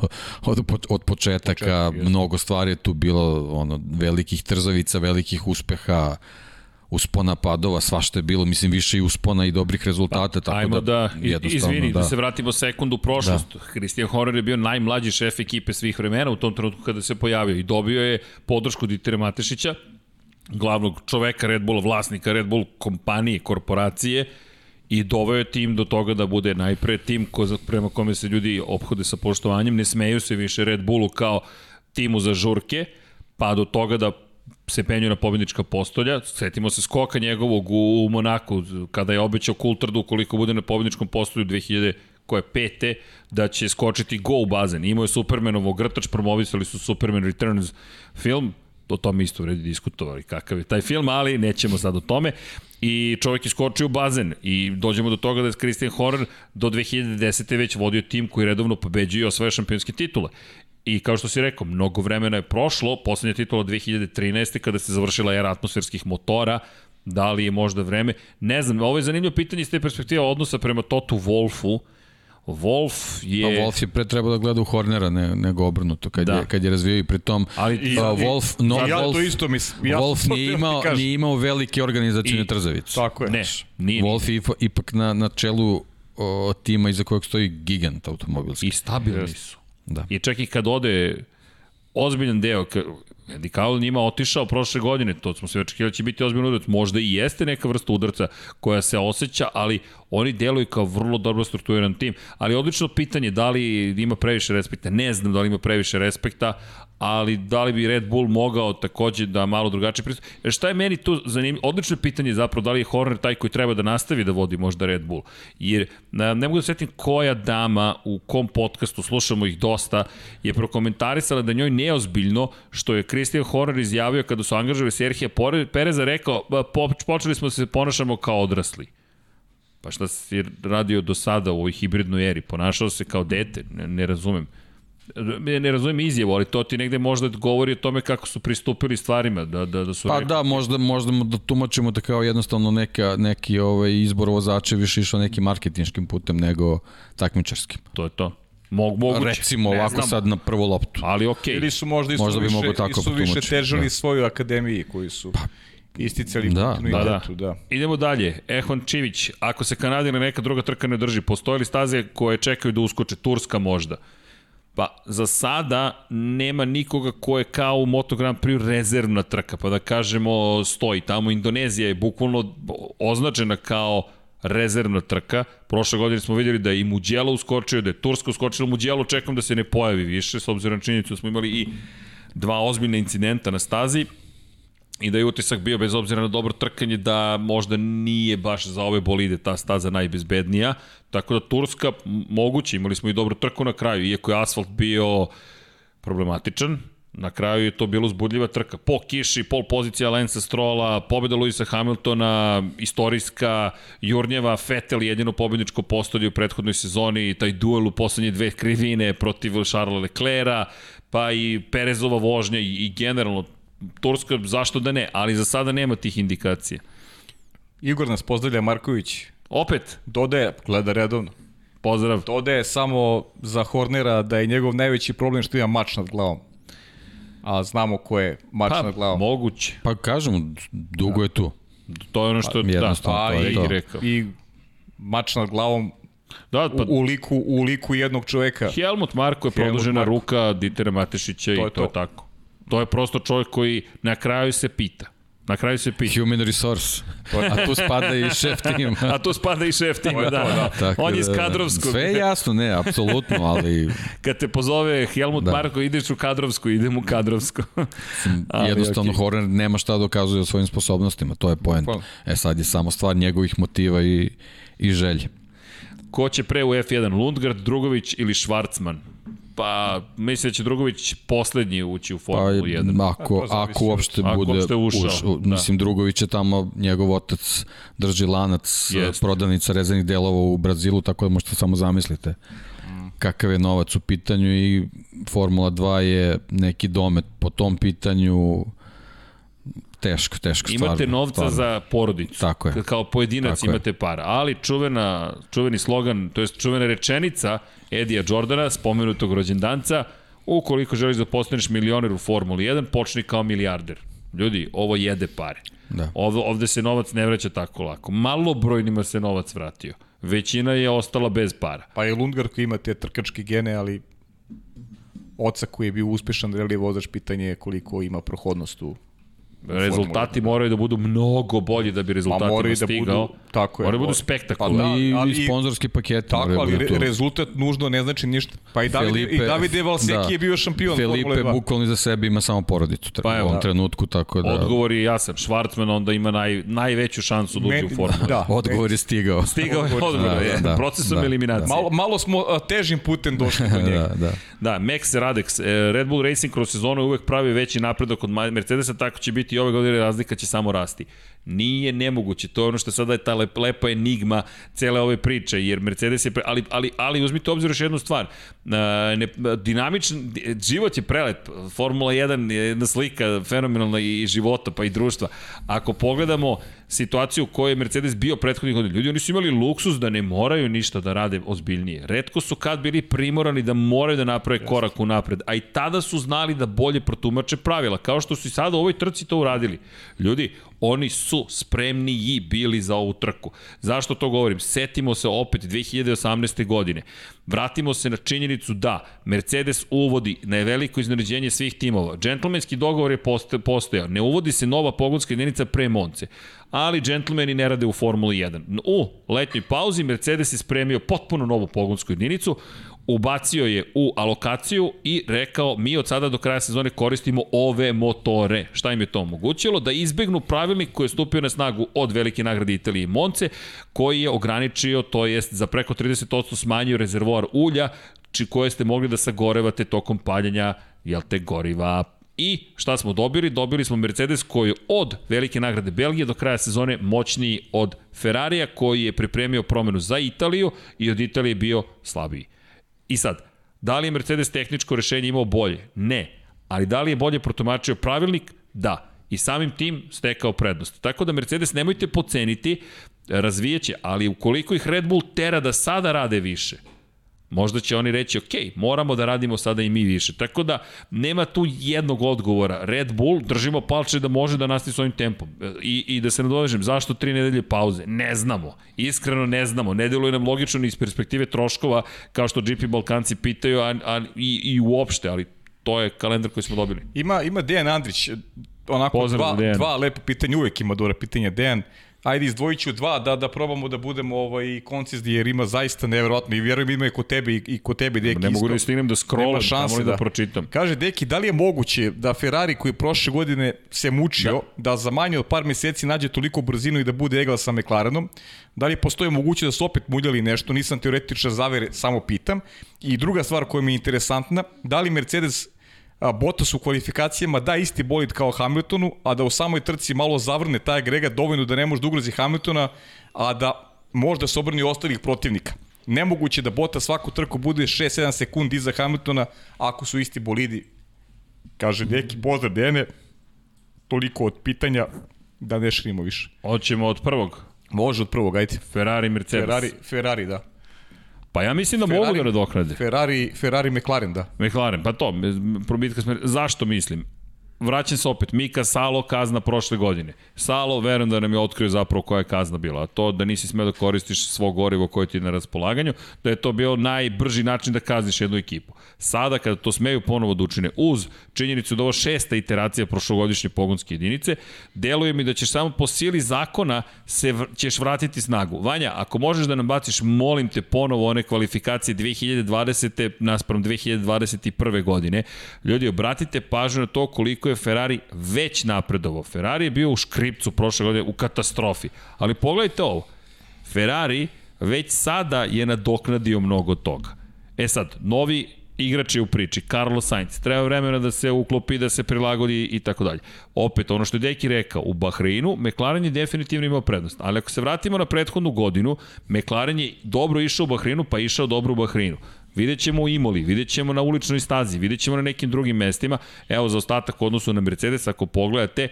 od, od početaka, Početak, mnogo stvari je tu bilo, ono, velikih trzavica, velikih uspeha, uspona padova, svašta je bilo, mislim, više i uspona i dobrih rezultata, tako Ajmo da, da, jednostavno, izvini, da. da se vratimo sekundu u prošlost. Da. Christian Horner je bio najmlađi šef ekipe svih vremena u tom trenutku kada se pojavio i dobio je podršku Ditira Matešića, glavnog čoveka Red Bulla, vlasnika Red Bull kompanije, korporacije, i doveo je tim do toga da bude najpre tim ko, prema kome se ljudi ophode sa poštovanjem, ne smeju se više Red Bullu kao timu za žurke, pa do toga da se penju na pobednička postolja. Setimo se skoka njegovog u, u Monaku, kada je obećao Coulthard ukoliko bude na pobedničkom postolju 2000 koje pete, da će skočiti go u bazen. Imao je Supermanovo grtač, promovisali su Superman Returns film, o tome isto vredi diskutovali kakav je taj film, ali nećemo sad o tome. I čovjek je skočio u bazen i dođemo do toga da je Christian Horner do 2010. već vodio tim koji redovno pobeđuje i osvaja šampionske titule. I kao što si rekao, mnogo vremena je prošlo, poslednja titula 2013. kada se završila era atmosferskih motora, da li je možda vreme, ne znam, ovo je zanimljivo pitanje iz te perspektive odnosa prema Totu Wolfu, Wolf je... Pa Wolf je pre trebao da gleda u Hornera ne, nego obrnuto kad, Da. je, kad je razvio i pritom Ali- ali, i- uh, Wolf, no, ja Wolf, to isto mislim. Ja Wolf nije ti imao, nije imao velike organizacijne I- trzavice. Tako je. Ne, nije. Wolf je ipa- ipak na, na čelu o, tima iza kojeg stoji gigant automobilski. I stabilni su. Da. I čak i kad ode ozbiljan deo, Eddie Cowell njima otišao prošle godine, to smo se očekivali da će biti ozbiljan udarac, možda i jeste neka vrsta udarca koja se osjeća, ali Oni deluju kao vrlo dobro strukturiran tim, ali odlično pitanje da li ima previše respekta. Ne znam da li ima previše respekta, ali da li bi Red Bull mogao takođe da malo drugačije pristup. Jer šta je meni tu zanimljivo? Odlično pitanje zapravo da li je Horner taj koji treba da nastavi da vodi možda Red Bull. Jer ne, mogu da setim koja dama u kom podcastu, slušamo ih dosta, je prokomentarisala da njoj neozbiljno što je Christian Horner izjavio kada su angažovali Serhija Pereza rekao po, počeli smo da se ponašamo kao odrasli. Pa šta si radio do sada u ovoj hibridnoj eri? Ponašao se kao dete? Ne, ne razumem ne razumijem izjavu, ali to ti negde možda govori o tome kako su pristupili stvarima, da, da, da su... Pa rekli... da, možda, možda da tumačimo da kao jednostavno neka, neki ovaj izbor vozača više išao nekim marketinškim putem nego takmičarskim. To je to. Mog, moguće. Recimo ovako znam. sad na prvu loptu. Ali okej. Okay. Ili su možda, možda bi više, tako isu više težili da. svoju akademiji koji su... Pa, isticali da, da, da. da. Idemo dalje. Ehon Čivić, ako se Kanadina neka druga trka ne drži, postoje li staze koje čekaju da uskoče? Turska možda. Pa za sada nema nikoga ko je kao u Moto Grand Prix rezervna trka, pa da kažemo stoji. Tamo Indonezija je bukvalno označena kao rezervna trka. Prošle godine smo vidjeli da je i Muđelo uskočio, da je Turska uskočila. Muđelo čekam da se ne pojavi više, s obzirom na činjenicu da smo imali i dva ozbiljne incidenta na stazi i da je utisak bio bez obzira na dobro trkanje da možda nije baš za ove bolide ta staza najbezbednija. Tako da Turska moguće, imali smo i dobru trku na kraju, iako je asfalt bio problematičan, Na kraju je to bilo uzbudljiva trka. Po kiši, pol pozicija Lensa Strola, pobjeda Luisa Hamiltona, istorijska Jurnjeva, Vettel jedino pobjedničko postolje u prethodnoj sezoni, taj duel u poslednje dve krivine protiv Charlesa Leclerca, pa i Perezova vožnja i generalno Turska, zašto da ne, ali za sada nema tih indikacija. Igor nas pozdravlja Marković. Opet? Dodaje, gleda redovno. Pozdrav. Dodaje samo za Hornera da je njegov najveći problem što ima mač nad glavom. A znamo ko je mač pa, nad glavom. moguće. Pa kažemo, dugo da. je tu. To je ono što... Pa, da, pa, to je i, to. rekao. I mač nad glavom Da, pa, u, u, liku, u liku jednog čoveka. Helmut Marko je produžena Marko. ruka Ditera Matešića to i to, to je tako. To je prosto čovjek koji na kraju se pita. Na kraju se pita. Human resource. A tu spada i šef tima. A tu spada i šef tima, da. da. Tako On je iz da, kadrovskog. Sve je jasno, ne, apsolutno, ali... Kad te pozove Helmut da. Marko, ideš u kadrovsku, idem u kadrovsku. ali, Jednostavno, okay. Horner nema šta da dokazuje o svojim sposobnostima, to je point. E sad je samo stvar njegovih motiva i, i želje. Ko će pre u F1, Lundgard, Drugović ili Schwarzman? Pa, mislim da će Drugović poslednji ući u Formulu pa, 1. Ako, ako uopšte ako bude ušao, uš, u, da. mislim Drugović je tamo, njegov otac drži lanac Jest. prodavnica rezervnih delova u Brazilu, tako da možete samo zamislite kakav je novac u pitanju i Formula 2 je neki domet po tom pitanju teško, teško imate stvarno. novca stvarno. za porodicu. Tako je. Kao pojedinac Tako imate je. para. Ali čuvena, čuveni slogan, to je čuvena rečenica Edija Jordana, spomenutog rođendanca, ukoliko želiš da postaneš milioner u Formuli 1, počni kao milijarder. Ljudi, ovo jede pare. Da. Ovde, ovde se novac ne vraća tako lako. Malo brojnima se novac vratio. Većina je ostala bez para. Pa i Lundgar koji ima te trkačke gene, ali oca koji je bio uspešan reli vozač, pitanje je koliko ima prohodnost u Rezultati moraju da budu mnogo bolji da bi rezultatima da stigao. Budu, tako je. Moraju da budu spektakularni. Pa da, I, ali, i sponzorski paketi. Tako, ali re, rezultat nužno ne znači ništa. Pa i David, Felipe, i David Evalseki da, je bio šampion Felipe bukvalno za sebe ima samo porodicu pa, u ovom da. trenutku, tako da... Odgovor je jasan. Schwarzman onda ima naj, najveću šansu da uđe u formulu. Da, odgovor je stigao. Stigao je odgovor, da, je. Da, procesom da, eliminacije. Malo, malo smo težim putem došli do njega. da, da. Da, Max Radex, e, Red Bull Racing kroz sezonu uvek pravi veći napredak od Mercedesa, tako će biti i ove godine razlika će samo rasti. Nije nemoguće, to je ono što sada je ta lep, lepa enigma cele ove priče, jer Mercedes je, pre, ali, ali, ali uzmite obzir još jednu stvar, ne, dinamičan, život je prelep, Formula 1 je jedna slika fenomenalna i života, pa i društva. Ako pogledamo situaciju u kojoj je Mercedes bio prethodnih godina, ljudi oni su imali luksus da ne moraju ništa da rade ozbiljnije. Redko su kad bili primorani da moraju da naprave korak u napred, a i tada su znali da bolje protumače pravila, kao što su i sada u ovoj trci to uradili. Ljudi, Oni su spremni i bili za ovu trku. Zašto to govorim? Setimo se opet 2018. godine. Vratimo se na činjenicu da Mercedes uvodi na veliko iznenađenje svih timova. Džentlmenski dogovor je postojao. Ne uvodi se nova pogonska jedinica pre Monce ali džentlmeni ne rade u Formuli 1. U letnjoj pauzi Mercedes je spremio potpuno novu pogonsku jedinicu, ubacio je u alokaciju i rekao mi od sada do kraja sezone koristimo ove motore. Šta im je to omogućilo? Da izbegnu pravilnik koji je stupio na snagu od velike nagrade Italije i Monce, koji je ograničio, to jest za preko 30% smanjio rezervoar ulja, či koje ste mogli da sagorevate tokom paljanja jel te, goriva I šta smo dobili? Dobili smo Mercedes koji od velike nagrade Belgije do kraja sezone moćniji od Ferrarija koji je pripremio promenu za Italiju i od Italije bio slabiji. I sad, da li je Mercedes tehničko rešenje imao bolje? Ne. Ali da li je bolje protumačio pravilnik? Da. I samim tim stekao prednost. Tako da Mercedes nemojte poceniti, razvijeće, ali ukoliko ih Red Bull tera da sada rade više, Možda će oni reći, ok, moramo da radimo sada i mi više. Tako da, nema tu jednog odgovora. Red Bull, držimo palče da može da nastavi s ovim tempom. I, i da se nadovežem, zašto tri nedelje pauze? Ne znamo. Iskreno ne znamo. Ne deluje nam logično ni iz perspektive troškova, kao što GP Balkanci pitaju, a, a, i, i uopšte, ali to je kalendar koji smo dobili. Ima, ima Dejan Andrić, onako Pozdrav dva, dva lepo pitanja, uvek ima dobra pitanja. Dejan, ajde izdvojit ću dva da, da probamo da budemo ovaj, koncizni jer ima zaista nevjerojatno i vjerujem ima i kod tebe i, i kod tebe Deki Ne mogu da stignem da scrollam, tamo da, da pročitam. Kaže Deki, da li je moguće da Ferrari koji prošle godine se mučio da, da za manje od par meseci nađe toliko brzinu i da bude egla sa McLarenom? Da li postoje moguće da su opet muljali nešto? Nisam teoretičar zavere, samo pitam. I druga stvar koja mi je interesantna, da li Mercedes Bottas u kvalifikacijama da isti bolid kao Hamiltonu, a da u samoj trci malo zavrne taj agregat dovoljno da ne može da ugrozi Hamiltona, a da možda se obrni ostalih protivnika. Nemoguće da Bottas svaku trku bude 6-7 sekundi iza Hamiltona ako su isti bolidi. Kaže neki pozdrav Dene, toliko od pitanja da ne širimo više. Hoćemo od prvog. Može od prvog, ajde. Ferrari, Mercedes. Ferrari, Ferrari da. Pa ja mislim da Ferrari, mogu da nadoknade. Ferrari, Ferrari McLaren, da. McLaren, pa to, probitka smo... Zašto mislim? Vraćam se opet, Mika Salo kazna prošle godine. Salo, verujem da nam je otkrio zapravo koja je kazna bila, a to da nisi smeo da koristiš svo gorivo koje ti je na raspolaganju, da je to bio najbrži način da kazniš jednu ekipu. Sada kada to smeju ponovo da učine uz činjenicu da ovo šesta iteracija prošlogodišnje pogonske jedinice, deluje mi da ćeš samo po sili zakona se ćeš vratiti snagu. Vanja, ako možeš da nam baciš, molim te ponovo one kvalifikacije 2020. naspram 2021. godine. Ljudi, obratite pažnju na to koliko je Ferrari već napredovao. Ferrari je bio u škripcu prošle godine, u katastrofi. Ali pogledajte ovo. Ferrari već sada je nadoknadio mnogo toga. E sad, novi igrač je u priči, Carlos Sainz, treba vremena da se uklopi, da se prilagodi i tako dalje. Opet, ono što je Deki rekao, u Bahreinu McLaren je definitivno imao prednost, ali ako se vratimo na prethodnu godinu, McLaren je dobro išao u Bahreinu, pa išao dobro u Bahreinu. Vidjet ćemo u Imoli, vidjet ćemo na uličnoj stazi, vidjet ćemo na nekim drugim mestima. Evo, za ostatak u odnosu na Mercedes, ako pogledate,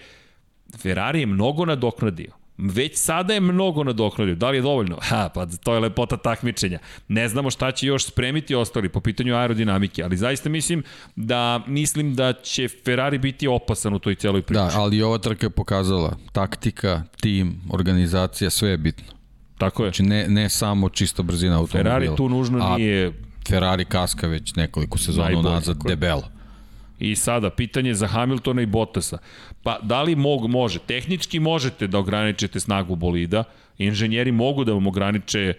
Ferrari je mnogo nadoknadio. Već sada je mnogo nadoknadio. Da li je dovoljno? Ha, pa to je lepota takmičenja. Ne znamo šta će još spremiti ostali po pitanju aerodinamike, ali zaista mislim da mislim da će Ferrari biti opasan u toj celoj priči. Da, ali ova trka je pokazala taktika, tim, organizacija, sve je bitno. Tako je. Znači ne, ne samo čisto brzina automobila. Ferrari tu nužno a nije Ferrari kaska već nekoliko sezona nazad debelo. I sada, pitanje za Hamiltona i Bottasa. Pa, da li mog, može? Tehnički možete da ograničite snagu bolida, inženjeri mogu da vam ograniče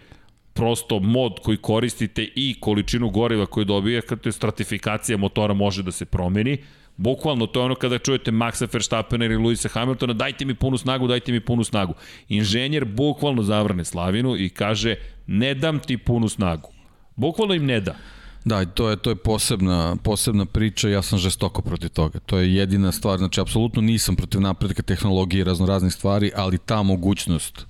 prosto mod koji koristite i količinu goriva koju dobijete, je stratifikacija motora može da se promeni, Bukvalno, to je ono kada čujete Maxa Verstappena ili Luisa Hamiltona, dajte mi punu snagu, dajte mi punu snagu. Inženjer bukvalno zavrne slavinu i kaže, ne dam ti punu snagu. Bukvalno im ne da. Da, to je to je posebna posebna priča, ja sam žestoko protiv toga. To je jedina stvar, znači apsolutno nisam protiv napretka tehnologije i razno raznih stvari, ali ta mogućnost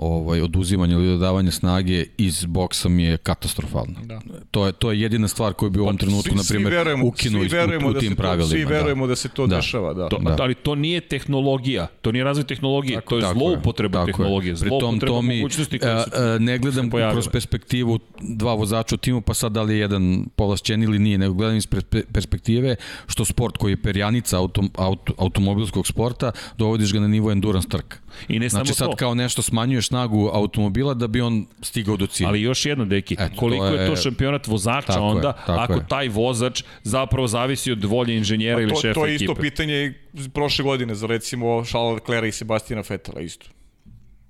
ovaj oduzimanje ili dodavanje snage iz boksa mi je katastrofalno. Da. To je to je jedina stvar koju bi u ovom pa, trenutku na primjer ukinuo u, u da tim to, pravilima. Svi da. verujemo da, da se to da. dešava, da. To, da. Ali to nije tehnologija, to nije razvoj tehnologije, tako, to je zloupotreba tehnologije, zloupotreba to mi, mogućnosti koje su a, ne gledam kroz perspektivu dva vozača u timu, pa sad da li je jedan povlašćen ili nije, nego gledam iz perspektive što sport koji je perjanica autom, auto, automobilskog sporta, dovodiš ga na nivo endurance trka. I ne znači samo sad to. kao nešto smanjuješ snagu automobila da bi on stigao do cilja. Ali još jedno, deki, Eto, koliko to je, je- to šampionat vozača Tako je, onda, tako ako je. taj vozač zapravo zavisi od volje inženjera ili to, šefa to je ekipe. isto pitanje i prošle godine za recimo Charles Leclerc i Sebastiana Vettela isto.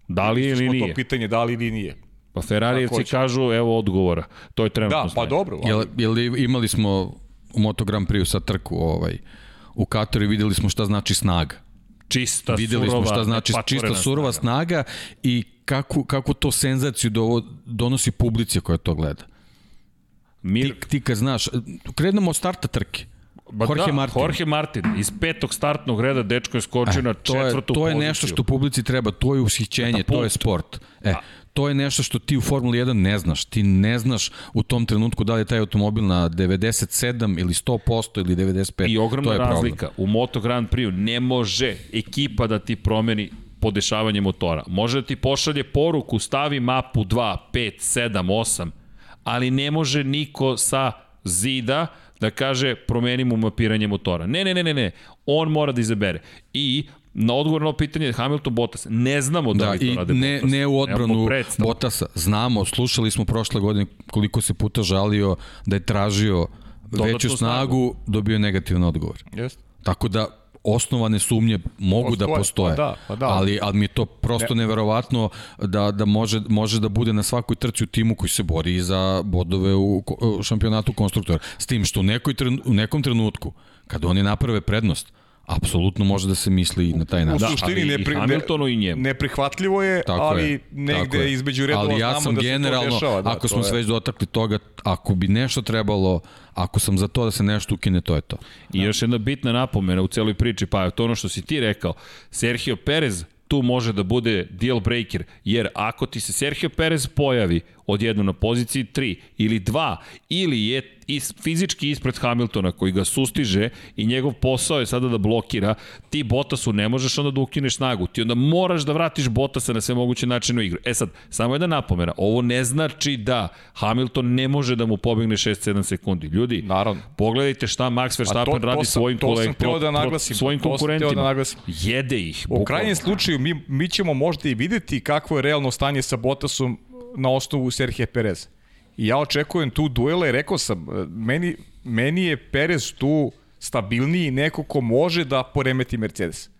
Da li ili Smo nije? to pitanje da li ili nije. Pa Ferrarijevci kažu, evo odgovora. To je trenutno Da, pa stanje. dobro. Jel, ali- jel imali smo u Moto Grand Prix sad trku ovaj, u Katoru i videli smo šta znači snaga. Čista, Videli surova, smo šta znači čista surova snaga. snaga i kako, kako to senzaciju do, donosi publici koja to gleda. Mir, Ti, ti kad znaš, krenemo od starta trke. Ba Jorge da, Martin. Jorge Martin. Iz petog startnog reda dečko je skočio na E, to je, četvrtu to je poziciju. nešto što publici treba, to je ushićenje, to je sport. E, to je nešto što ti u Formuli 1 ne znaš. Ti ne znaš u tom trenutku da li je taj automobil na 97 ili 100% ili 95. I ogromna to je problem. razlika. U Moto Grand Prix ne može ekipa da ti promeni podešavanje motora. Može da ti pošalje poruku, stavi mapu 2, 5, 7, 8, ali ne može niko sa zida da kaže promenimo mapiranje motora. Ne, ne, ne, ne, ne. On mora da izabere. I na odgovor na pitanje Hamilton Bottas, ne znamo da, Da, li to rade ne, Bottas. ne u odbranu. Botasa. Znamo, slušali smo prošle godine koliko se puta žalio da je tražio Dodatnu veću snagu. snagu, dobio je negativan odgovor. Jeste. Tako da osnovane sumnje mogu da Postoje, postoje. pa da, pa da. Ali, ali mi je to prosto ne. neverovatno da, da može, može da bude na svakoj trci u timu koji se bori za bodove u, u šampionatu konstruktora. S tim što u, nekoj, u nekom trenutku, kada oni naprave prednost, apsolutno može da se misli i na taj U način. Da, suštini ali i nepri, Hamiltonu i njemu. Neprihvatljivo je, Tako ali je, negde je. između redova Ali ja znamo sam da se generalno, to dešava. Da, ako smo se već dotakli toga, ako bi nešto trebalo, ako sam za to da se nešto ukine, to je to. I još jedna bitna napomena u celoj priči, pa to ono što si ti rekao, Sergio Perez tu može da bude deal breaker, jer ako ti se Sergio Perez pojavi odjedno na poziciji 3 ili 2, ili je is, fizički ispred Hamiltona koji ga sustiže i njegov posao je sada da blokira, ti Bottasu ne možeš onda da ukineš snagu, ti onda moraš da vratiš Bottasa na sve moguće načine u igru. E sad, samo jedna napomena, ovo ne znači da Hamilton ne može da mu pobegne 6-7 sekundi. Ljudi, Naravno. Pogledajte šta Max Verstappen to radi sam- svojim to sam kolegom, hteo da naglasim, svojim to sam hteo konkurentima. da naglasim. Jede ih. U krajnjem slučaju mi, mi ćemo možda i videti kakvo je realno stanje sa Bottasom na osnovu Serhije Perez. I ja očekujem tu duela i rekao sam, e, meni, meni je Perez tu stabilniji neko ko može da poremeti Mercedes.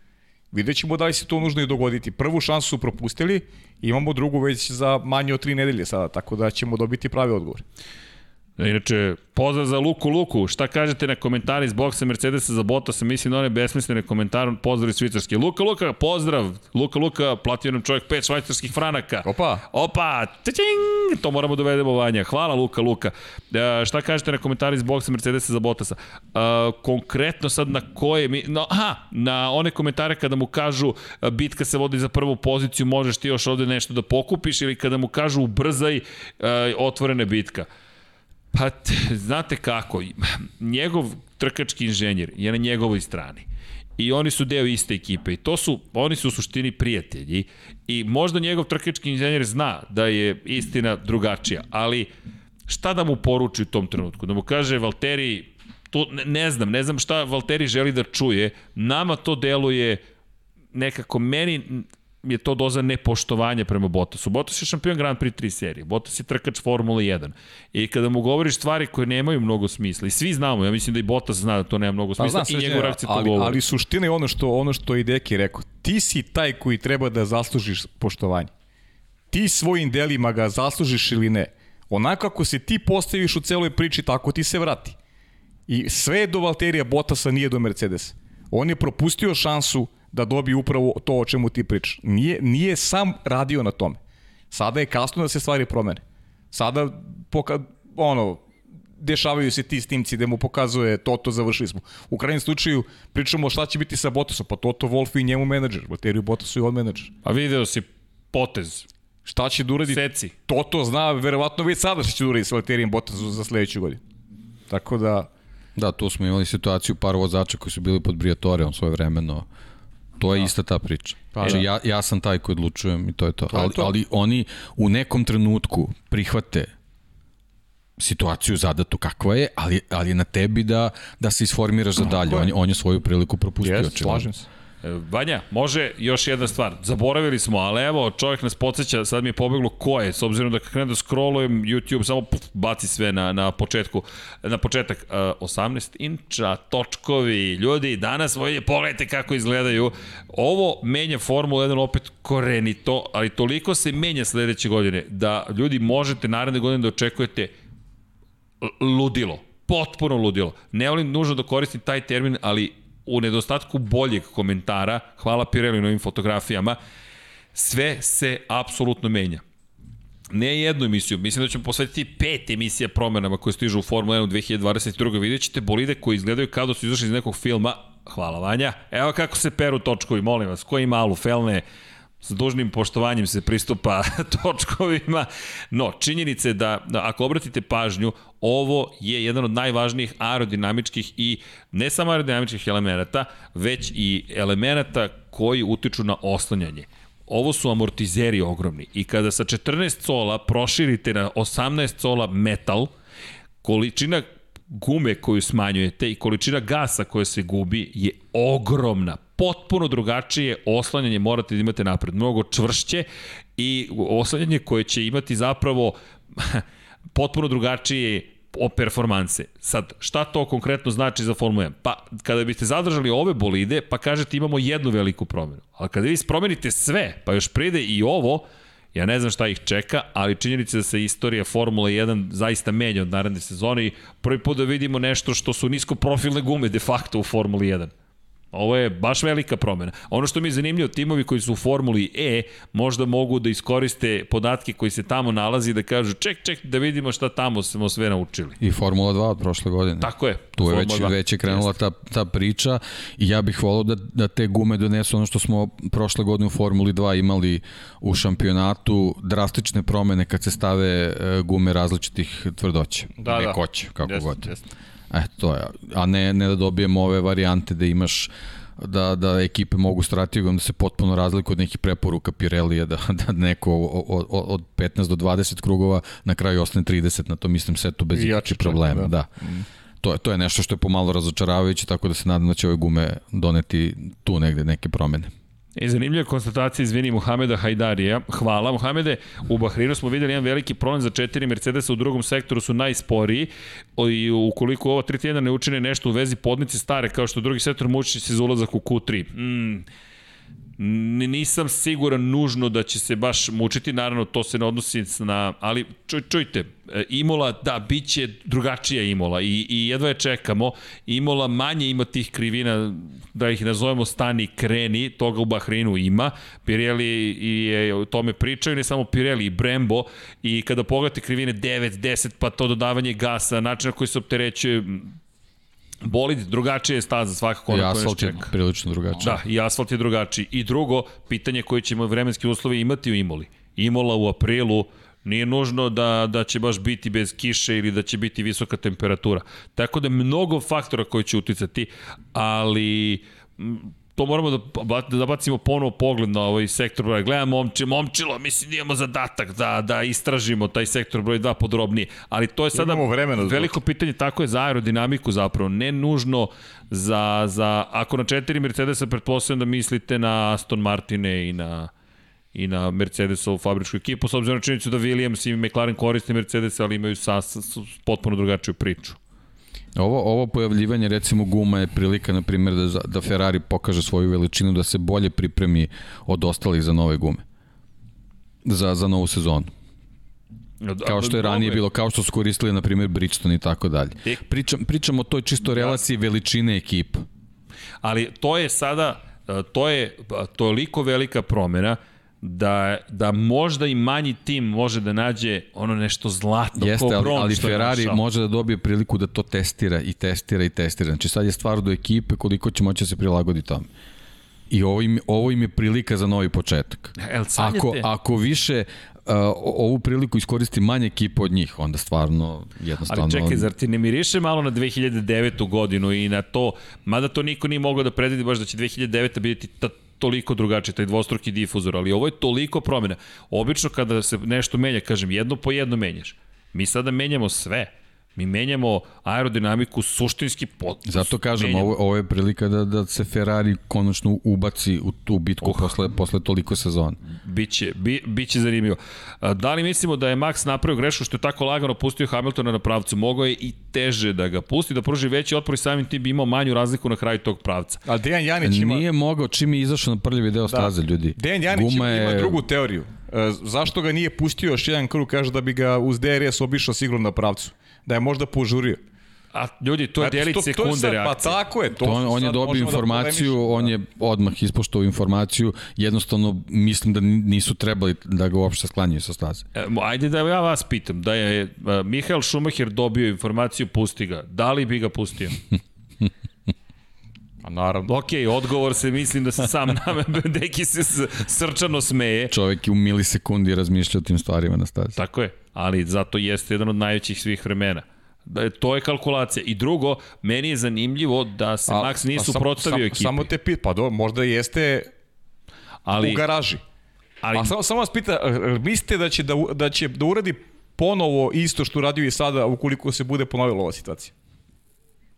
Vidjet ćemo da li se to nužno i dogoditi. Prvu šansu su propustili, imamo drugu već za manje od tri nedelje sada, tako da ćemo dobiti pravi odgovor. Inače, pozdrav za Luku Luku. Šta kažete na komentari iz boksa Mercedesa za Bottasa? Mislim na one besmislene komentare. Pozdrav iz Švicarske. Luka Luka, pozdrav. Luka Luka, platio nam čovjek 5 švajcarskih franaka. Opa. Opa, tčing, to moramo dovedemo vanja. Hvala Luka Luka. E, šta kažete na komentari iz boksa Mercedesa za Bottasa? E, konkretno sad na koje mi... No, aha, na one komentare kada mu kažu e, bitka se vodi za prvu poziciju, možeš ti još ovde nešto da pokupiš ili kada mu kažu ubrzaj, e, otvorena je bitka. Pa, znate kako, njegov trkački inženjer je na njegovoj strani. I oni su deo iste ekipe i to su, oni su u suštini prijatelji i možda njegov trkački inženjer zna da je istina drugačija, ali šta da mu poruči u tom trenutku? Da mu kaže Valteri, to ne, ne znam, ne znam šta Valteri želi da čuje, nama to deluje nekako meni je to doza nepoštovanja prema Bottasu. Bottas je šampion Grand Prix 3 serije. Bottas je trkač Formula 1. I kada mu govoriš stvari koje nemaju mnogo smisla, i svi znamo, ja mislim da i Bottas zna da to nema mnogo Pa smisla, znam, i njegov reakcija to ali, govori. ali suština je ono što, ono što i Deki rekao. Ti si taj koji treba da zaslužiš poštovanje. Ti svojim delima ga zaslužiš ili ne. Onako kako se ti postaviš u celoj priči, tako ti se vrati. I sve do Valterija Bottasa nije do Mercedesa. On je propustio šansu da dobije upravo to o čemu ti pričaš. Nije, nije sam radio na tome. Sada je kasno da se stvari promene. Sada, poka, ono, dešavaju se ti snimci gde mu pokazuje Toto, završili smo. U krajnjem slučaju pričamo šta će biti sa Bottasom, pa Toto Wolff i njemu menadžer, Valteriju Bottasu i on menadžer. A video si potez, Šta će da uradi? seci. Toto zna verovatno već sada šta će da uradi sa Valterijem Bottasom za sledeću godinu. Tako da, Da, tu smo imali situaciju par vozača koji su bili pod Briatoreom svoje vremeno. To je da. ista ta priča. Pa, znači, da. ja, ja sam taj koji odlučujem i to je to. To je ali, to. ali oni u nekom trenutku prihvate situaciju zadatu kakva je, ali, ali je na tebi da, da se isformiraš za dalje. On, je- on je svoju priliku propustio. očigledno. slažem se. Vanja, može još jedna stvar. Zaboravili smo, ali evo, čovjek nas podsjeća, sad mi je pobeglo ko je, s obzirom da kad krenem da scrollujem YouTube, samo puf, baci sve na, na početku, na početak. Uh, 18 inča, točkovi, ljudi, danas vojde, pogledajte kako izgledaju. Ovo menja Formula 1 opet korenito, ali toliko se menja sledeće godine, da ljudi možete naredne godine da očekujete ludilo potpuno ludilo. Ne volim nužno da koristim taj termin, ali u nedostatku boljeg komentara, hvala Pirelli na ovim fotografijama, sve se apsolutno menja. Ne jednu emisiju, mislim da ćemo posvetiti pet emisija promenama koje stižu u Formula 1 u 2022. Vidjet ćete bolide koji izgledaju kao da su izašli iz nekog filma. Hvala Vanja. Evo kako se peru točkovi, molim vas. Ko ima alu felne, s dužnim poštovanjem se pristupa točkovima. No, činjenica je da, da ako obratite pažnju, ovo je jedan od najvažnijih aerodinamičkih i ne samo aerodinamičkih elemenata, već i elemenata koji utiču na oslanjanje. Ovo su amortizeri ogromni i kada sa 14 cola proširite na 18 cola metal, količina gume koju smanjujete i količina gasa koja se gubi je ogromna potpuno drugačije oslanjanje morate da imate napred, mnogo čvršće i oslanjanje koje će imati zapravo potpuno drugačije o performanse. Sad, šta to konkretno znači za Formula 1? Pa, kada biste zadržali ove bolide, pa kažete imamo jednu veliku promenu. Ali kada vi promenite sve, pa još pride i ovo, ja ne znam šta ih čeka, ali činjenica da se istorija Formula 1 zaista menja od naredne sezone i prvi put da vidimo nešto što su nisko profilne gume de facto u Formuli 1. Ovo je baš velika promena. Ono što mi je zanimljivo, timovi koji su u Formuli E možda mogu da iskoriste podatke koji se tamo nalazi da kažu ček, ček, da vidimo šta tamo smo sve naučili. I Formula 2 od prošle godine. Tako je. Tu je već, već je krenula ta, ta priča i ja bih volao da, da te gume donesu ono što smo prošle godine u Formuli 2 imali u šampionatu, drastične promene kad se stave e, gume različitih tvrdoća. Da, da. kako Jest, god. jest. E, to je. A ne, ne da dobijemo ove varijante da imaš da, da ekipe mogu strategijom da se potpuno razlikuju od nekih preporuka Pirelija, da, da neko od, od 15 do 20 krugova na kraju ostane 30 na tom istom setu bez ikakvih problema. Da. da. Mm. To je, to je nešto što je pomalo razočaravajuće, tako da se nadam da će ove gume doneti tu negde neke promene. I zanimljiva konstatacija, izvini, Muhameda Hajdarija. Hvala, Muhamede. U Bahreinu smo videli jedan veliki problem za četiri Mercedesa u drugom sektoru su najsporiji i ukoliko ova tri tjedna ne učine nešto u vezi podnice stare, kao što drugi sektor muči se za ulazak u Q3. Mm, nisam siguran nužno da će se baš mučiti, naravno to se ne odnosi na, ali čuj, čujte, e, Imola, da, bit će drugačija Imola i, i jedva je čekamo. Imola manje ima tih krivina, da ih nazovemo stani kreni, toga u Bahreinu ima. Pirelli je o tome pričaju, ne samo Pirelli, i Brembo i kada pogledate krivine 9, 10, pa to dodavanje gasa, način na koji se opterećuje, bolid drugačije je staza svakako. I asfalt je prilično drugačiji. Da, i asfalt je drugačiji. I drugo, pitanje koje ćemo vremenski uslovi imati u Imoli. Imola u aprilu nije nužno da, da će baš biti bez kiše ili da će biti visoka temperatura. Tako da mnogo faktora koji će uticati, ali to moramo da, da bacimo ponovo pogled na ovaj sektor broj. Gledamo momče, momčilo, mislim da imamo zadatak da, da istražimo taj sektor broj 2 podrobnije. Ali to je sada vremena veliko pitanje, tako je za aerodinamiku zapravo. Ne nužno za, za ako na četiri Mercedesa pretpostavljam da mislite na Aston Martine i na i na Mercedesovu fabričku ekipu, s obzirom na činjenicu da Williams i McLaren koriste Mercedes, ali imaju sa, sa, sa potpuno drugačiju priču. Ovo, ovo pojavljivanje recimo guma je prilika na primjer da, da Ferrari pokaže svoju veličinu da se bolje pripremi od ostalih za nove gume. Za, za novu sezonu. Da, kao što je ranije bilo, kao što su koristili, na primjer, Bridgestone i tako dalje. Pričam, pričam o toj čisto relaciji veličine ekipa. Ali to je sada, to je toliko velika promena, da, da možda i manji tim može da nađe ono nešto zlatno Jeste, ko ali, ali Ferrari može da dobije priliku da to testira i testira i testira. Znači sad je stvar do ekipe koliko će moći da se prilagodi tome. I ovo im, ovo im je prilika za novi početak. El, ako, ako više uh, ovu priliku iskoristi manje ekipa od njih, onda stvarno jednostavno... Ali čekaj, zar ti ne miriše malo na 2009. godinu i na to, mada to niko nije mogao da predvidi baš da će 2009. biti ta toliko drugačije, taj dvostruki difuzor, ali ovo je toliko promjena. Obično kada se nešto menja, kažem, jedno po jedno menjaš. Mi sada menjamo sve. Mi menjamo aerodinamiku suštinski pot. Zato kažem, menjamo. ovo, ovo je prilika da, da se Ferrari konačno ubaci u tu bitku uh. posle, posle toliko sezona. Biće, bi, biće zanimljivo. A, Da li mislimo da je Max napravio grešku što je tako lagano pustio Hamiltona na pravcu? Mogao je i teže da ga pusti, da pruži veći otpor i samim tim bi imao manju razliku na kraju tog pravca. Ali Dejan Janić ima... Nije mogao, čim je izašao na prljavi deo staze, ljudi. Dejan Janić ima, ima drugu teoriju. E, zašto ga nije pustio još jedan krug, kaže da bi ga uz DRS obišao sigurno na pravcu. Da je možda požurio. A ljudi, to je Eto, delić to- to je sekunde sad- reakcije. Pa tako je. To, To on, on je dobio da informaciju, polemišemo, on da. je odmah ispoštovao informaciju, jednostavno mislim da nisu trebali da ga uopšte sklanjaju sa staze. E, Ajde da ja vas pitam, da je uh, Mihael Schumacher dobio informaciju, pusti ga. Da li bi ga pustio? Pa naravno. Ok, odgovor se, mislim da se sam name, Deki se srčano smeje. Čovek je u milisekundi razmišlja o tim stvarima na stazi. Tako je, ali zato jeste jedan od najvećih svih vremena. Da, je- to je kalkulacija. I drugo, meni je zanimljivo da se Max nije a sam- ekipi. Samo te pit, pa do, možda jeste ali, u garaži. ali, A samo, samo vas pita, mislite da će da, da će da uradi ponovo isto što radio i sada ukoliko se bude ponovila ova situacija?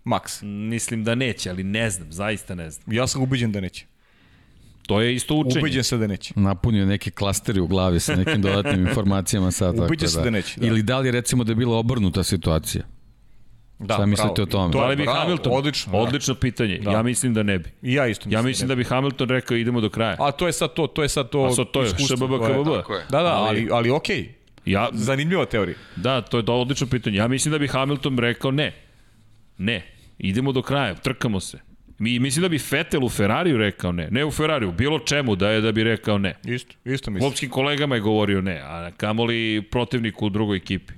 Max. mislim da neće, ali ne znam, zaista ne znam. Ja sam ubiđen da neće. To je isto učenje. Ubiđen sam da neće. Napunio neke klasteri u glavi sa nekim dodatnim informacijama sad. tako Ubiđen sam da neće, da. Ili da li recimo da je bila obrnuta situacija? Da, Šta mislite o tome? To Da li bi bravo, Hamilton? Odlično. da. Odlično pitanje. Da. Ja mislim da ne bi. I ja isto mislim. Ja mislim da bi Hamilton rekao idemo do kraja. A to je sad to, to je sad to. A sad to je iskustvo, šbb, to je- KBB. tako je. Da, da, ali, Ali- ali okej. Ja, Zanimljiva teorija. da, to je odlično pitanje. Ja mislim da bi Hamilton rekao ne. Ne. Idemo do kraja, trkamo se. Mi mislim da bi Vettel u Ferrariju rekao ne. Ne u Ferrariju, bilo čemu da je da bi rekao ne. Isto, isto mislim. Klopskim kolegama je govorio ne, a kamoli protivniku u drugoj ekipi.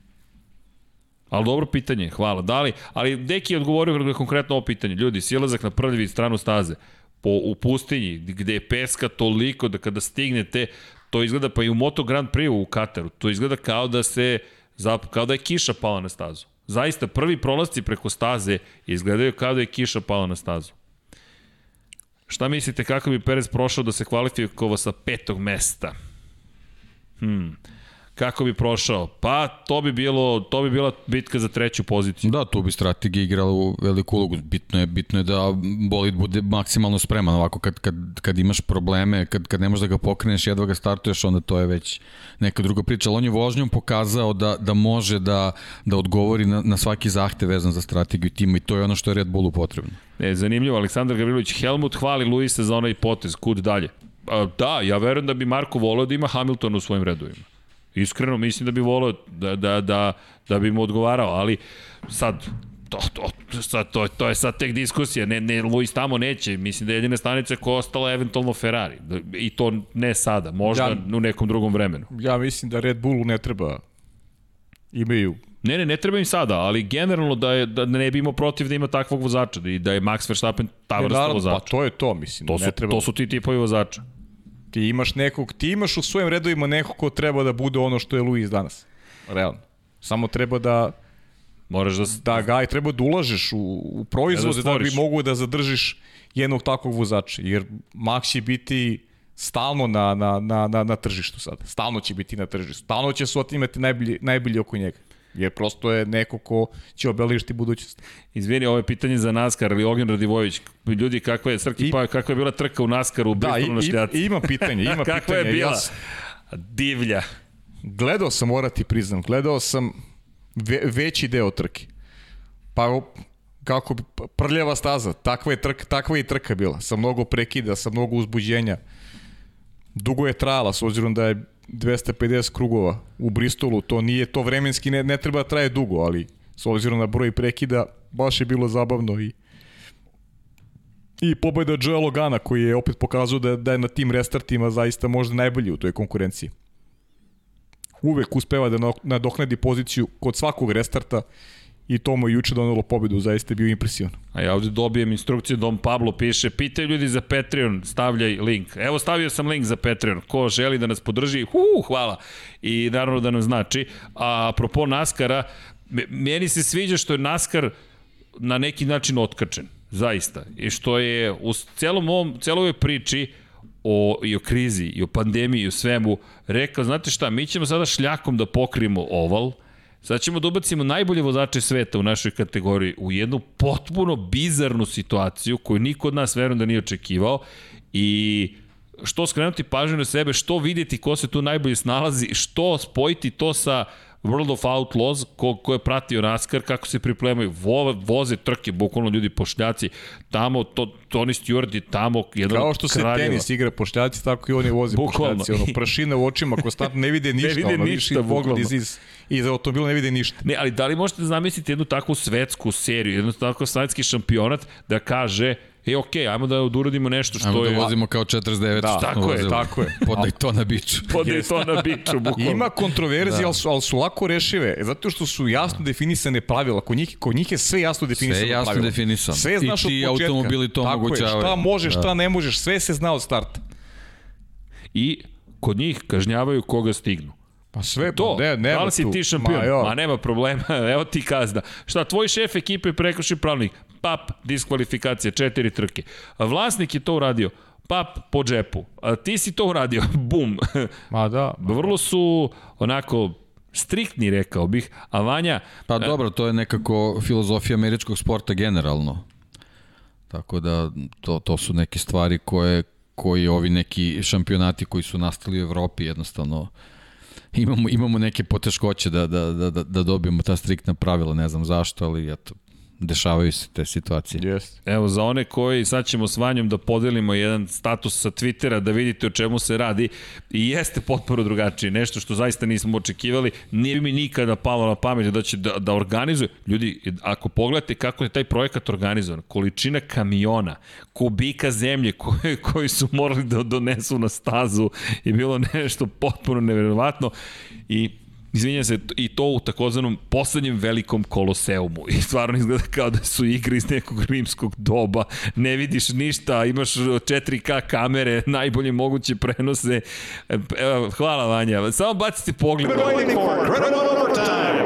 Ali dobro pitanje, hvala. Da li, ali Deki je odgovorio na konkretno ovo pitanje. Ljudi, silazak na prljavi stranu staze po, u pustinji gde je peska toliko da kada stignete, to izgleda pa i u Moto Grand Prix u Kataru, to izgleda kao da se kao da je kiša pala na stazu. Zaista, prvi prolasci preko staze izgledaju kao da je kiša pala na stazu. Šta mislite kako bi Perez prošao da se kvalifikovao sa petog mesta? Hmm. Kako bi prošao? Pa to bi bilo to bi bila bitka za treću poziciju. Da, tu bi strategija igrala u veliku ulogu. Bitno je, bitno je da bolid bude maksimalno spreman. Ovako kad, kad, kad imaš probleme, kad, kad ne možeš da ga pokreneš, jedva ga startuješ, onda to je već neka druga priča. Ali on je vožnjom pokazao da, da može da, da odgovori na, na svaki zahtev vezan za strategiju tima i to je ono što je Red Bullu potrebno. E, zanimljivo, Aleksandar Gavrilović, Helmut hvali Luisa za onaj potez, kud dalje? A, da, ja verujem da bi Marko voleo da ima Hamilton u svojim redovima. Iskreno mislim da bi voleo da, da, da, da bi mu odgovarao, ali sad, to, to, sad, to, to je sad tek diskusija, ne, ne, Luis tamo neće, mislim da je jedina stanica koja je ostala eventualno Ferrari, Da- i to ne sada, možda Ja- u nekom drugom vremenu. Ja mislim da Red Bullu ne treba imaju Ne, ne, ne treba im sada, ali generalno da, je, da ne bi imao protiv da ima takvog vozača, da, i da je Max Verstappen ta vrsta vozača. Pa to je to, mislim. To su, ne treba, to su ti tipovi vozača. Ti imaš nekog, ti imaš u svojim redovima nekog ko treba da bude ono što je Luis danas. Realno. Samo treba da Moraš da, da ga i treba da ulažeš u, u proizvode da, bi stvoriš. mogu da zadržiš jednog takvog vozača. Jer Max će biti stalno na, na, na, na, na tržištu sad. Stalno će biti na tržištu. Stalno će se otimati najbolji, najbolji oko njega. Jer prosto je neko ko će obelišiti budućnost. Izvini, ovo je pitanje za NASCAR ili Ognjen Radivojević. Ljudi, kakva je, Srki, I- pa, kakva je bila trka u NASCAR-u u Da, i, i, ima pitanje, ima kakva pitanje. je bila? Ja, s- Divlja. gledao sam, morati priznam, gledao sam ve, veći deo trke. Pa kako bi, prljava staza, takva je, trka, takva je i trka bila, sa mnogo prekida, sa mnogo uzbuđenja. Dugo je trajala, s obzirom da je 250 krugova u Bristolu, to nije to vremenski, ne, ne treba da traje dugo, ali s obzirom na broj prekida, baš je bilo zabavno i i pobeda Joe Logana koji je opet pokazao da, da je na tim restartima zaista možda najbolji u toj konkurenciji. Uvek uspeva da nadoknadi poziciju kod svakog restarta i to mu je juče donelo pobedu, zaista je bio impresivan. A ja ovde dobijem instrukciju, Dom Pablo piše, pitaju ljudi za Patreon, stavljaj link. Evo stavio sam link za Patreon. Ko želi da nas podrži, hu, hvala. I naravno da nam znači. A apropo Naskara, me- meni se sviđa što je Naskar na neki način otkačen. Zaista. I što je u celom ovom, celoj priči o, i o krizi, i o pandemiji, i o svemu, rekao, znate šta, mi ćemo sada šljakom da pokrijemo oval, Sad ćemo da ubacimo najbolje vozače sveta u našoj kategoriji u jednu potpuno bizarnu situaciju koju niko od nas verujem da nije očekivao. I što skrenuti pažnju na sebe, što vidjeti ko se tu najbolje snalazi, što spojiti to sa World of Outlaws, ko, ko je pratio NASCAR, kako se pripremaju, vo, voze trke, bukvalno ljudi pošljaci, tamo to, Tony Stewart je tamo jedan Kao što se kraljeva. tenis igra pošljaci, tako i oni voze Bukvalno. pošljaci. Ono, prašina u očima, konstantno ne vide ništa. vide ono, ništa, pogled bukvalno. iz, iz, iz automobila ne vide ništa. Ne, ali da li možete zamisliti jednu takvu svetsku seriju, jednu takvu svetski šampionat da kaže, e, okej, ajmo da uradimo nešto što Ajmo je... da vozimo kao 49 Da, tako je, tako je. Podaj to na biču. Podaj to na biču, bukvalno. Ima kontroverzije, da. ali, su, ali su lako rešive, zato što su jasno definisane pravila. Kod njih, kod njih je sve jasno definisano Sve je jasno pravila. definisano. Sve I znaš ti od početka. automobili to Tako omogućavaju. Je, šta možeš, Da. šta ne možeš, sve se zna od starta. I kod njih kažnjavaju koga stignu. Pa sve, To, ne, nema da li si tu. ti šampion? Ma, jo. Ma nema problema, evo ti kazna. Šta, tvoj šef ekipe prekrši pravnik, pap, diskvalifikacija, četiri trke. Vlasnik je to uradio, pap, po džepu. A ti si to uradio, bum. Ma da. Vrlo su onako striktni, rekao bih, a Vanja, Pa dobro, to je nekako filozofija američkog sporta generalno. Tako da to, to su neke stvari koje, koji ovi neki šampionati koji su nastali u Evropi jednostavno imamo, imamo neke poteškoće da, da, da, da, da dobijemo ta striktna pravila, ne znam zašto, ali eto, dešavaju se te situacije. Jeste. Evo, za one koji, sad ćemo s Vanjom da podelimo jedan status sa Twittera, da vidite o čemu se radi i jeste potpuno drugačije, nešto što zaista nismo očekivali, nije mi nikada palo na pamet da će da, da organizuje. Ljudi, ako pogledate kako je taj projekat organizovan, količina kamiona, kubika zemlje koje, koji su morali da donesu na stazu je bilo nešto potpuno neverovatno i Izvinjam se, i to u takozvanom poslednjem velikom koloseumu. I stvarno izgleda kao da su igre iz nekog rimskog doba. Ne vidiš ništa, imaš 4K kamere, najbolje moguće prenose. Evo, hvala Vanja. Samo bacite pogled. Critical overtime.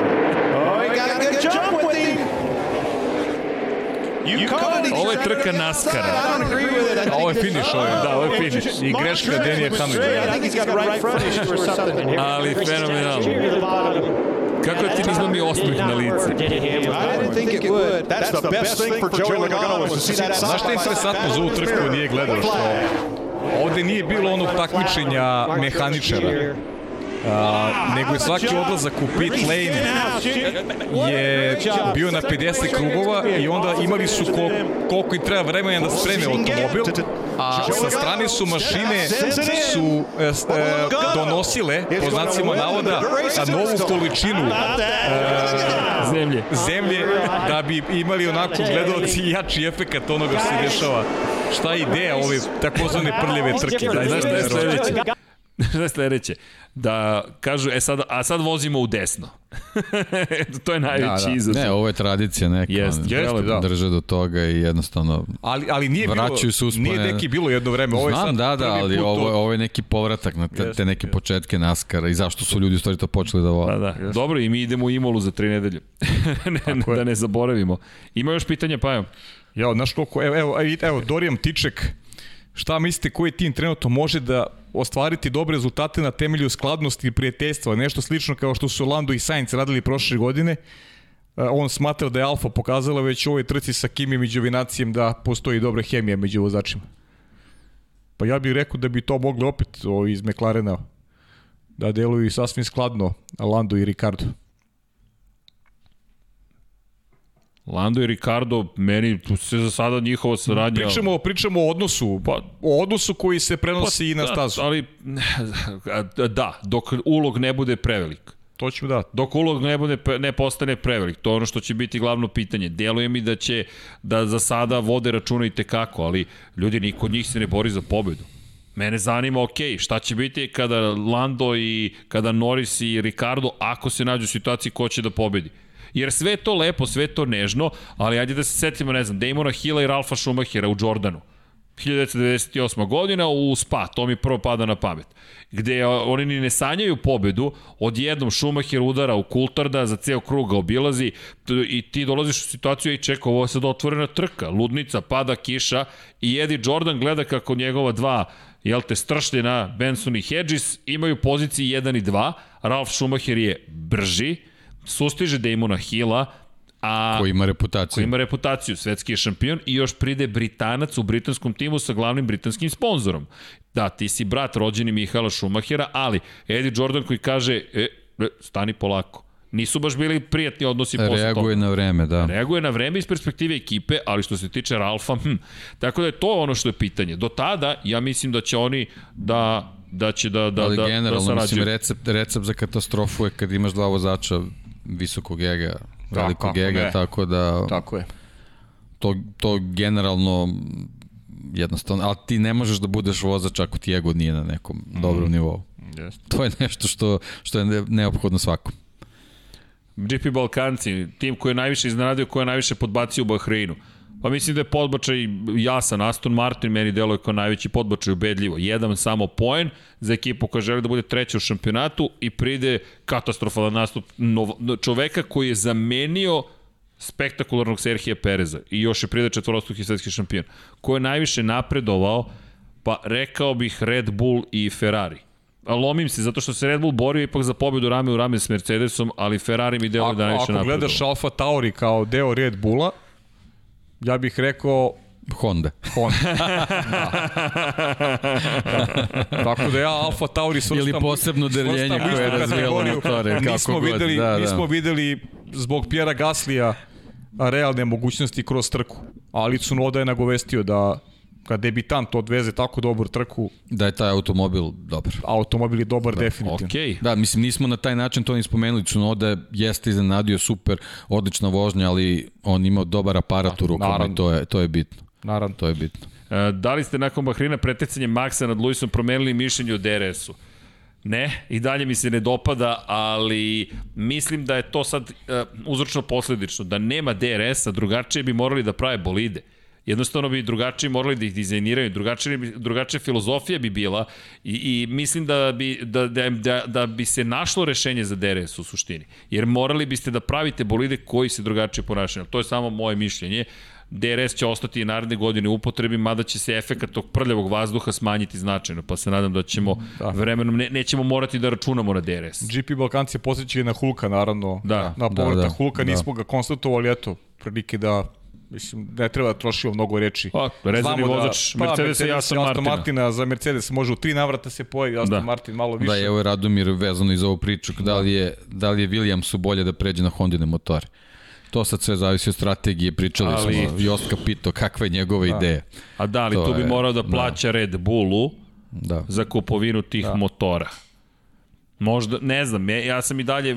Oh, he got a good jump with him. You caught it. Ovo je trka Naskara. Ovo je finiš, ovo je, Da, ovo je finish. I greška Denija was Hamlina. straight. I think he's got a right front issue or something. Ali fenomenalno. Kako ti nismo mi osmeh na lice? Znaš šta je interesantno za ovu trku nije gledao što ovde nije bilo onog takmičenja mehaničara. Nego je svaki odlazak u pit lane je bio na 50 krugova i onda imali su kol, koliko im treba vremena da spreme automobil, a sa strane su mašine su e, e, donosile, po znacima navoda, novu količinu Zemlje. zemlje da bi imali onako gledalci jači efekat onoga što se dešava. Šta je ideja ove takozvane prljave trke? Daj, Znaš šta je sledeće? Šta je sledeće? Da kažu, e sad, a sad vozimo u desno. Eto, to je najveći Da, da. izazov. Ne, ovo je tradicija neka. Jest, oni jeste, da. Drže do toga i jednostavno Ali, ali nije bilo, Vraćaju se uspone. nije neki bilo jedno vreme. Ovo je Znam, sad da, da, ali put ovo, ovo je neki povratak na te, te Jeste, neke jeste. početke Naskara i zašto su ljudi u stvari to počeli da vole. Pa da, dobro i mi idemo u Imolu za tri nedelje. ne, da ne zaboravimo. Ima još pitanja, Pajo? Ja, znaš koliko, evo, evo, evo, evo Dorijan Tiček, šta mislite koji tim trenutno može da ostvariti dobre rezultate na temelju skladnosti i prijateljstva, nešto slično kao što su Lando i Sainz radili prošle godine. E, On smatra da je Alfa pokazala već u ovoj trci sa Kimim i Đovinacijem da postoji dobra hemija među vozačima. Pa ja bih rekao da bi to mogli opet iz McLarena da deluju sasvim skladno Lando i Ricardo. Lando i Ricardo, meni tu se za sada njihova saradnja... Pričamo, pričamo o odnosu, pa, o odnosu koji se prenosi i na da, stazu. Ali, da, dok ulog ne bude prevelik. To ću da. Dok ulog ne, bude, ne postane prevelik, to je ono što će biti glavno pitanje. Deluje mi da će, da za sada vode računa i tekako, ali ljudi, niko od njih se ne bori za pobedu. Mene zanima, ok, šta će biti kada Lando i kada Norris i Ricardo, ako se nađu u situaciji ko će da pobedi. Jer sve je to lepo, sve je to nežno, ali ajde da se setimo, ne znam, Damona Hilla i Ralfa Schumachera u Jordanu. 1998. godina u Spa, to mi prvo pada na pamet, gde oni ni ne sanjaju pobedu, odjednom Schumacher udara u Kultarda, za ceo krug ga obilazi i ti dolaziš u situaciju i čeka, ovo je sad otvorena trka, ludnica, pada kiša i Eddie Jordan gleda kako njegova dva jel te, stršljena Benson i Hedges imaju poziciji 1 i 2, Ralf Schumacher je brži, sustiže Damona Hilla, a Koji ima reputaciju. koji ima reputaciju, svetski je šampion i još pride Britanac u britanskom timu sa glavnim britanskim sponzorom. Da, ti si brat rođeni Mihaela Šumahera, ali Eddie Jordan koji kaže, e, e, stani polako. Nisu baš bili prijatni odnosi posle toga. Reaguje na vreme, da. Reaguje na vreme iz perspektive ekipe, ali što se tiče Ralfa, hm. Tako da je to ono što je pitanje. Do tada, ja mislim da će oni da da će da, da, Ali da, da generalno, sarađuju. mislim, recept, recept za katastrofu je kad imaš dva vozača visokog ega, velikog kako ega, ne. tako da Tako je. to, to generalno jednostavno, ali ti ne možeš da budeš vozač ako ti ego nije na nekom Mhm. dobrom nivou. Jeste. To je nešto što, što je ne- neophodno svakom. GP Balkanci, tim koji je najviše iznenadio, koji je najviše podbacio u Bahreinu. Pa mislim da je podbačaj jasan. Aston Martin meni deluje kao najveći podbačaj ubedljivo. Jedan samo poen za ekipu koja želi da bude treća u šampionatu i pride katastrofalan nastup nov, čoveka koji je zamenio spektakularnog Serhija Pereza i još je pride četvorostruki svetski šampion. Ko je najviše napredovao, pa rekao bih Red Bull i Ferrari. A lomim se, zato što se Red Bull borio ipak za pobedu rame u rame s Mercedesom, ali Ferrari mi deluje Ako, da najviše ako napredovao. gledaš Alfa Tauri kao deo Red Bulla, ja bih rekao Honda. Honda. da. Tako da ja Alfa Tauri svrstam... Ili posebno u koje je razvijalo motore, kako nismo god, Videli, da, da. Nismo videli zbog Pjera Gaslija realne mogućnosti kroz trku. Ali Tsunoda je nagovestio da kad debitant odveze tako dobru trku, Da je taj automobil dobar. automobil je dobar da, definitivno. Okej. Da, mislim, nismo na taj način to ni spomenuli. Tsunoda jeste iznenadio super, odlična vožnja, ali on imao dobar aparat u rukama i to je, to je bitno. Naravno. To je bitno. E, Da li ste nakon Bahrina pretecanjem Maxa nad Luisom promenili mišljenje o DRS-u? Ne, i dalje mi se ne dopada, ali mislim da je to sad uh, uzročno posledično. Da nema DRS-a, drugačije bi morali da prave bolide. Jednostavno bi drugačije morali da ih dizajniraju, drugačije, drugačija filozofija bi bila i, i mislim da bi, da, da, da, da bi se našlo rešenje za DRS u suštini. Jer morali biste da pravite bolide koji se drugačije ponašaju. To je samo moje mišljenje. DRS će ostati i naredne godine u upotrebi, mada će se efekat tog prljavog vazduha smanjiti značajno, pa se nadam da ćemo da. vremenom, ne, nećemo morati da računamo na DRS. GP Balkanci je posjećali na Hulka, naravno. Da, na da, povratak da, Hulka, da. nismo ga konstatovali, eto, prilike da Mislim, ne treba da trošimo mnogo reči. Pa, rezervni Znamo vozač Mercedesa i Aston Aston Martina. Martina. Za Mercedes može u tri navrata se pojavi, Aston Da. da. Martin malo više. Da, evo je Radomir vezano iz ovu priču, da li je, da li je Williamsu bolje da pređe na Hondine motore. To sad sve zavisi od strategije, pričali Ali- smo, Joska pitao kakva je njegova da. ideja. A da, ali To tu bi je- morao da plaća Red Bullu Da. za kupovinu tih da. motora. Možda, ne znam, ja, sam i dalje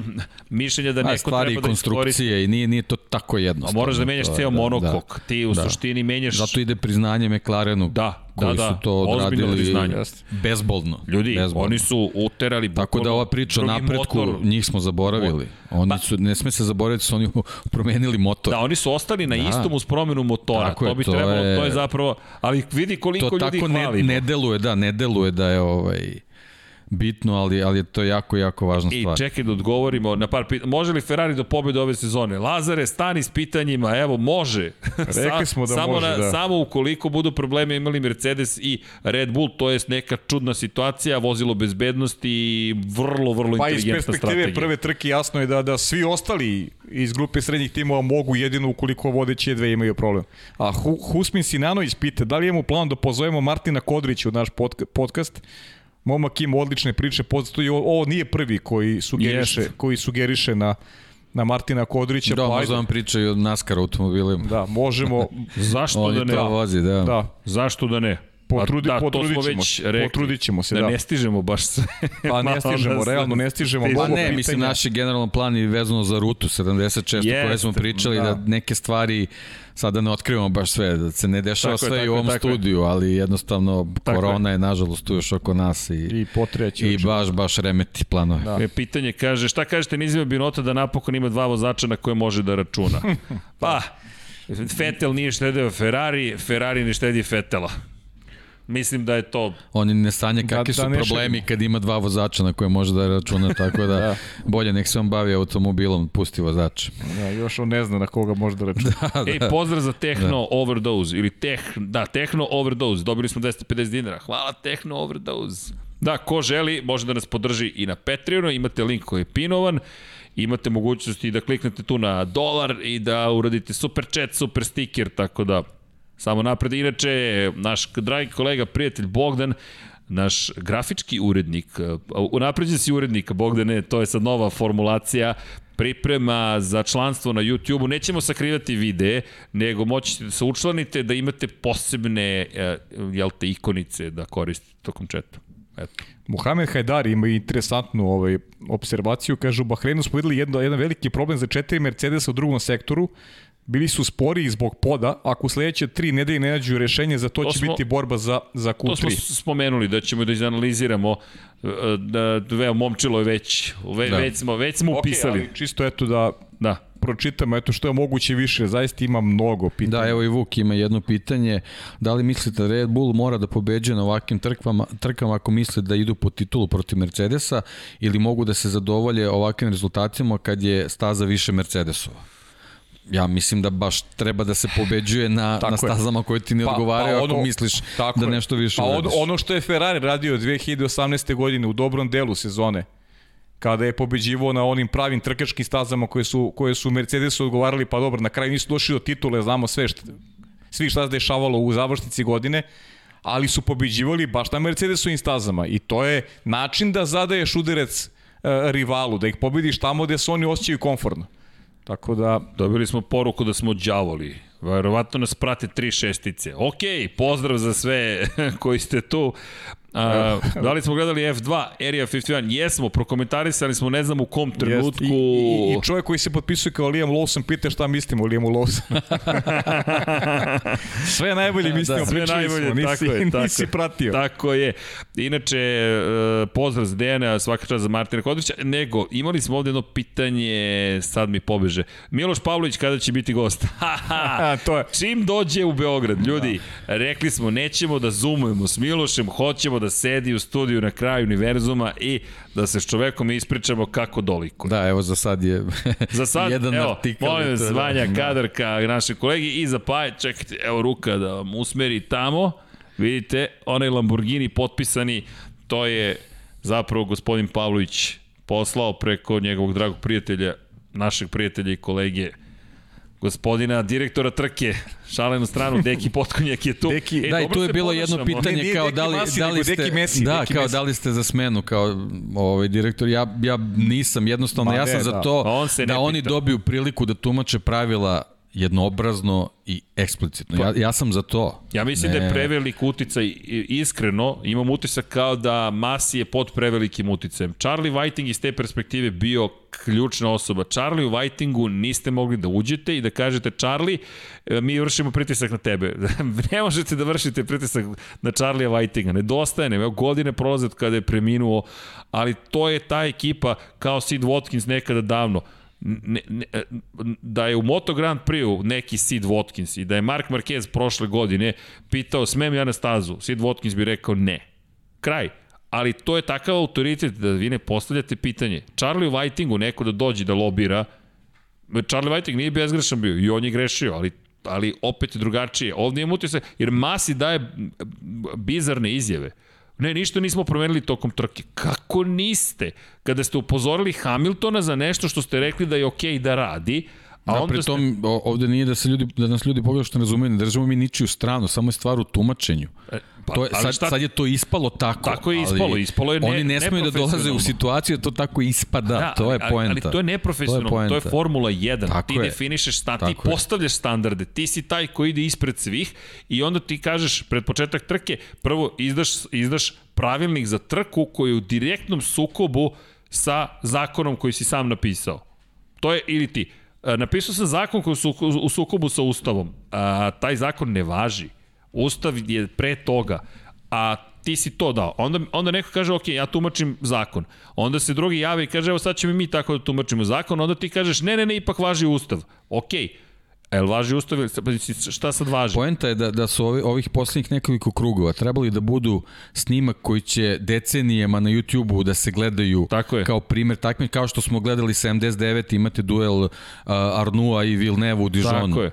mišljenja da A, neko stvari i treba da konstrukcije i nije, nije to tako A jednostavno. moraš da menjaš To je- ceo da, monokok. Ti u Da. suštini menjaš... Zato ide priznanje McLarenu Da, koji da, da, su to odradili priznanje. bezbolno. Ljudi, bezbolno. oni su uterali Tako da ova priča o napretku, motor. njih smo zaboravili. Oni su, ne sme se zaboraviti, su oni promenili motor. Da, oni su ostali na da. istom uz promenu motora. Tako to bi to trebalo, je- to je zapravo... Ali vidi koliko to ljudi tako ne, ne deluje, da, ne deluje da je ovaj bitno, ali, ali je to jako, jako važna I stvar. čekaj da odgovorimo na par pitanja. Može li Ferrari do pobjede ove sezone? Lazare, stani s pitanjima, evo, može. Rekli smo da samo može, na, da. Samo ukoliko budu probleme imali Mercedes i Red Bull, to je neka čudna situacija, vozilo bezbednosti i vrlo, vrlo Pa iz inteligentna perspektive strategija. prve trke jasno je da da svi ostali iz grupe srednjih timova mogu jedino ukoliko vodeće dve imaju problem. A Hu, Husmin Sinanović pita da li imamo plan da pozovemo Martina Kodrića u naš podca- podcast. Momak ima odlične priče, postoji ovo nije prvi koji sugeriše, Jest. koji sugeriše na na Martina Kodrića. Da, pa možda vam pričaju o NASCAR automobilima. Da, možemo, Zašto da ne? vozi, da. da, Zašto da ne? Potrudi, da, potrudit ćemo već se, rekli. potrudit ćemo se, da, da. ne stižemo baš sve. Pa ne stižemo, se- realno ne stižemo. Pa ne, pitanja. mislim, naš je generalan plan i vezano za rutu 76, o kojoj smo pričali, da. da. da neke stvari sada ne otkrivamo baš sve, da se ne dešava Tako je, sve tako i u je, ovom je. studiju, ali jednostavno Tako korona je. nažalost tu još oko nas i, I potreći. i baš, baš remeti planove. Da. E, pitanje kaže, šta kažete Nizima Binota da napokon ima dva vozača na koje može da računa? pa, Vettel nije štedeo Ferrari, Ferrari ne štedi Vettela. Mislim da je to Oni ne sanje kakvi Da- su da ne problemi kad ima dva vozača na koje može da računa, tako da, da. bolje nek se on bavi automobilom, pusti vozača. Da, još on ne zna na koga može da računa. Ej, pozdrav za Techno Overdose, ili teh, da, Techno Overdose, dobili smo 250 dinara. Hvala Techno Overdose. Da, ko želi, može da nas podrži i na Patreonu, imate link koji je pinovan, imate mogućnost i da kliknete tu na dolar i da uradite super chat, super sticker, tako da samo napred. Inače, naš dragi kolega, prijatelj Bogdan, naš grafički urednik, unapređen si urednik, Bogdane, to je sad nova formulacija, priprema za članstvo na YouTube-u. Nećemo sakrivati videe, nego moći ćete da se učlanite, da imate posebne e, jel te, ikonice da koristite tokom četa. Eto. Mohamed Hajdar ima interesantnu ovaj, observaciju, kaže u Bahreinu smo videli jedno, jedan veliki problem za četiri Mercedesa u drugom sektoru, bili su spori zbog poda, ako u sledeće tri nedelje ne nađu rešenje, za to, to će smo, biti borba za, za Q3. To smo spomenuli, da ćemo da izanaliziramo da, da momčilo je već, ve, da. već smo, već smo okay, upisali. Ali čisto eto da, da pročitamo, eto što je moguće više, zaista ima mnogo pitanja. Da, evo i Vuk ima jedno pitanje, da li mislite da Red Bull mora da pobeđe na ovakvim trkama, trkama ako misle da idu po titulu protiv Mercedesa ili mogu da se zadovolje ovakvim rezultatima kad je staza više Mercedesova? Ja mislim da baš treba da se pobeđuje na, na stazama koje ti ne pa, odgovaraju pa ono, ako misliš da nešto više pa ono, ono što je Ferrari radio 2018. godine u dobrom delu sezone, kada je pobeđivo na onim pravim trkačkim stazama koje su, koje su Mercedesu odgovarali, pa dobro, na kraju nisu došli do titule, znamo sve šta, svi šta se dešavalo u završnici godine, ali su pobeđivali baš na Mercedesovim stazama i to je način da zadaješ uderec uh, rivalu, da ih pobediš tamo gde se oni osjećaju komfortno. Tako da... Dobili smo poruku da smo đavoli. Verovatno nas prate tri šestice. Ok, pozdrav za sve koji ste tu. A, da li smo gledali F2, Area 51? Jesmo, prokomentarisali smo, ne znam u kom trenutku. Jest. I, i, I čovjek koji se potpisuje kao Liam Lawson pita šta mislimo o Liamu Lawson. Sve najbolje da, mislimo, da, sve najbolje, smo, nisi, tako je, tako, nisi pratio. Tako je. Inače, e, pozdrav za Dejana, svaka čast za Martina Kodrića. Nego, imali smo ovde jedno pitanje, sad mi pobeže. Miloš Pavlović kada će biti gost? to je. Čim dođe u Beograd, ljudi, da. rekli smo, nećemo da zoomujemo s Milošem, hoćemo da sedi u studiju na kraju univerzuma i da se s čovekom ispričamo kako doliko. Da, evo za sad je za sad, jedan evo, artikal. Molim vas, Vanja da. Kadarka, naši kolegi i za Paje, čekajte, evo ruka da vam usmeri tamo. Vidite, onaj Lamborghini potpisani, to je zapravo gospodin Pavlović poslao preko njegovog dragog prijatelja, našeg prijatelja i kolege gospodina direktora trke, šalenu stranu, Deki Potkonjak je tu. Deki, e, da, i tu je bilo jedno pitanje ne, kao da li, Masi, da li ste, Deki Messi, da, Deki kao Messi. da li ste za smenu kao ovaj direktor, ja, ja nisam jednostavno, Ma, ja sam ne, za da. to On da oni dobiju priliku da tumače pravila jednoobrazno i eksplicitno. Ja, ja sam za to. Ja mislim ne. da je prevelik uticaj, iskreno, imam utisak kao da Masi je pod prevelikim uticajem. Charlie Whiting iz te perspektive bio ključna osoba. Charlie u Whitingu niste mogli da uđete i da kažete Charlie, e, mi vršimo pritisak na tebe. ne možete da vršite pritisak na Charlie Whitinga. Nedostaje ne. Godine prolaze od kada je preminuo, ali to je ta ekipa kao Sid Watkins nekada davno ne, ne, da je u Moto Grand Prix neki Sid Watkins i da je Mark Marquez prošle godine pitao smem ja na stazu, Sid Watkins bi rekao ne. Kraj. Ali to je takav autoritet da vi ne postavljate pitanje. Charlie Whitingu neko da dođe da lobira, Charlie Whiting nije bezgrešan bio i on je grešio, ali ali opet drugačije. Ovdje imam utisak, jer Masi daje bizarne izjave. Ne, ništa nismo promenili tokom trke. Kako niste? Kada ste upozorili Hamiltona za nešto što ste rekli da je okej okay da radi, A da, onda tom, ste... ovde nije da, se ljudi, da nas ljudi pogledaju što ne razumeju, ne držimo mi ničiju stranu, samo je stvar u tumačenju. E, to je, sad, šta... sad je to ispalo tako. Tako je ispalo, ispalo je ne, Oni ne smeju da dolaze u situaciju da to tako ispada, da, to je poenta. Ali, ali to je neprofesionalno, to je, to je Formula 1. Tako ti je. definišeš sta, ti postavljaš standarde, ti si taj koji ide ispred svih i onda ti kažeš pred početak trke, prvo izdaš, izdaš pravilnik za trku koji je u direktnom sukobu sa zakonom koji si sam napisao. To je ili ti E, napisao sam zakon koji su u sukobu sa Ustavom. A, taj zakon ne važi. Ustav je pre toga. A ti si to dao. Onda, onda neko kaže, ok, ja tumačim zakon. Onda se drugi jave i kaže, evo sad ćemo mi tako da tumačimo zakon. Onda ti kažeš, ne, ne, ne, ipak važi Ustav. Okay El važi ustav ili šta sad važi? Poenta je da, da su ovi, ovih poslednjih nekoliko krugova trebali da budu snimak koji će decenijama na YouTube-u da se gledaju Tako je. kao primer takme, kao što smo gledali 79, imate duel uh, Arnua i Villeneuve u Dijonu. Tako je.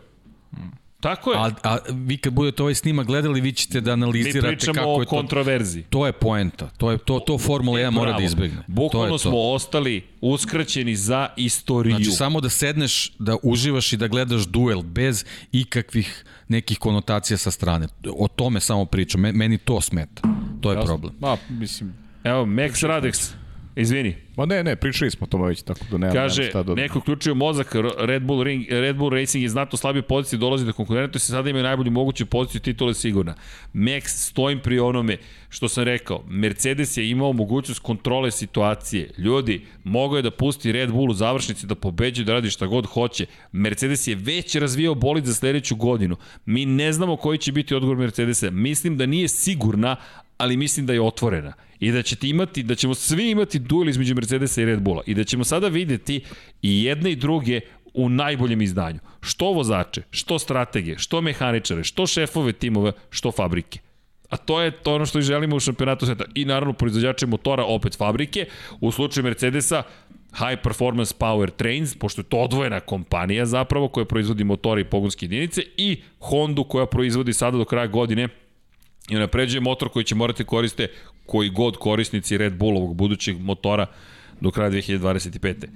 Tako je. A, a vi kad budete ovaj snimak gledali, vi ćete da Mi analizirate pričamo kako o je to. kontroverziji. To je poenta. To je to to Formula 1 mora Bravo. da izbegne. to Bukvalno je to. smo ostali uskraćeni za istoriju. Znači samo da sedneš, da uživaš i da gledaš duel bez ikakvih nekih konotacija sa strane. O tome samo pričam. Me- Meni to smeta. To je problem. Ma, mislim, Evo, Max Radex, izvini, ma ne, ne, pričali smo o tome već, tako da nemam, Kaže, nemam šta da... neko uključio mozak, Red Bull, Ring, Red Bull Racing je znatno slabije pozicije, dolazi do konkurenta i se sada imaju najbolju moguću poziciju, titula je sigurna. Max, stojim pri onome što sam rekao, Mercedes je imao mogućnost kontrole situacije. Ljudi, mogao je da pusti Red Bull u završnici da pobeđuje, da radi šta god hoće. Mercedes je već razvijao bolid za sledeću godinu. Mi ne znamo koji će biti odgovor Mercedesa. Mislim da nije sigurna, ali mislim da je otvorena i da ćete imati, da ćemo svi imati duel između Mercedesa i Red Bulla i da ćemo sada videti i jedne i druge u najboljem izdanju. Što vozače, što strategije, što mehaničare, što šefove timova, što fabrike. A to je to ono što i želimo u šampionatu sveta. I naravno proizvođače motora opet fabrike. U slučaju Mercedesa High Performance Power Trains, pošto je to odvojena kompanija zapravo koja proizvodi motore i pogonske jedinice i Hondu koja proizvodi sada do kraja godine i napređuje motor koji će morati koriste koji god korisnici Red Bullovog budućeg motora do kraja 2025.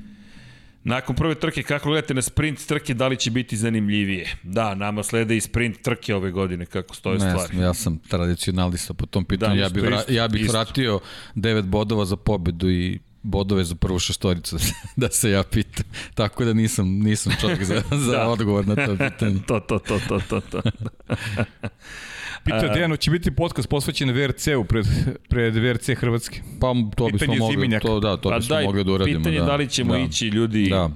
Nakon prve trke, kako gledate na sprint trke, da li će biti zanimljivije? Da, nama slede i sprint trke ove godine, kako stoje Ne, stvari. ja sam tradicionalista po tom pitanju. Da, ja, bih isto, vra, ja bih vratio 9 bodova za pobedu i bodove za prvu šestoricu, da se ja pitam. Tako da nisam, nisam čovjek za, za Da. odgovor na to pitanje. to, to, to, to, to, to. Pita Dejano, će biti podcast posvećen VRC-u pred, pred VRC Hrvatske. Pa to bismo mogli, to, da, to Pa bismo daj, mogli da uradimo. pitanje da. da li ćemo da. ići ljudi Da.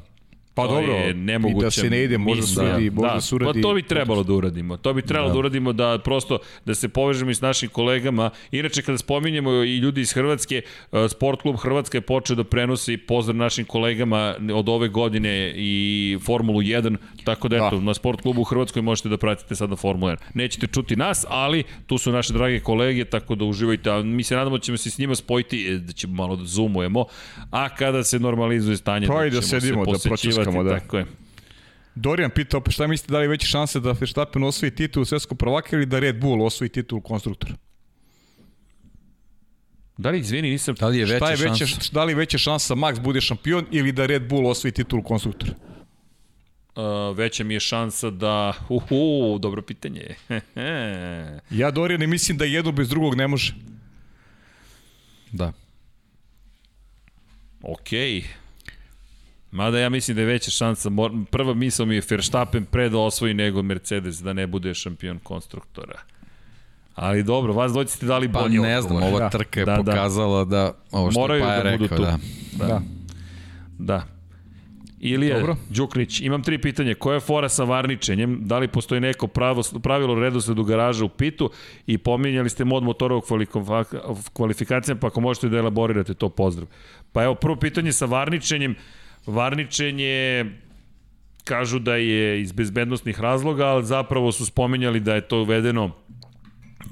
Pa To dobro, je nemoguće. i da se ne ide, možda Mislim, suradi, da, možda da, suradi. Pa to bi trebalo da uradimo. To bi trebalo da. da uradimo da prosto da se povežemo i s našim kolegama. Inače kada spominjemo i ljudi iz Hrvatske, eh, Sport klub Hrvatska je počeo da prenosi pozdrav našim kolegama od ove godine i Formulu 1, tako da eto, Da. na Sport klubu u Hrvatskoj možete da pratite sada Formulu 1. Nećete čuti nas, ali tu su naše drage kolege, tako da uživajte. A mi se nadamo da ćemo se s njima spojiti, eh, da ćemo malo da zoomujemo, a kada se normalizuje stanje, Pa i da ćemo se sedimo, da pročaskamo, da. Tako je. Dorijan pita opet šta mislite da li veće šanse da Verstappen osvoji titul svetskog prvaka ili da Red Bull osvoji titul konstruktora? Da li, izvini, nisam... Da li je veća Šta je veća, šansa? da li je veća šansa Max bude šampion ili da Red Bull osvoji titul konstruktora? Uh, veća mi je šansa da... Uhu, dobro pitanje. Ja Dorijan ne mislim da jedno bez drugog ne može. Da. Okej. Mada ja mislim da je veća šansa. Prva misla mi je Verstappen pre da osvoji nego Mercedes, da ne bude šampion konstruktora. Ali dobro, vas dvojice ste dali Pa bolji ne znam, ova Da. trka je Da, da. pokazala da, ovo što Moraju je Paja da budu rekao, tu. da. Da. Da. Ilija Dobro. Đuklić, imam tri pitanja. Koja je fora sa varničenjem? Da li postoji neko pravo, pravilo redosledu garaža u pitu? I pominjali ste mod motora u kvalifika- kvalifikacijama, pa ako možete da elaborirate to, pozdrav. Pa evo, prvo pitanje sa varničenjem. Varničenje kažu da je iz bezbednostnih razloga, ali zapravo su spominjali da je to uvedeno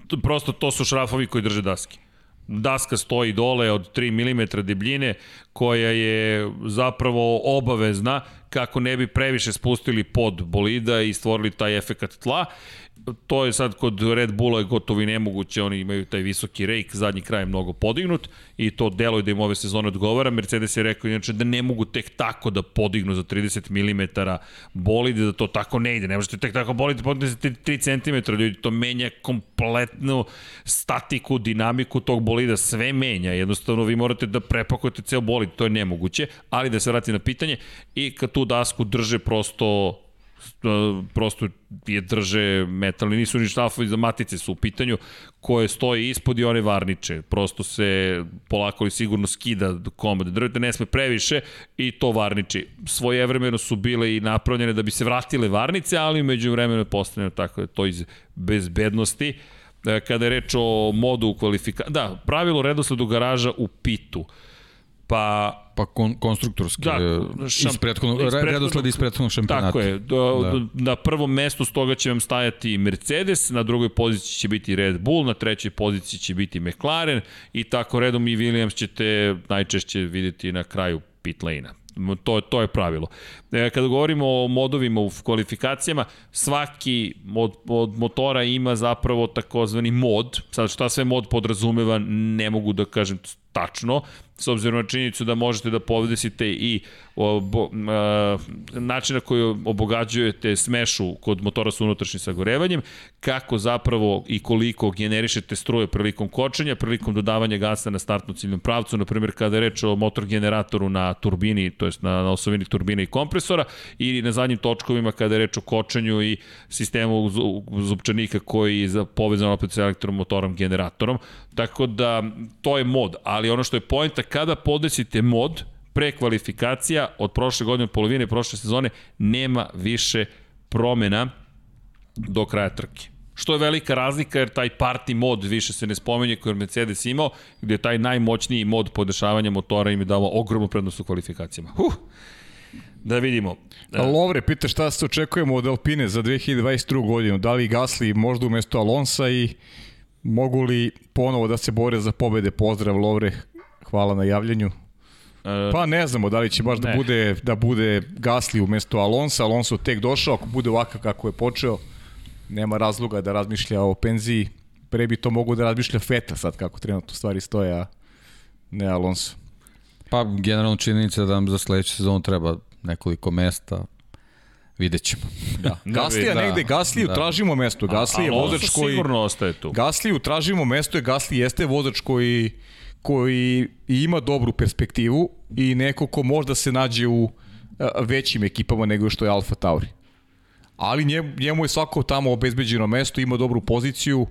to- prosto to su šrafovi koji drže daske. Daska stoji dole od 3 mm debljine koja je zapravo obavezna kako ne bi previše spustili pod bolida i stvorili taj efekat tla. To je sad kod Red Bulla je gotovo i nemoguće, oni imaju taj visoki rejk, zadnji kraj je mnogo podignut i to deluje da im ove sezone odgovara. Mercedes je rekao inače da ne mogu tek tako da podignu za 30 mm bolide, da to tako ne ide. Ne možete tek tako bolide podignete 3 cm, ljudi, to menja kompletnu statiku, dinamiku tog bolida, sve menja. Jednostavno vi morate da prepakujete ceo bolid, to je nemoguće, ali da se vrati na pitanje i kad tu dasku drže prosto prosto je drže metalni, nisu ni štafovi za matice su u pitanju, koje stoje ispod i one varniče. Prosto se polako i sigurno skida komad drveta, ne sme previše i to varniči. Svojevremeno su bile i napravljene da bi se vratile varnice, ali među vremenu je postavljeno tako da to iz bezbednosti. E, Kada je reč o modu u kvalifikaciji, da, pravilo redosledu garaža u pitu. Pa Pa kon, konstruktorski, Da, da, šam- iz prethodnog, iz iz prethodnog- redosled iz prethodnog šampionata. Tako je. Do, Da. da. Na prvom mestu stoga će vam stajati Mercedes, na drugoj poziciji će biti Red Bull, na trećoj poziciji će biti McLaren i tako redom i Williams ćete najčešće videti na kraju pit lane-a. To, to je pravilo. E, kada govorimo o modovima u kvalifikacijama, svaki od, od motora ima zapravo takozvani mod. Sad šta sve mod podrazumeva, ne mogu da kažem tačno, s obzirom na činjenicu da možete da podesite i obo, a, način na koji obogađujete smešu kod motora sa unutrašnjim sagorevanjem, kako zapravo i koliko generišete struje prilikom kočenja, prilikom dodavanja gasa na startnu ciljnom pravcu, na primjer kada je reč o motor generatoru na turbini, to jest na, na osovini turbine i kompresora, ili na zadnjim točkovima kada je reč o kočenju i sistemu zupčanika koji je povezan opet sa elektromotorom generatorom. Tako da to je mod, ali ono što je pojenta kada podesite mod pre kvalifikacija od prošle godine, od polovine prošle sezone, nema više promena do kraja trke. Što je velika razlika jer taj party mod više se ne spomenje koji je Mercedes imao, gde je taj najmoćniji mod podešavanja motora im je dao ogromnu prednost u kvalifikacijama. Huh. Da vidimo. Lovre, pita šta se očekujemo od Alpine za 2022. godinu. Da li Gasli možda umesto Alonsa i mogu li ponovo da se bore za pobede? Pozdrav Lovre, hvala na javljanju. E, pa ne znamo da li će baš da ne. da bude da bude Gasli umesto Alonsa, Alonso tek došao, ako bude ovakav kako je počeo, nema razloga da razmišlja o penziji. Pre bi to mogu da razmišlja Feta sad kako trenutno stvari stoje, a ne Alonso. Pa generalno činjenica da nam za sledeću sezonu treba nekoliko mesta, Vidjet ćemo. Da. Gaslija da, negde, Gasliju da. tražimo mesto. Gasli je vozač koji... sigurno ostaje tu. Gasliju tražimo mesto, je Gasli jeste vozač koji, koji ima dobru perspektivu i neko ko možda se nađe u većim ekipama nego što je Alfa Tauri. Ali njemu je svako tamo obezbeđeno mesto, ima dobru poziciju,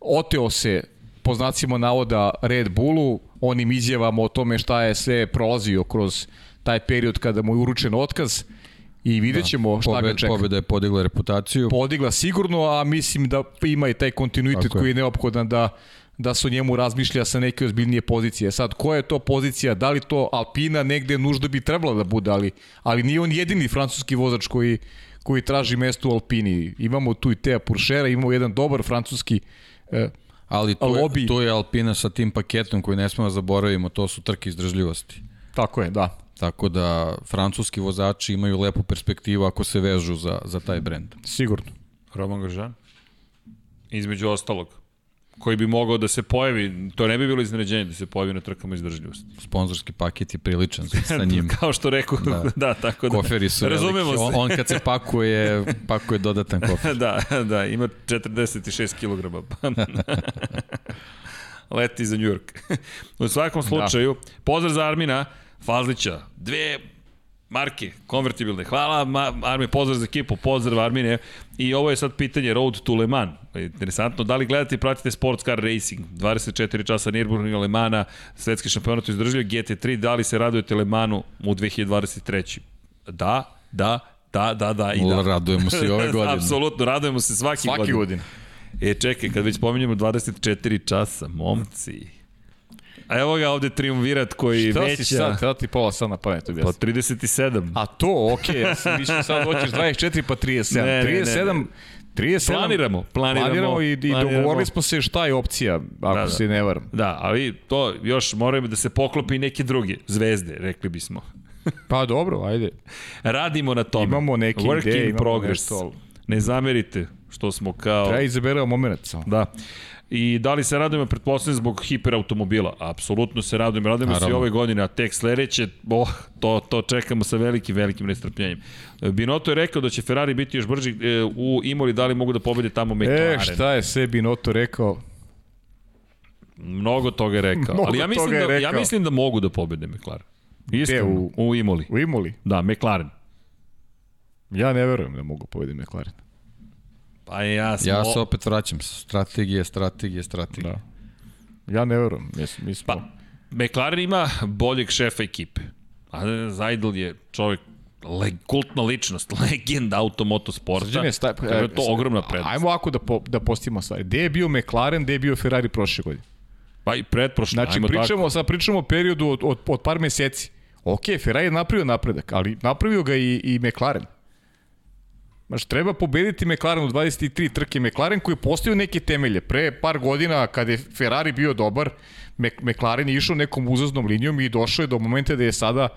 oteo se po znacima navoda Red Bullu, onim izjavama o tome šta je sve prolazio kroz taj period kada mu je uručen otkaz i vidjet da. ćemo da, šta Pobed, ga čeka. Pobeda je podigla reputaciju. Podigla sigurno, a mislim da ima i taj kontinuitet koji je neophodan da da su njemu razmišlja sa neke ozbiljnije pozicije. Sad, koja je to pozicija? Da li to Alpina negde nužda bi trebalo da bude, ali, ali nije on jedini francuski vozač koji, koji traži mesto u Alpini. Imamo tu i Teja Puršera, imamo jedan dobar francuski eh, Ali to lobby. je, to je Alpina sa tim paketom koji ne smemo da zaboravimo, to su trke izdržljivosti. Tako je, da. Tako da francuski vozači imaju lepu perspektivu ako se vežu za, za taj brend. Sigurno. Roman Gržan? Između ostalog koji bi mogao da se pojavi, to ne bi bilo iznenađenje da se pojavi na trkama izdržljivosti. Sponzorski paket je priličan sa njim. Kao što rekao, da, da tako da. Koferi su Razumemo veliki. On, on kad se pakuje, pakuje dodatan kofer. da, da, ima 46 kg. Leti za New York. U svakom da. slučaju, da. pozdrav za Armina Fazlića. Dve marke konvertibilne. Hvala Armine, pozdrav za ekipu, pozdrav Armine. I ovo je sad pitanje Road to Le Mans. Interesantno, da li gledate i pratite Sports Car Racing? 24 časa Nürburgring Le Mana, svetski šampionat izdržljiv, GT3, da li se radujete Le Manu u 2023? Da, da, da, da, da i da. Radujemo se i ove godine. Apsolutno, radujemo se svaki, svaki godine. godine. E, čekaj, kad već pominjemo 24 časa, momci, A evo ga ovde triumvirat koji Šta već... Šta si sad, kada ti pola sad na pamet Pa 37. A to, okej, okay, ja sam mišljam sad hoćeš 24 pa 37. Ne, 37, ne, ne, ne. 37, planiramo, planiramo, planiramo i, i dogovorili smo se šta je opcija, ako da, da. se ne varam. Da, ali to još moramo da se poklopi neke druge zvezde, rekli bismo. pa dobro, ajde. Radimo na tome. Imamo neke Work ideje, imamo progress. nešto. Ne zamerite što smo kao... Treba izaberao moment samo. Da. I da li se radujemo, pretpostavljam, zbog hiperautomobila? Apsolutno se radujemo. Radujemo Naravno. se i ove godine, a tek sledeće, oh, to, to čekamo sa velikim, velikim nestrpljenjem. Binoto je rekao da će Ferrari biti još brži e, u Imoli, da li mogu da pobede tamo McLaren? E, šta je sve Binoto rekao? Mnogo toga je rekao. Mnogo ali ja mislim, da, ja mislim da mogu da pobede McLaren. Iskreno, u, u Imoli. U Imoli? Da, McLaren. Ja ne verujem da mogu pobediti McLaren. Pa ja sam... Ja se opet vraćam. Strategije, strategije, strategije. Da. Ja ne verujem. Mi, mi smo... Pa, McLaren ima boljeg šefa ekipe. A Zajdl je čovjek le, kultna ličnost, legenda automotosporta. Srđane, sta, to je to ogromna prednost. Ajmo ovako da, po, da postavimo stvari. Gde je bio McLaren, gde je bio Ferrari prošle godine? Pa i pretprošle. Znači, Ajmo pričamo, tako. sad pričamo o periodu od, od, od par meseci. Ok, Ferrari je napravio napredak, ali napravio ga i, i McLaren. Znaš, treba pobediti McLaren u 23 trke. McLaren koji je postavio neke temelje. Pre par godina, kada je Ferrari bio dobar, McLaren je išao nekom uzaznom linijom i došao je do momenta da je sada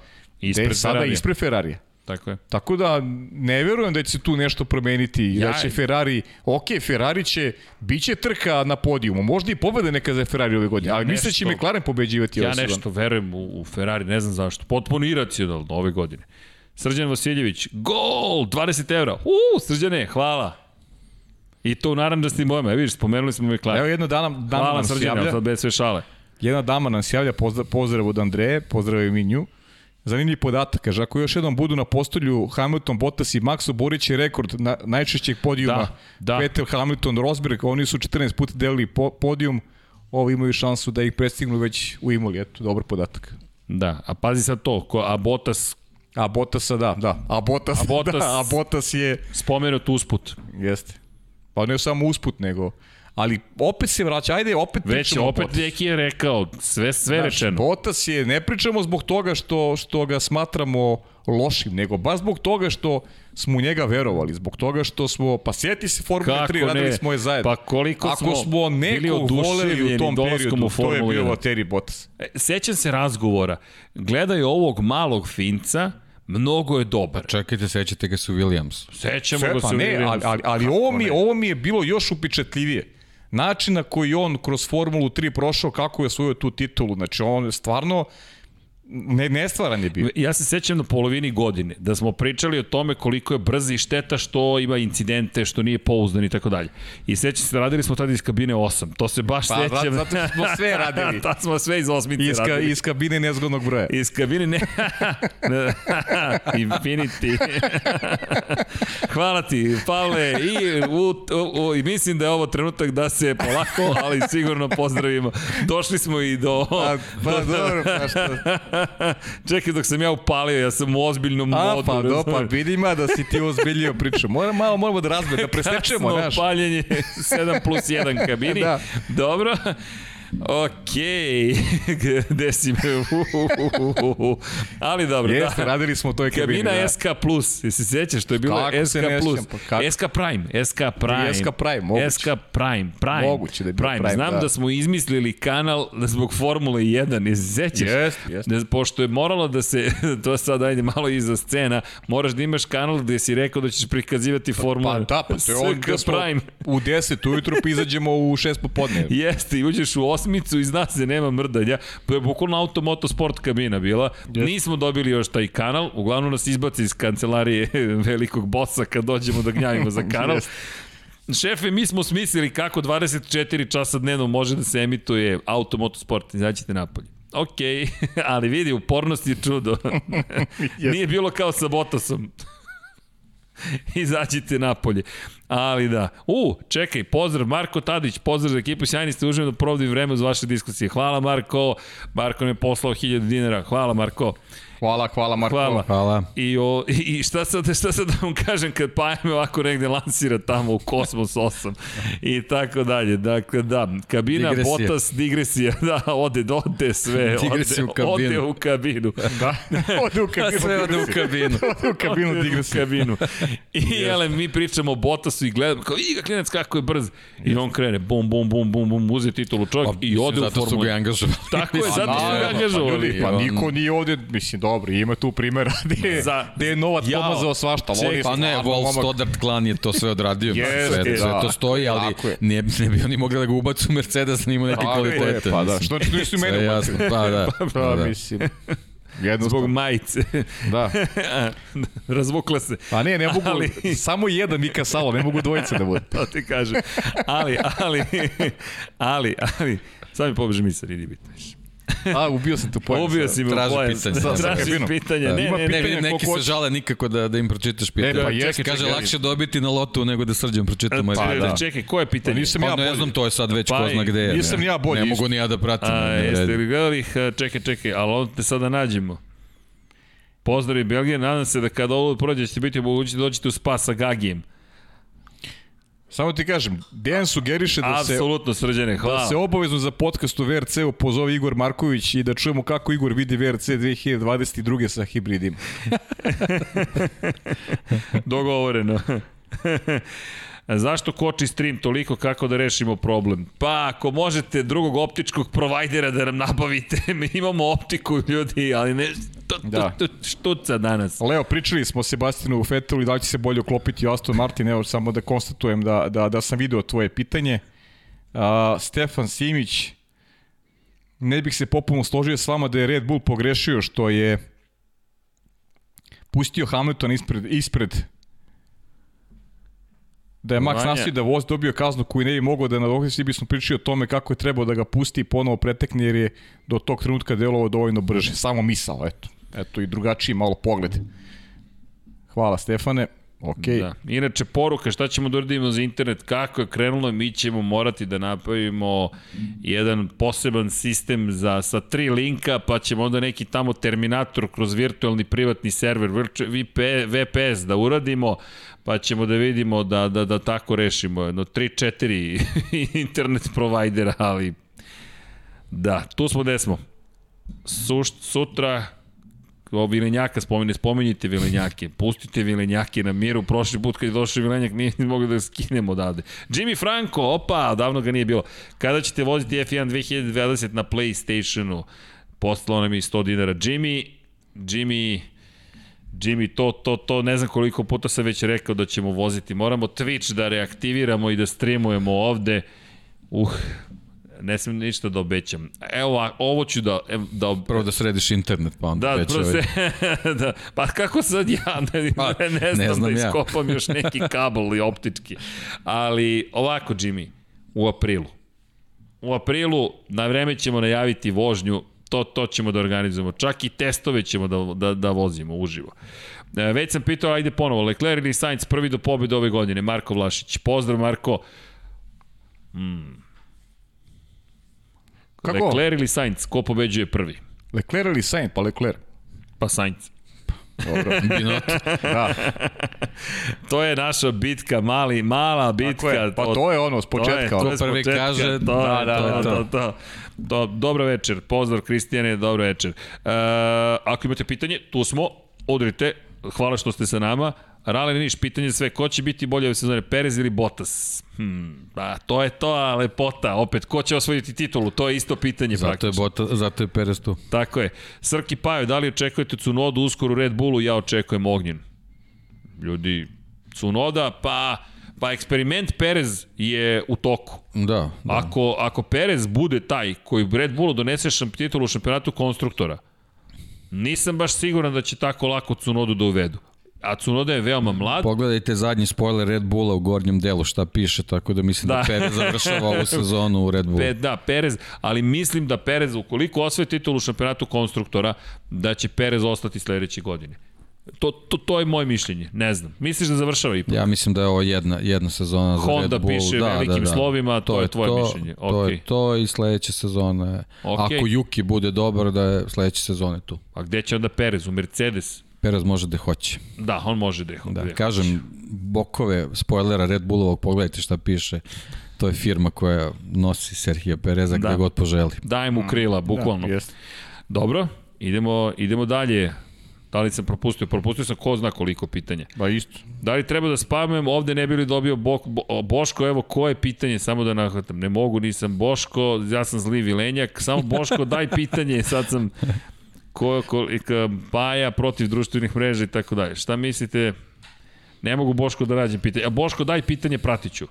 Ispred Gde je sada Ferrarija. ispred Ferrarija. Tako je. Tako da ne verujem da će se tu nešto promeniti i Ja- da će Ferrari, ok, Ferrari će, bit će trka na podijumu, možda i pobede neka za Ferrari ove godine, Ja ali mislim da će McLaren pobeđivati Ja ove sezone. nešto verujem u, u Ferrari, ne znam zašto. Potpuno iracionalno ove godine. Srđan Vasiljević, gol, 20 evra. U, Srđane, hvala. I to u naranđastim bojama. Vidiš, spomenuli smo McLaren. Evo jedna dama, dama Hvala nam Srđane, javlja, sad bez sve šale. jedna dama nam se javlja, pozdrav, pozdrav od Andreje, pozdrav i mi nju. Zanimljiv podatak, kaže, ako još jednom budu na postolju Hamilton, Bottas i Maxo Borić je rekord na, najčešćeg podijuma. Da, da. Vettel, Hamilton, Rosberg, oni su 14 puta delili po, podijum, ovi imaju šansu da ih prestignu već u Imoli, eto, dobar podatak. Da, a pazi sad to, ko, a Bottas A Bottasa, da, da. A Bottas, A Bottas- da, a Bottas je, spomenut usput. jeste. Pa ne samo usput, nego, ali opet se vraća, ajde, opet Već opet neki je rekao, sve, sve Znaš, rečeno. Bottas je, ne pričamo zbog toga što, što ga smatramo lošim, nego baš zbog toga što smo u njega verovali, zbog toga što smo, pa sjeti se Formule Kako 3, radili ne? smo je zajedno. Pa koliko Ako smo smo bili nekog voleli u tom periodu, u to je bio 1. Valtteri Bottas. E, Sećam se razgovora. Gledaj ovog malog finca, mnogo je dobar. Čekajte, sećate ga su Williams. Sećamo Sve, ga pa se ne, Williams. ali, ali, ali Kako ovo, mi, ne? ovo mi je bilo još upečatljivije. Način na koji on kroz Formulu 3 prošao, kako je osvojio tu titulu, znači on je stvarno ne, nestvaran je bio. Ja se sećam na polovini godine da smo pričali o tome koliko je brz i šteta što ima incidente, što nije pouzdan i tako dalje. I sećam se, radili smo tada iz kabine 8. To se baš Pa, sećam. zato što smo sve radili. Tad smo sve iz osmice Iz, ka, radili. iz kabine nezgodnog broja. Iz kabine ne... Infinity. Hvala ti, Pavle. I, u, u, u, I mislim da je ovo trenutak da se polako, ali sigurno pozdravimo. Došli smo i do... Pa, pa dobro, pa šta? Čekaj, dok sam ja upalio, ja sam u ozbiljnom A, modu. pa do, pa razumeš? vidim ja da si ti ozbiljio priču. Moram malo, moramo da razbe, da presečemo, Kasno znaš. paljenje 7 plus 1 kabini. Da. Dobro. Okej, gde si me? Ali dobro, Jeste, da. radili smo u toj kabini. Kabina da. SK Plus, jesi se sjećaš što je bilo Kako SK Plus? sjećam, pa? SK Prime, SK Prime. SK Prime, moguće. SK Prime, Prime. Moguće da je Prime. Prime, Znam da. da. smo izmislili kanal zbog Formule 1, jesi se sećaš? Jeste, jeste. Da, pošto je moralo da se, to sad ajde malo iza scena, moraš da imaš kanal gde si rekao da ćeš prikazivati Formule. Pa da, pa to je on SK gde smo Prime. u 10 ujutru pa izađemo u 6 popodne. Jeste, i uđeš u osmicu i se, nema mrdanja. To je bukvalno auto motosport kabina bila. Nismo dobili još taj kanal, uglavnom nas izbaci iz kancelarije velikog bossa kad dođemo da gnjavimo za kanal. Jeste. Šefe, mi smo smislili kako 24 časa dnevno može da se emituje auto motosport. Izađite napolje. Ok, ali vidi, upornost je čudo. Nije bilo kao sa Bottasom. Izađite napolje. Ali da. U, čekaj, pozdrav Marko Tadić, pozdrav za ekipu, sjajni ste uživno provodim vreme uz vaše diskusije. Hvala Marko, Marko mi je poslao 1000 dinara. Hvala Marko. Hvala, hvala Marko. Hvala. Hvala. I, o, i šta sad, šta sad da vam kažem kad Paja me ovako negde lansira tamo u Kosmos 8 i tako dalje. Dakle, da, kabina, Digresija. Botas, digresija, da, ode, ode sve, Digresija ode, u kabinu. ode u kabinu. Da, ode u kabinu. Sve ode u kabinu. Ode u kabinu Ode u digresija. kabinu. I ele, mi pričamo o Botasu i gledamo, kao, i ga klinac kako je brz. I on krene, bum, bum, bum, bum, bum, uze titulu čovjek i ode u Pa, Zato su ga angažovali. Tako je, zato su ga naravno, angažovali. Pa, ljudi, pa niko nije ovde, mislim, dobro, ima tu primjera gde, Za- gde je novac Jao. pomazao svašta. on je Pa ne, Wolf momak. Stoddart klan je to sve odradio. Jeste, sve, sve da. to stoji, ali ne, ne bi oni mogli da ga ubacu u Mercedes, da ima neke Tako je, kvalitete. Pa da, što nisu i mene Sve ubacili? pa da. Pa, Pa da. mislim. Jednostavno. Zbog majice. Da. Razvukla se. Pa ne, ne mogu, Ali- samo jedan Mika Salo, ne mogu dvojica da bude. To ti kažem. Ali, ali, ali, ali, sad mi pobeže misar, idi biti više. A, ubio sam tu pojem. Ubio si u Traži pojas. pitanje. Sa- Traži pitanje. Da. Ne, Ima ne, Ne, ne. vidim, neki ko se žale nikako da, da im pročitaš pitanje. E, pa čekaj, jeste, Kaže, čekaj, lakše dobiti na lotu nego da srđan pročita moje Pa, pitanje. da. Čekaj, koje je pitanje? Pa nisam Pa ja ne bolji. znam, to je sad već Pa ko zna gde je. nisam ne. ja bolji Ne mogu ni ja da pratim. A, ne, jeste li gledali ih? Čekaj, čekaj, ali onda te sada nađemo. Pozdrav i Belgije, nadam se da kada ovo prođe ćete biti mogući da dođete u spas sa Gagijem. Samo ti kažem, Dejan sugeriše da se Apsolutno, srđane, hvala. Da se obavezno za podcast u VRC-u pozove Igor Marković i da čujemo kako Igor vidi VRC 2022. sa hibridima. Dogovoreno. Zašto koči stream toliko kako da rešimo problem? Pa ako možete drugog optičkog provajdera da nam nabavite, mi imamo optiku ljudi, ali ne, Da. štuca danas. Leo, pričali smo Sebastinu Fetelu i da će se bolje uklopiti u Aston Martin, evo samo da konstatujem da, da, da sam video tvoje pitanje. A, Stefan Simić, ne bih se popuno složio s vama da je Red Bull pogrešio što je pustio Hamilton ispred, ispred da je Max nastavio da voz dobio kaznu koju ne bi mogao da nadoknadi, svi bismo pričali o tome kako je trebao da ga pusti i ponovo pretekne jer je do tog trenutka delovao dovoljno brže. Samo misao, eto. Eto i drugačiji malo pogled. Hvala Stefane. Ok. Da. Inače, poruka šta ćemo da uradimo za internet, kako je krenulo, mi ćemo morati da napravimo jedan poseban sistem za, sa tri linka, pa ćemo onda neki tamo terminator kroz virtualni privatni server, VPS da uradimo, pa ćemo da vidimo da, da, da tako rešimo. Jedno 3-4 internet provajdera, ali da, tu smo gde smo. Suš, sutra o Vilenjaka spomene, spomenjite Vilenjake, pustite Vilenjake na miru, prošli put kad je došao Vilenjak nije ni mogli da ga skinemo odavde. Jimmy Franco, opa, davno ga nije bilo. Kada ćete voziti F1 2020 na Playstationu? Postalo nam je 100 dinara. Jimmy, Jimmy, Jimmy, to, to, to, ne znam koliko puta sam već rekao da ćemo voziti. Moramo Twitch da reaktiviramo i da streamujemo ovde. Uh, ne smem ništa da obećam. Evo, ovo ću da, ev- da, Prvo da središ internet, pa onda Da, već prvo se, da, pa kako sad ja ne, Pa, ne, ne, znam, ne znam da ja. iskopam još neki kabel i optički. Ali ovako, Jimmy, u aprilu. U aprilu na vreme ćemo najaviti vožnju, to, to ćemo da organizujemo. Čak i testove ćemo da, da, da vozimo uživo. E, Već sam pitao, ajde ponovo, Leclerc ili Sainz prvi do pobjede ove godine, Marko Vlašić. Pozdrav Marko. Kako? Leclerc ili Sainz, ko pobeđuje prvi? Leclerc ili Sainz? Pa Leclerc. Pa Sainz. Dobro. Da, To je naša bitka, mali, mala bitka. tako je. Pa to je ono, s početka. To je, to je s prvi početka, kaže, to, da, je, da, to, da, je, to. to, to. Dobro večer, pozdrav Kristijane, dobro večer. E, ako imate pitanje, tu smo, odrite, hvala što ste sa nama. Rale Niš, pitanje sve, ko će biti bolje ove sezone, Perez ili Bottas? Hmm, pa to je to, lepota. Opet, ko će osvojiti titulu? To je isto pitanje Zato je, praktično. Bota, zato je Perez tu. Tako je. Srki Pajo, da li očekujete Cunodu uskoro u Red Bullu? Ja očekujem Ognjen. Ljudi, Cunoda, pa, pa eksperiment Perez je u toku. Da, da. Ako, ako Perez bude taj koji Red Bullu donese šamp, titulu u šampionatu konstruktora, nisam baš siguran da će tako lako Cunodu da uvedu. A Cunoda je veoma mlad. Pogledajte zadnji spoiler Red Bulla u gornjem delu šta piše, tako da mislim da, Da. Perez završava ovu sezonu u Red Bullu. Pe, da, Perez, ali mislim da Perez, ukoliko osvoje titulu u šampionatu konstruktora, da će Perez ostati sledeće godine. To, to, to je moje mišljenje, ne znam. Misliš da završava ipak? Ja mislim da je ovo jedna, jedna sezona za Honda Red Bull. piše velikim slovima, to je tvoje mišljenje. To Okej. je to i sledeće sezone. Okej. Ako Juki bude dobar, da je sledeće sezone tu. A gde će onda Perez? U Mercedes? Perez može da hoće. Da, on može da je. Da, da je. kažem, bokove spoilera Red Bullovog, pogledajte šta piše. To je firma koja nosi Serhija Pereza Da. gde god poželi. Daj mu krila, bukvalno. Da, jeste. Dobro, idemo, idemo dalje. Da li sam propustio? Propustio sam ko zna koliko pitanja. Ba isto. Da li treba da spamujem ovde ne bi li dobio Bok, Bo, Boško, evo koje pitanje, samo da nahvatam. Ne mogu, nisam Boško, ja sam zli vilenjak, samo Boško daj pitanje, sad sam ko, ko, ka, Baja protiv društvenih mreža i tako dalje. Šta mislite? Ne mogu Boško da rađem pitanje. A Boško daj pitanje, pratiću.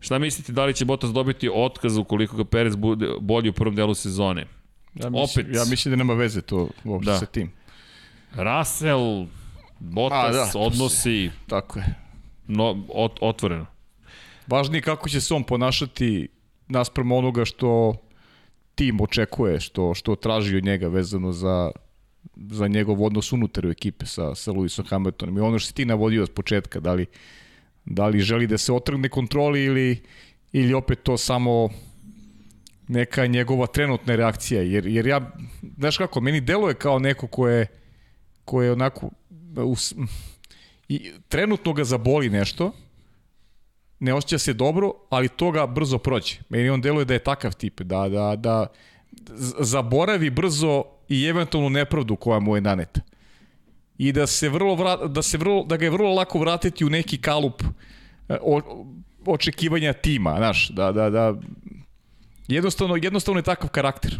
Šta mislite da li će Bottas dobiti otkaz ukoliko ga Perez bude bolji u prvom delu sezone? Ja mislim, Opet. Ja mislim da nema veze to uopšte da. sa tim. Russell, Bottas, A, da, odnosi Tako je. no, ot, otvoreno. Važnije je kako će se on ponašati naspram onoga što tim očekuje, što, što traži od njega vezano za, za njegov odnos unutar u ekipe sa, sa Lewisom Hamiltonom. I ono što si ti navodio od početka, da li, da li želi da se otrgne kontroli ili, ili opet to samo neka njegova trenutna reakcija. Jer, jer ja, znaš kako, meni deluje kao neko ko je, ko je onako, us, i, trenutno ga zaboli nešto, ne osjeća se dobro, ali to ga brzo prođe. Meni on deluje da je takav tip, da, da, da zaboravi brzo i eventualnu nepravdu koja mu je naneta. I da se vrlo vra, da se vrlo da ga je vrlo lako vratiti u neki kalup e, o, očekivanja tima, znaš, da da da jednostavno jednostavno je takav karakter.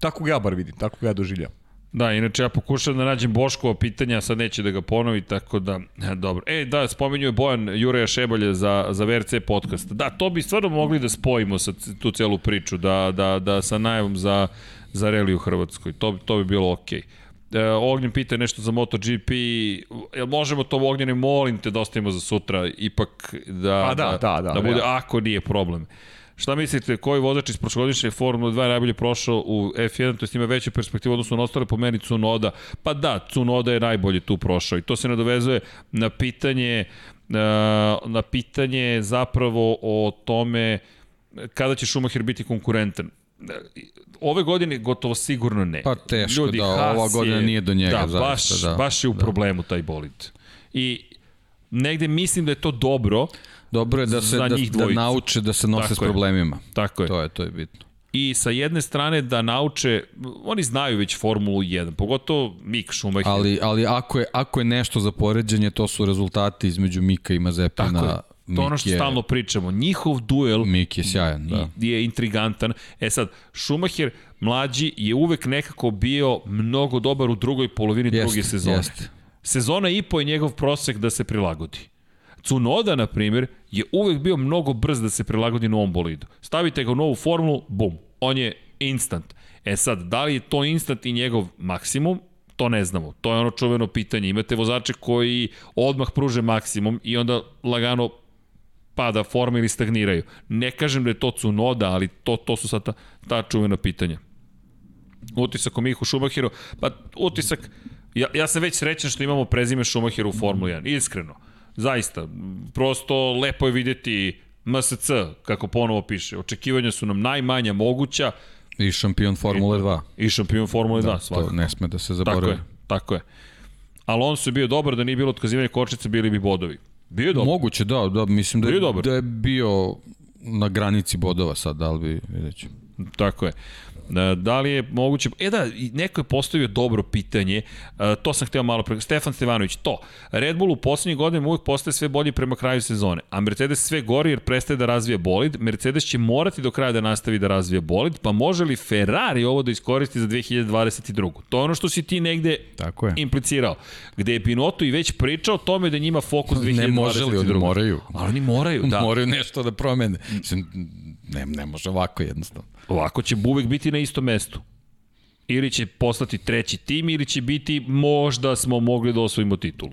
Tako ga ja bar vidim, tako ga ja doživljam. Da, inače ja pokušam da nađem Boškova pitanja, sad neće da ga ponovi, tako da, e, dobro. E, da, spominju je Bojan Jureja Šebolje za, za VRC podcast. Da, to bi stvarno mogli da spojimo sa tu celu priču, da, da, da sa najavom za, za reli u Hrvatskoj. To, to bi bilo okej. Okay. E, Ognjen pita nešto za MotoGP, jel možemo to Ognjene, molim te da ostavimo za sutra, ipak da, Pa da, da, da, da bude, realno. ako nije problem. Šta mislite, koji vozač iz prošlogodišnje Formule 2 je najbolje prošao u F1, to jest ima veću perspektivu odnosno na ostale po meni Cunoda? Pa da, Cunoda je najbolje tu prošao i to se nadovezuje na pitanje na, na pitanje zapravo o tome kada će Schumacher biti konkurentan. Ove godine gotovo sigurno ne. Pa teško, da, Haas ova godina nije do njega, Da, zaista, baš, da. baš je u problemu taj bolid. I negde mislim da je to dobro, Dobro je da se da, da nauče da se nose Tako s je. problemima. tako je. To je to je bitno. I sa jedne strane da nauče, oni znaju već Formulu 1, pogotovo Mick Schumacher. Ali, ali ako, je, ako je nešto za poređenje, to su rezultati između Mika i Mazepina. Tako je. To je ono što Mik je- stalno pričamo. Njihov duel Mik je sjajan, da. je intrigantan. E sad, Schumacher mlađi je uvek nekako bio mnogo dobar u drugoj polovini Jeste, druge sezone. jeste. Sezona i po je njegov prosek da se prilagodi. Cunoda, na primjer, je uvek bio mnogo brz da se prilagodi novom bolidu. Stavite ga u novu formulu, bum, on je instant. E sad, da li je to instant i njegov maksimum, to ne znamo. To je ono čuveno pitanje. Imate vozače koji odmah pruže maksimum i onda lagano pada forma ili stagniraju. Ne kažem da je to Cunoda, ali to, to su sad ta, ta čuvena pitanja. Utisak o Mihu Šumahiru, pa utisak, ja, ja sam već srećan što imamo prezime Šumahiru u Formuli 1, iskreno. Zaista, prosto lepo je vidjeti MSC, kako ponovo piše. Očekivanja su nam najmanja moguća I šampion Formule 2. i šampion Formule 2, Da, svakako. to ne sme da se Tako zaboravi. je, tako je. Alonso je bio dobar, da nije bilo otkazivanja kočnice, bili bi bodovi. Bio je dobar. Moguće, da, da, mislim da je, da je bio na granici bodova sad, da li bi, vidjet ćemo. Tako je. E, Da li je moguće... E da, neko je postavio dobro pitanje, e, to sam hteo malo pre... Stefan Stevanović, to. Red Bull u poslednjih godinama uvijek postaje sve bolji prema kraju sezone, a Mercedes sve gori jer prestaje da razvija bolid. Mercedes će morati do kraja da nastavi da razvija bolid, pa može li Ferrari ovo da iskoristi za 2022. To je ono što si ti negde Tako je. implicirao. Gde je Pinotto i već pričao o tome da njima fokus 2022. Ne može li, oni moraju. Ali oni moraju, da. Moraju nešto da promene. Mislim, ne, ne može ovako jednostavno. Ovako će uvek biti na istom mestu. Ili će postati treći tim, ili će biti možda smo mogli da osvojimo titulu.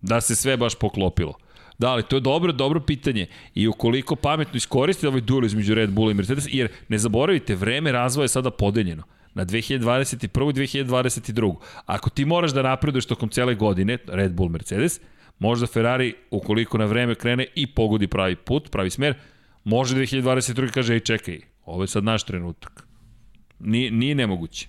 Da se sve baš poklopilo. Da, ali to je dobro, dobro pitanje. I ukoliko pametno iskoristite ovaj duel između Red Bulla i Mercedes, jer ne zaboravite, vreme razvoja je sada podeljeno na 2021. i 2022. Ako ti moraš da napreduješ tokom cele godine, Red Bull, Mercedes, možda Ferrari, ukoliko na vreme krene i pogodi pravi put, pravi smer, može 2022. kaže, ej čekaj, ovo je sad naš trenutak. Nije, nije nemoguće.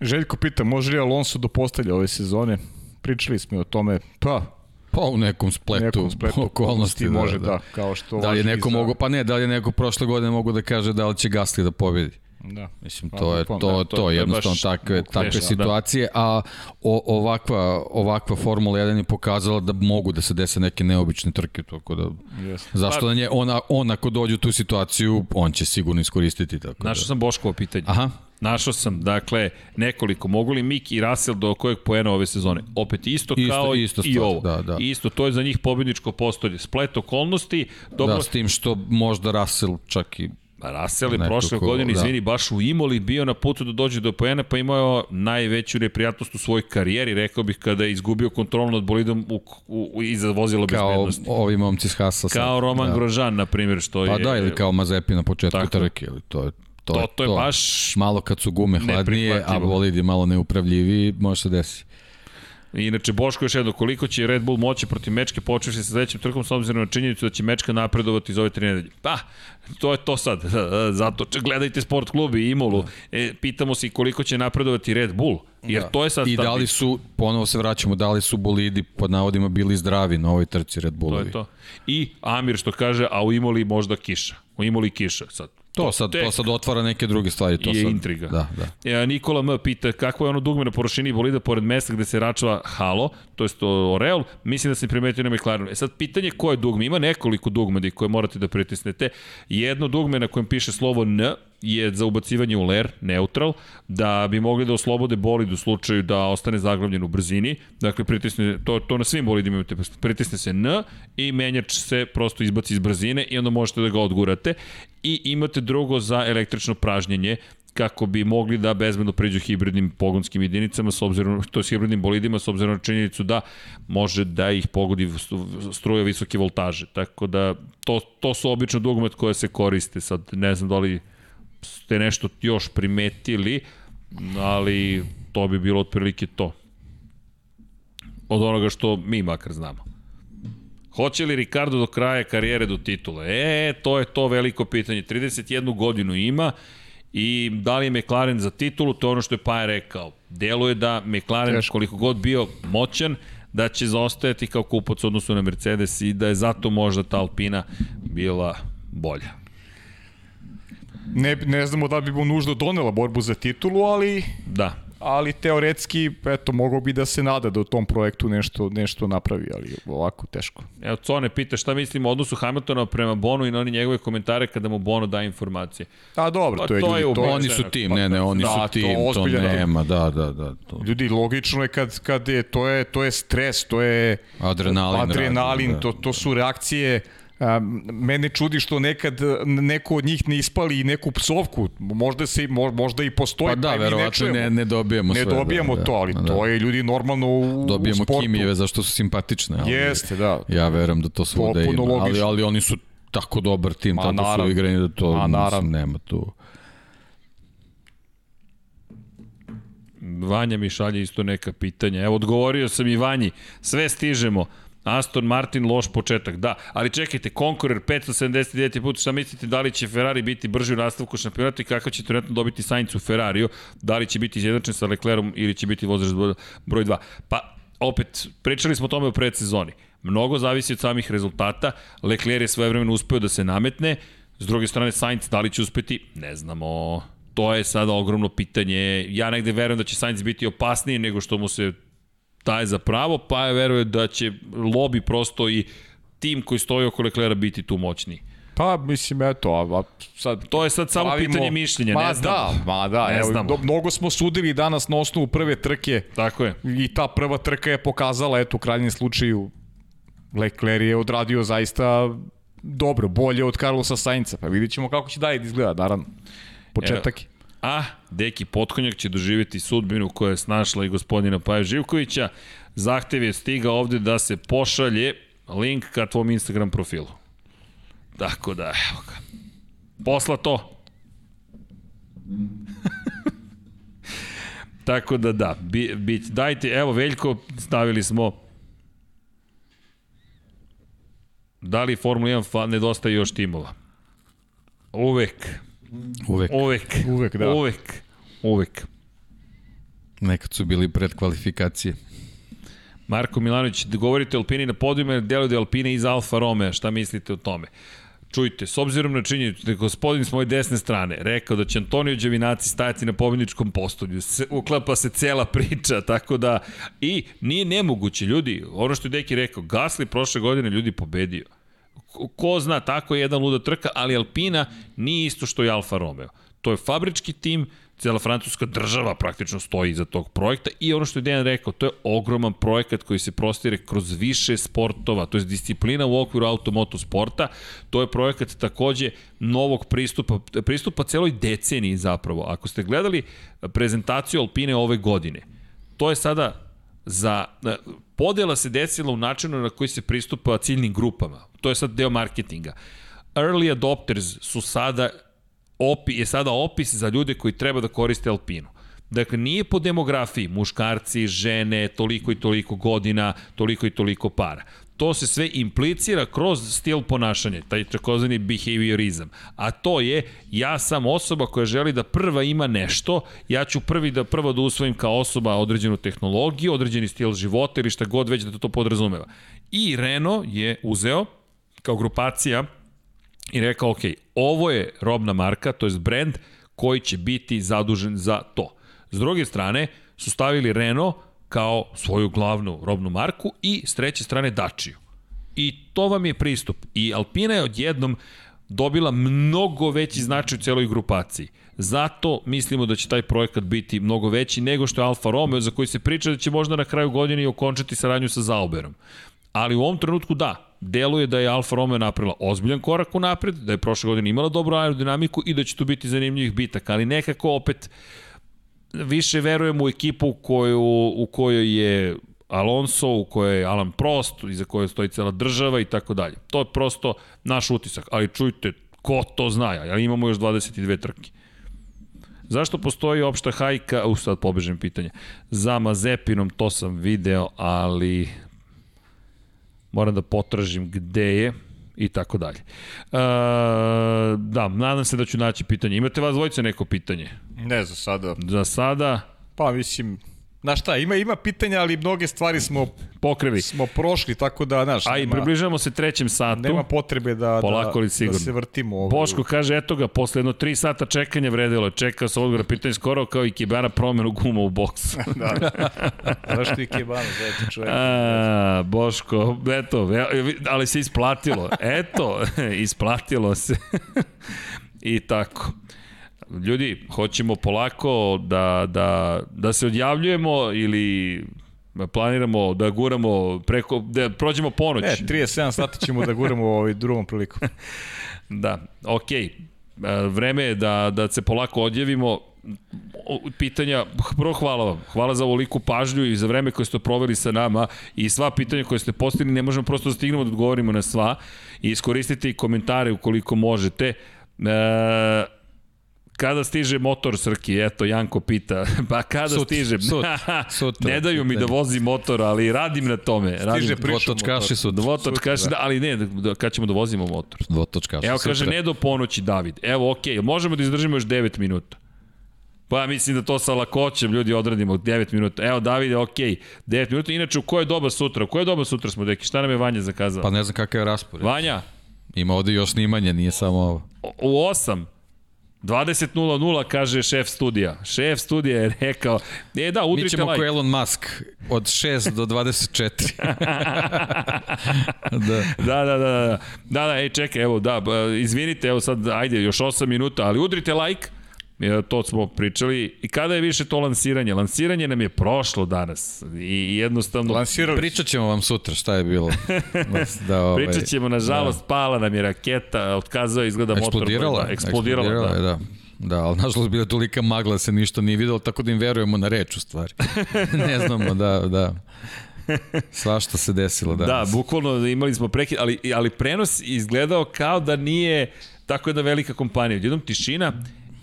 Željko pita, može li Alonso do postelja ove sezone? Pričali smo o tome, pa, Pa u nekom spletu, nekom spletu okolnosti. može da, kao što Da li je neko za- mogo, pa ne, da li je neko prošle godine mogu da kaže da li će Gasly da pobedi. Da. Mislim, Pa, to je to, to, da, to, to je jednostavno takve, takve da. situacije, a o, ovakva, ovakva Formula 1 je pokazala da mogu da se dese neke neobične trke, tako da Jeste. zašto Pa- da nje, ona, on ako dođe u tu situaciju, on će sigurno iskoristiti tako Našao da. sam Boškovo pitanje. Aha, Našao sam, dakle, nekoliko. Mogu li Mik i Russell do kojeg poena ove sezone? Opet isto, Isto- kao i- isto i ovo. da, da. Isto, to je za njih pobjedničko postolje. Splet okolnosti, dobro, da, s tim što možda Russell čak i Pa Russell je prošle ko- godine, da. izvini, baš u Imoli bio na putu da dođe do poena, pa imao najveću neprijatnost u svojoj karijeri, rekao bih, kada je izgubio kontrolu nad bolidom u, u, u, iza vozila kao bezbednosti. ovi momci s Hasa. Kao Roman da. Grožan, na primjer, što Pa je... da, ili kao Mazepi na početku Tako trke, ili to je to, To, je to je baš... Malo kad su gume hladnije, a Neprihvatljivo. bolid je malo neupravljiviji, može se desiti. Inače, Boško još jedno, koliko će Red Bull moći protiv Mečke počeši sa sledećim trkom s obzirom na činjenicu da će Mečka napredovati iz ove tri nedelje? Pa, to je to sad. Zato gledajte sport klub i Imolu. E, pitamo se koliko će napredovati Red Bull. Jer to je sad I da li su, ponovo se vraćamo, da li su bolidi pod navodima bili zdravi na ovoj trci Red To Bullovi? je to. I Amir što kaže, a u Imoli možda kiša. U Imoli kiša sad. To sad, tek to sad otvara neke druge stvari. To je sad, intriga. Da, da. E, Nikola M. pita kako je ono dugme na površini bolida pored mesta gde se račva halo, to jest Oreol, mislim da se primetio na McLarenu. E sad, pitanje ko je dugme? Ima nekoliko dugmedi koje morate da pritisnete. Jedno dugme na kojem piše slovo N je za ubacivanje u ler, neutral, da bi mogli da oslobode bolid u slučaju da ostane zaglavljen u brzini. Dakle, pritisne, to, to na svim bolidima imate, pritisne se N i menjač se prosto izbaci iz brzine i onda možete da ga odgurate. I imate drugo za električno pražnjenje, kako bi mogli da bezbedno pređu hibridnim pogonskim jedinicama, s obzirom, to je hibridnim bolidima, s obzirom na činjenicu da može da ih pogodi struja visoke voltaže. Tako da to, to su obično dugmet koje se koriste. Sad ne znam da li ste nešto još primetili, ali to bi bilo otprilike to. Od onoga što mi makar znamo. Hoće li Ricardo do kraja karijere do titule? E, to je to veliko pitanje. 31 godinu ima i da li je McLaren za titulu, to je ono što je Paja rekao. Deluje da McLaren, Teško. koliko god bio moćan, da će zaostajati kao kupac u odnosu na Mercedes i da je zato možda ta Alpina bila bolja. Ne, ne znamo da bi mu nužno donela borbu za titulu, ali... Da ali teoretski, eto, mogo bi da se nada da u tom projektu nešto, nešto napravi, ali ovako teško. Evo, Cone pita šta mislimo o odnosu Hamiltona prema Bonu i na oni njegove komentare kada mu Bono daje informacije. A dobro, pa, to je, to ljudi, je to oni su tim, ne, ne, oni da, su tim, to, to nema, da, da, da. To. Ljudi, logično je kad, kad je, to je, to je stres, to je adrenalin, adrenalin radi, da. to, to su reakcije Mene čudi što nekad neko od njih ne ispali i neku psovku, možda se možda i postoji pa da, verovatno ne, ne dobijemo sve. Ne dobijamo da, to, ali da. to je ljudi normalno u, dobijemo u sportu. kimijeve zašto su simpatične. Ali, Jeste, da. Ja verujem da to svuda ima, ali, ali oni su tako dobar tim, Ma, tako naravno. su igrani da to Ma, naravno. nema tu. Vanja mi šalje isto neka pitanja. Evo, odgovorio sam i Vanji. Sve stižemo. Aston Martin loš početak, da, ali čekajte, Conqueror 579 put, šta mislite da li će Ferrari biti brži u nastavku šampionata i kako će trenutno dobiti Sainz u Ferrariju, da li će biti izjednačen sa Leclerom ili će biti vozač broj 2. Pa, opet, pričali smo o tome u predsezoni. Mnogo zavisi od samih rezultata. Lecler je svojevremeno uspeo da se nametne, s druge strane Sainz da li će uspeti, ne znamo. To je sada ogromno pitanje. Ja negde verujem da će Sainz biti opasniji nego što mu se daje za pravo, pa je veruje da će lobby prosto i tim koji stoji oko Leklera biti tu moćniji. Pa, mislim, eto, a, a sad... To je sad samo pravimo, pitanje mišljenja, ma ne znam. Da, ma da, ne evo, do, mnogo smo sudili danas na osnovu prve trke. Tako je. I ta prva trka je pokazala, eto, u krajnjem slučaju, Lecler je odradio zaista dobro, bolje od Carlosa Sainca, pa vidit ćemo kako će dalje da izgleda, naravno. Početak je. A, Deki Potkonjak će doživjeti sudbinu koja je snašla i gospodina Paja Živkovića. Zahtev je stigao ovde da se pošalje link ka tvom Instagram profilu. Tako da, evo ga. Posla to. Tako da da, bi, bi, dajte, evo Veljko, stavili smo Da li Formula 1 nedostaje još timova? Uvek. Uvek. Uvek. Uvek, da. Uvek. Uvek. Nekad su bili pred kvalifikacije. Marko Milanović, da govorite Alpini na podijume, deluje da je Alpine iz Alfa Romeo, šta mislite o tome? Čujte, s obzirom na činjenicu da gospodin s moje desne strane rekao da će Antonio Đevinaci stajati na pobjedničkom postolju, se, uklapa se cela priča, tako da, i nije nemoguće, ljudi, ono što je Deki rekao, Gasli prošle godine ljudi pobedio ko zna, tako je jedan luda trka, ali Alpina nije isto što je Alfa Romeo. To je fabrički tim, cela francuska država praktično stoji iza tog projekta i ono što je Dejan rekao, to je ogroman projekat koji se prostire kroz više sportova, to je disciplina u okviru automoto sporta, to je projekat takođe novog pristupa, pristupa celoj deceniji zapravo. Ako ste gledali prezentaciju Alpine ove godine, to je sada za podela se desila u načinu na koji se pristupa ciljnim grupama to je sad deo marketinga. Early adopters su sada opi, je sada opis za ljude koji treba da koriste Alpinu. Dakle, nije po demografiji, muškarci, žene, toliko i toliko godina, toliko i toliko para. To se sve implicira kroz stil ponašanja, taj takozvani behaviorizam. A to je, ja sam osoba koja želi da prva ima nešto, ja ću prvi da prvo da usvojim kao osoba određenu tehnologiju, određeni stil života ili šta god već da to podrazumeva. I Renault je uzeo kao grupacija i rekao, ok, ovo je robna marka, to je brand koji će biti zadužen za to. S druge strane, su stavili Renault kao svoju glavnu robnu marku i s treće strane Dacia. I to vam je pristup. I Alpina je odjednom dobila mnogo veći značaj u celoj grupaciji. Zato mislimo da će taj projekat biti mnogo veći nego što je Alfa Romeo, za koji se priča da će možda na kraju godine i okončati saradnju sa Zauberom. Ali u ovom trenutku da, deluje da je Alfa Romeo napravila ozbiljan korak u napred, da je prošle godine imala dobru aerodinamiku i da će tu biti zanimljivih bitaka, ali nekako opet više verujemo u ekipu koju, u kojoj je Alonso, u kojoj je Alan Prost, iza koje stoji cela država i tako dalje. To je prosto naš utisak, ali čujte, ko to zna, ja imamo još 22 trke. Zašto postoji opšta hajka, u sad pobežem pitanje, za Mazepinom, to sam video, ali moram da potražim gde je i tako dalje. E, da, nadam se da ću naći pitanje. Imate vas dvojice neko pitanje? Ne, za sada. Za sada? Pa mislim, Znaš šta, ima, ima pitanja, ali mnoge stvari smo pokrili. Smo prošli, tako da, znaš... A i približavamo se trećem satu. Nema potrebe da, Polako da, sigurno. da se vrtimo. Ovaj. Boško kaže, eto ga, posle jedno tri sata čekanja vredilo. Čeka se odgovor pitanje skoro kao i Kibana promenu guma u boksu. da, da. Zašto i Kibana, zajedno čovjek? A, Boško, eto, ali se isplatilo. Eto, isplatilo se. I tako ljudi, hoćemo polako da, da, da se odjavljujemo ili planiramo da guramo preko, da prođemo ponoć. E, 37 sati ćemo da guramo u ovaj drugom priliku. da, okej. Okay. Vreme je da, da se polako odjavimo pitanja, prvo hvala vam, hvala za ovoliku pažnju i za vreme koje ste proveli sa nama i sva pitanja koje ste postavili, ne možemo prosto da stignemo da odgovorimo na sva i iskoristite i komentare ukoliko možete. E, Kada stiže motor, Srki? Eto, Janko pita. Pa kada sut, stiže? Sut, sutra. ne daju mi da vozim motor, ali radim na tome. Radim. Stiže dvotočkaši su. Dvotočkaši, da, ali ne, da, kad ćemo da vozimo motor? Dvotočkaši Evo, kaže, ne do ponoći, David. Evo, okej, okay, možemo da izdržimo još 9 minuta. Pa ja mislim da to sa lakoćem ljudi odradimo 9 minuta. Evo Davide, ok, 9 minuta. Inače, u koje doba sutra? U koje doba sutra smo, deki? Šta nam je Vanja zakazao? Pa ne znam kakav je raspored. Vanja? Ima ovde još snimanje, nije samo ovo. U 8. 20.00 kaže šef studija. Šef studija je rekao, e da, udrite like. Mi ćemo like. ko Elon Musk, od 6 do 24. da. da, da, da, da. Da, da, ej, čekaj, evo, da, izvinite, evo sad, ajde, još 8 minuta, ali udrite like, to smo pričali. I kada je više to lansiranje? Lansiranje nam je prošlo danas. I jednostavno... Lansirali. Pričat ćemo vam sutra šta je bilo. da, ovaj, Pričat ćemo, nažalost, da. pala nam je raketa, otkazao izgleda motor. Eksplodirala. Da, eksplodirala, eksplodirala da. da. Da, ali nažalost bila tolika magla se ništa nije videlo, tako da im verujemo na reč u stvari. ne znamo, da, da. Svašta se desilo danas. Da, bukvalno imali smo prekid, ali, ali prenos izgledao kao da nije tako jedna velika kompanija. Jednom tišina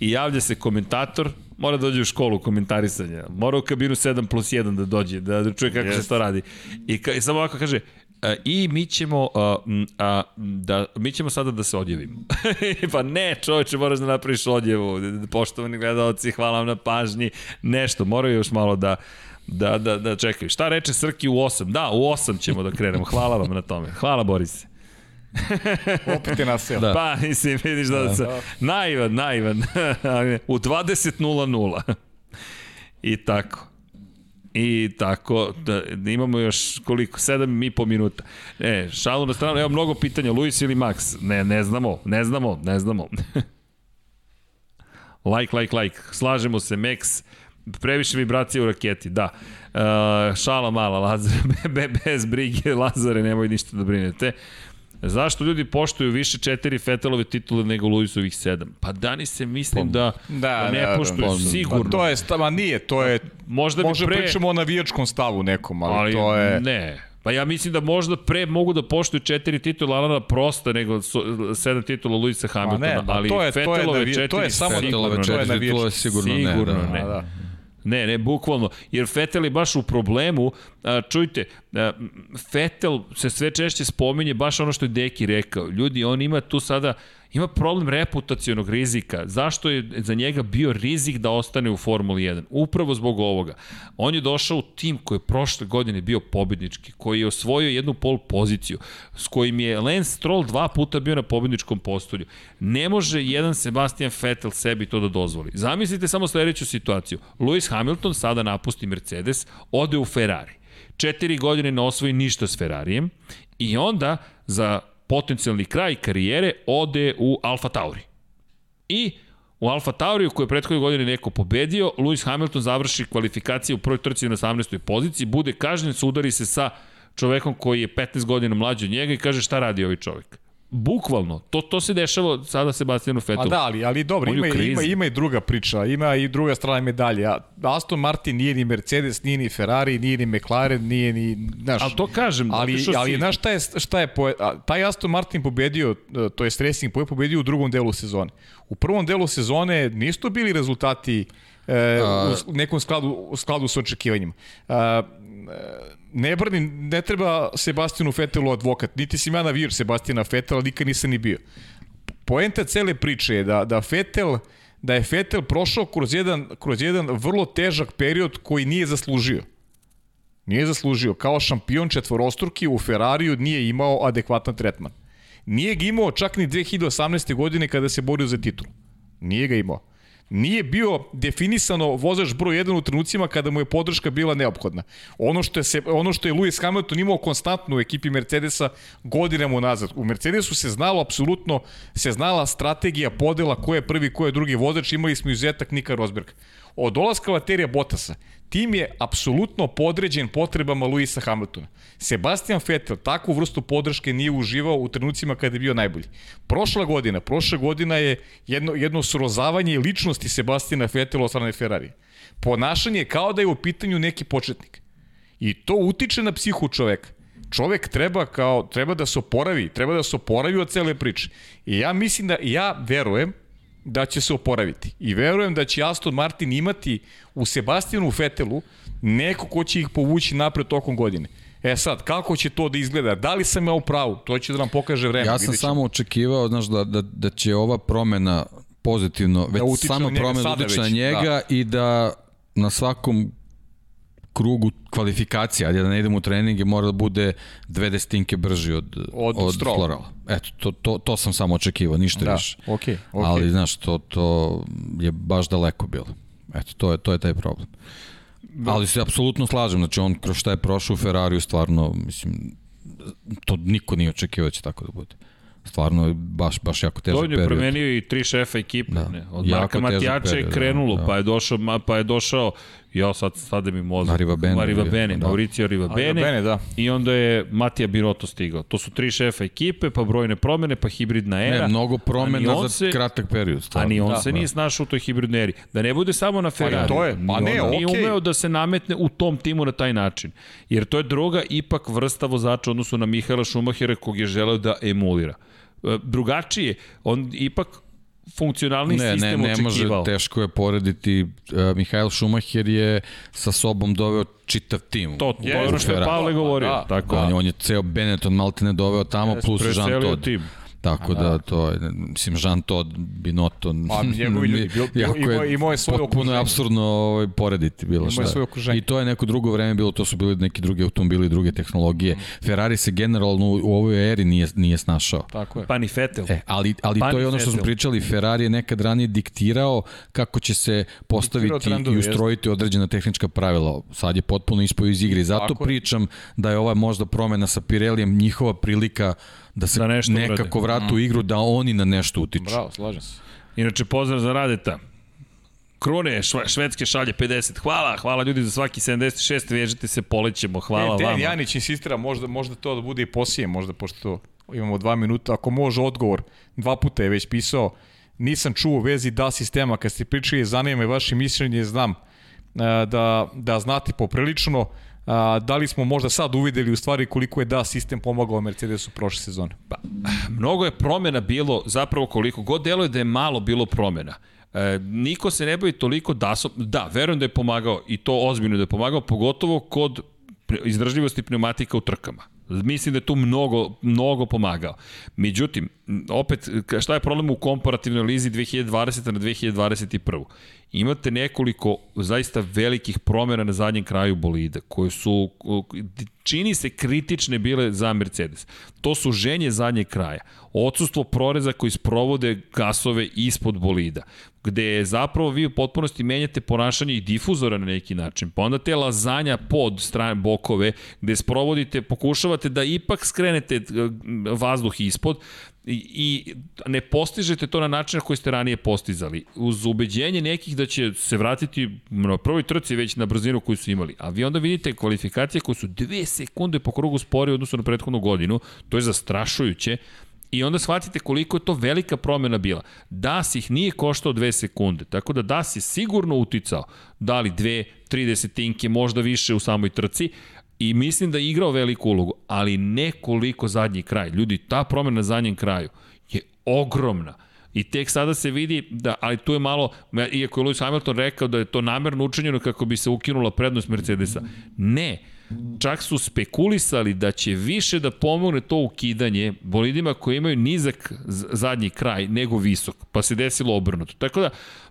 i javlja se komentator, mora da dođe u školu komentarisanja, mora u kabinu 7 plus 1 da dođe, da, da čuje kako yes. se to radi. I, ka, i samo ovako kaže, a, i mi ćemo a, a, da mi ćemo sada da se odjavimo. pa ne, čoveče, moraš da napraviš odjevu. Poštovani gledalci, hvala vam na pažnji. Nešto, moraju još malo da da, da, da čekaju. Šta reče Srki u 8? Da, u 8 ćemo da krenemo. Hvala vam na tome. Hvala Borise. Opet je naseo. Da. Pa, mislim, vidiš da, da. da. naivan, naivan. u 20.00. I tako. I tako, da, imamo još koliko, 7 i po minuta. E, šalu na stranu, evo mnogo pitanja, Luis ili Max? Ne, ne znamo, ne znamo, ne znamo. like, like, like. Slažemo se, Max, previše vibracije u raketi, da. Uh, šala mala, Lazare, bez brige, Lazare, nemoj ništa da brinete. Zašto ljudi poštuju više četiri Fetelove titule nego Luisovih sedam? Pa Dani se mislim pa, da, da, da ne da, poštuju da, sigurno. Pa to je, ma nije, to je, možda, možda pre... pričamo o navijačkom stavu nekom, ali, ali to je... Ne, Pa ja mislim da možda pre mogu da poštuju četiri titula Alana Prosta nego sedam titula Luisa Hamiltona, ne, ali to je, Fetelove to je, četiri to je samo Fetelove četiri titula sigurno, sigurno ne. Da. ne. Da. Ne, ne, bukvalno. Jer Fetel je baš u problemu. A, čujte, a, Fetel se sve češće spominje baš ono što je Deki rekao. Ljudi, on ima tu sada ima problem reputacionog rizika. Zašto je za njega bio rizik da ostane u Formuli 1? Upravo zbog ovoga. On je došao u tim koji je prošle godine bio pobednički, koji je osvojio jednu pol poziciju, s kojim je Lance Stroll dva puta bio na pobedničkom postolju. Ne može jedan Sebastian Vettel sebi to da dozvoli. Zamislite samo sledeću situaciju. Lewis Hamilton sada napusti Mercedes, ode u Ferrari. Četiri godine ne osvoji ništa s Ferrarijem i onda za potencijalni kraj karijere ode u Alfa Tauri. I u Alfa Tauriju koji je prethodne godine neko pobedio, Lewis Hamilton završi kvalifikacije u prvoj trci na 18. poziciji, bude kažnjen, sudari se sa čovekom koji je 15 godina mlađi od njega i kaže šta radi ovaj čovek. Bukvalno, to, to se dešava sada Sebastianu Fetelu. A da, ali, ali dobro, ima, ima, ima i druga priča, ima i druga strana medalje. Aston Martin nije ni Mercedes, nije ni Ferrari, nije ni McLaren, nije ni, znaš, Ali to kažem, ali, ali si- znaš šta je, šta je po, a, taj Aston Martin pobedio, e, to je Racing Point pobedio u drugom delu sezone. U prvom delu sezone nisu bili rezultati e, u nekom skladu, u skladu sa očekivanjima. A, e, ne brani, ne treba Sebastianu Fetelu advokat, niti si ja navir Sebastina Fetela, nikad nisam ni bio. Poenta cele priče je da, da Fetel da je Fetel prošao kroz jedan, kroz jedan vrlo težak period koji nije zaslužio. Nije zaslužio. Kao šampion četvorostruki u Ferrariju nije imao adekvatan tretman. Nije ga imao čak ni 2018. godine kada se borio za titulu. Nije ga imao. Nije bio definisano vozač broj 1 u trenucima kada mu je podrška bila neophodna. Ono što je, se, ono što je Lewis Hamilton imao konstantno u ekipi Mercedesa godinama unazad. U Mercedesu se znalo apsolutno, se znala strategija podela ko je prvi, ko je drugi vozač. Imali smo izuzetak Nika Rosberga. Od dolaska Vaterija Bottasa, tim je apsolutno podređen potrebama Luisa Hamiltona. Sebastian Vettel takvu vrstu podrške nije uživao u trenucima kada je bio najbolji. Prošla godina, prošla godina je jedno, jedno srozavanje ličnosti Sebastiana Vettela od strane Ferrari. Ponašanje je kao da je u pitanju neki početnik. I to utiče na psihu čoveka. Čovek treba kao treba da se oporavi, treba da se oporavi od cele priče. I ja mislim da ja verujem da će se oporaviti. I verujem da će Aston Martin imati u Sebastianu Fetelu neko ko će ih povući napred tokom godine. E sad, kako će to da izgleda? Da li sam ja u pravu? To će da nam pokaže vreme. Ja sam samo očekivao, znaš, da, da, da će ova promena pozitivno, već na njega promena utiče na njega da. i da na svakom krugu kvalifikacija, ajde da ne idemo u treninge, mora da bude dve desetinke brži od, Od od. Florala. Eto, to, to, to sam samo očekivao, ništa Da, više. okej, okej. Ali, znaš, to, to je baš daleko bilo. Eto, to je, to je taj problem. Ali se apsolutno slažem, znači on kroz šta je prošao u Ferrariju, stvarno, mislim, to niko nije očekivao da će tako da bude. Stvarno je baš, baš jako težak To je period. promenio i tri šefa ekipe. Da. Ne? Od Jako Marka Matijača je period, krenulo, da, da. pa je došao, pa je došao, ja sad sada mi mozak. Mariva Bene Mariva Bene, da. Mauricio Riva Bene. Bene, da. I onda je Matija Binotto stigao. To su tri šefa ekipe, pa brojne promene, pa hibridna era. Ne, mnogo A promena za se- kratak period. A Stvarno. ni on Da, se nije snašao u toj hibridnoj eri. Da ne bude samo na Ferrari. to je, pa Ni ne, on Nije okej. umeo da se nametne u tom timu na taj način. Jer to je druga ipak vrsta vozača u odnosu na Mihaela Šumahira kog je želeo da emulira. E, Drugačije, on ipak funkcionalni Ne, ne, sistem ne može, očekivao. teško je porediti. Uh, Mihael Schumacher je sa sobom doveo čitav tim. To, je ono što je. Pavle govorio. Da, tako. On, je, on je ceo Benetton Maltene doveo tamo, plus Jean Todt. tim. Tako da, to je, mislim, Jean Todt, Binotto, Pa, njegovi ljudi, jako imao- imao je svoje potpuno je absurdno ovaj, porediti bilo je šta. I to je neko drugo vreme bilo, to su bili neki drugi automobili, druge tehnologije. Ferrari se generalno u, u ovoj eri nije, nije snašao. Tako je. Pa ni Vettel. E, ali, ali Pa to je ono što smo pričali, Ferrari je nekad ranije diktirao kako će se postaviti trendovi, i ustrojiti određena tehnička pravila. Sad je potpuno ispao iz igre. i Zato Tako je. pričam da je ova možda promena sa Pirelijem njihova prilika da se Da nešto nekako urade. vratu u igru, da oni na nešto utiču. Bravo, slažem se. Inače, pozdrav za Radeta. Krune, šve- švedske šalje 50. Hvala, hvala ljudi za svaki 76. Vežite se, polećemo. Hvala e, Dejan vama. Janić insistira, možda, možda to da bude i posije, možda pošto to imamo dva minuta. Ako može odgovor, dva puta je već pisao, nisam čuo u vezi da sistema, kad ste pričali, zanima me vaše mišljenje, znam a, da, da znate poprilično, a, da li smo možda sad uvideli u stvari koliko je da sistem pomagao Mercedesu prošle sezone. Pa, mnogo je promena bilo, zapravo koliko god deluje da je malo bilo promena. E, niko se ne bavi toliko dasom, da, verujem da je pomagao i to ozbiljno da je pomagao, pogotovo kod izdržljivosti pneumatika u trkama. Mislim da je tu mnogo, mnogo pomagao. Međutim, opet, šta je problem u komparativnoj lizi 2020. na 2021. Imate nekoliko zaista velikih promjena na zadnjem kraju bolida, koje su, čini se kritične bile za Mercedes. To su ženje zadnjeg kraja. Odsustvo proreza koji sprovode gasove ispod bolida gde zapravo vi u potpunosti menjate ponašanje i difuzora na neki način. Pa onda te lazanja pod strane bokove, gde sprovodite, pokušavate da ipak skrenete e, vazduh ispod, i, i ne postižete to na način na koji ste ranije postizali. Uz ubeđenje nekih da će se vratiti na prvoj trci već na brzinu koju su imali. A vi onda vidite kvalifikacije koje su dve sekunde po krugu spori odnosno na prethodnu godinu. To je zastrašujuće. I onda shvatite koliko je to velika promena bila. Das ih nije koštao dve sekunde, tako da Das je sigurno uticao, da li dve, tri desetinke, možda više u samoj trci, i mislim da je igrao veliku ulogu, ali nekoliko zadnji kraj. Ljudi, ta promena na zadnjem kraju je ogromna. I tek sada se vidi da, ali tu je malo, iako je Lewis Hamilton rekao da je to namerno učinjeno kako bi se ukinula prednost Mercedesa. Ne, čak su spekulisali da će više da pomogne to ukidanje bolidima koji imaju nizak zadnji kraj nego visok, pa se desilo obrnuto. Tako da,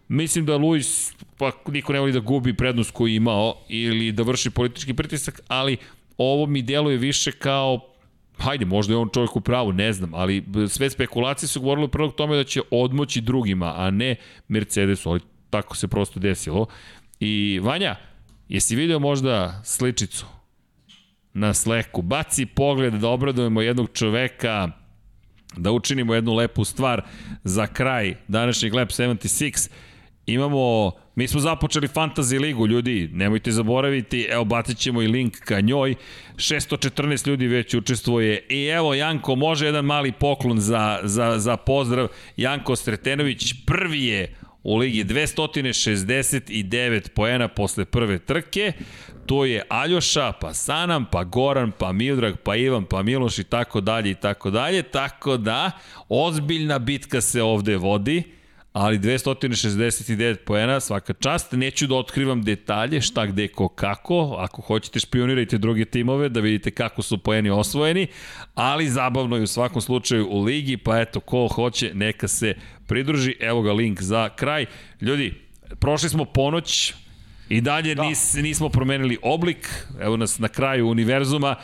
mislim da Luis, pa niko ne voli da gubi prednost koju imao ili da vrši politički pritisak, ali ovo mi deluje više kao hajde, možda je on čovjek u pravu, ne znam, ali sve spekulacije su govorile prvog tome da će odmoći drugima, a ne Mercedesu, ali tako se prosto desilo. I Vanja, jesi video možda sličicu na sleku? Baci pogled da obradujemo jednog čoveka, da učinimo jednu lepu stvar za kraj današnjeg Lab 76. Imamo, mi smo započeli Fantasy ligu, ljudi, nemojte zaboraviti, evo bacit ćemo i link ka njoj, 614 ljudi već učestvuje i evo Janko, može jedan mali poklon za, za, za pozdrav, Janko Sretenović prvi je u ligi 269 poena posle prve trke, to je Aljoša, pa Sanam, pa Goran, pa Mildrag, pa Ivan, pa Miloš i tako dalje i tako dalje, tako da ozbiljna bitka se ovde vodi ali 269 poena, svaka čast. Neću da otkrivam detalje, šta, gde, ko, kako. Ako hoćete, špionirajte druge timove da vidite kako su poeni osvojeni, ali zabavno je u svakom slučaju u ligi, pa eto, ko hoće, neka se pridruži. Evo ga link za kraj. Ljudi, prošli smo ponoć, I dalje da. nis, nismo promenili oblik, evo nas na kraju univerzuma,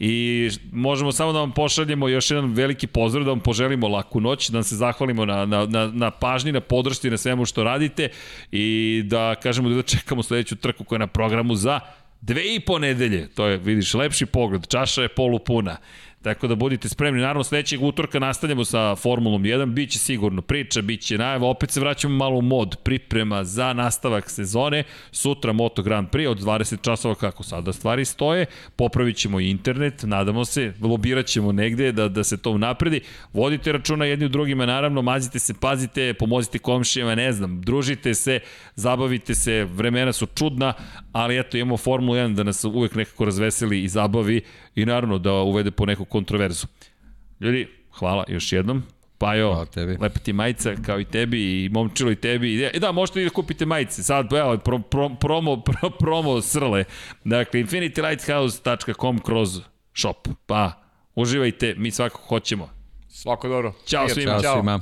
I možemo samo da vam pošaljemo još jedan veliki pozdrav, da vam poželimo laku noć, da vam se zahvalimo na, na, na, na pažnji, na podršti, na svemu što radite i da kažemo da čekamo sledeću trku koja je na programu za dve i po nedelje. To je, vidiš, lepši pogled, čaša je polupuna. Tako da budite spremni. Naravno, sledećeg utorka nastavljamo sa Formulom 1. Biće sigurno priča, biće najava. Opet se vraćamo malo u mod priprema za nastavak sezone. Sutra Moto Grand Prix od 20 časova kako sada stvari stoje. Popravit ćemo internet, nadamo se. Lobirat ćemo negde da, da se to napredi. Vodite računa jedni u drugima, naravno, mazite se, pazite, pomozite komšijama, ne znam, družite se, zabavite se, vremena su čudna, ali eto, imamo Formulu 1 da nas uvek nekako razveseli i zabavi i naravno da uvede po neku kontroverzu. Ljudi, hvala još jednom. Pa jo, lepa ti majica kao i tebi i momčilo i tebi. I da, možete i da kupite majice. Sad, evo, pro, pro, promo, pro, promo srle. Dakle, infinitylighthouse.com kroz shop. Pa, uživajte, mi svakako hoćemo. Svako dobro. Ćao svima. Ćao svima.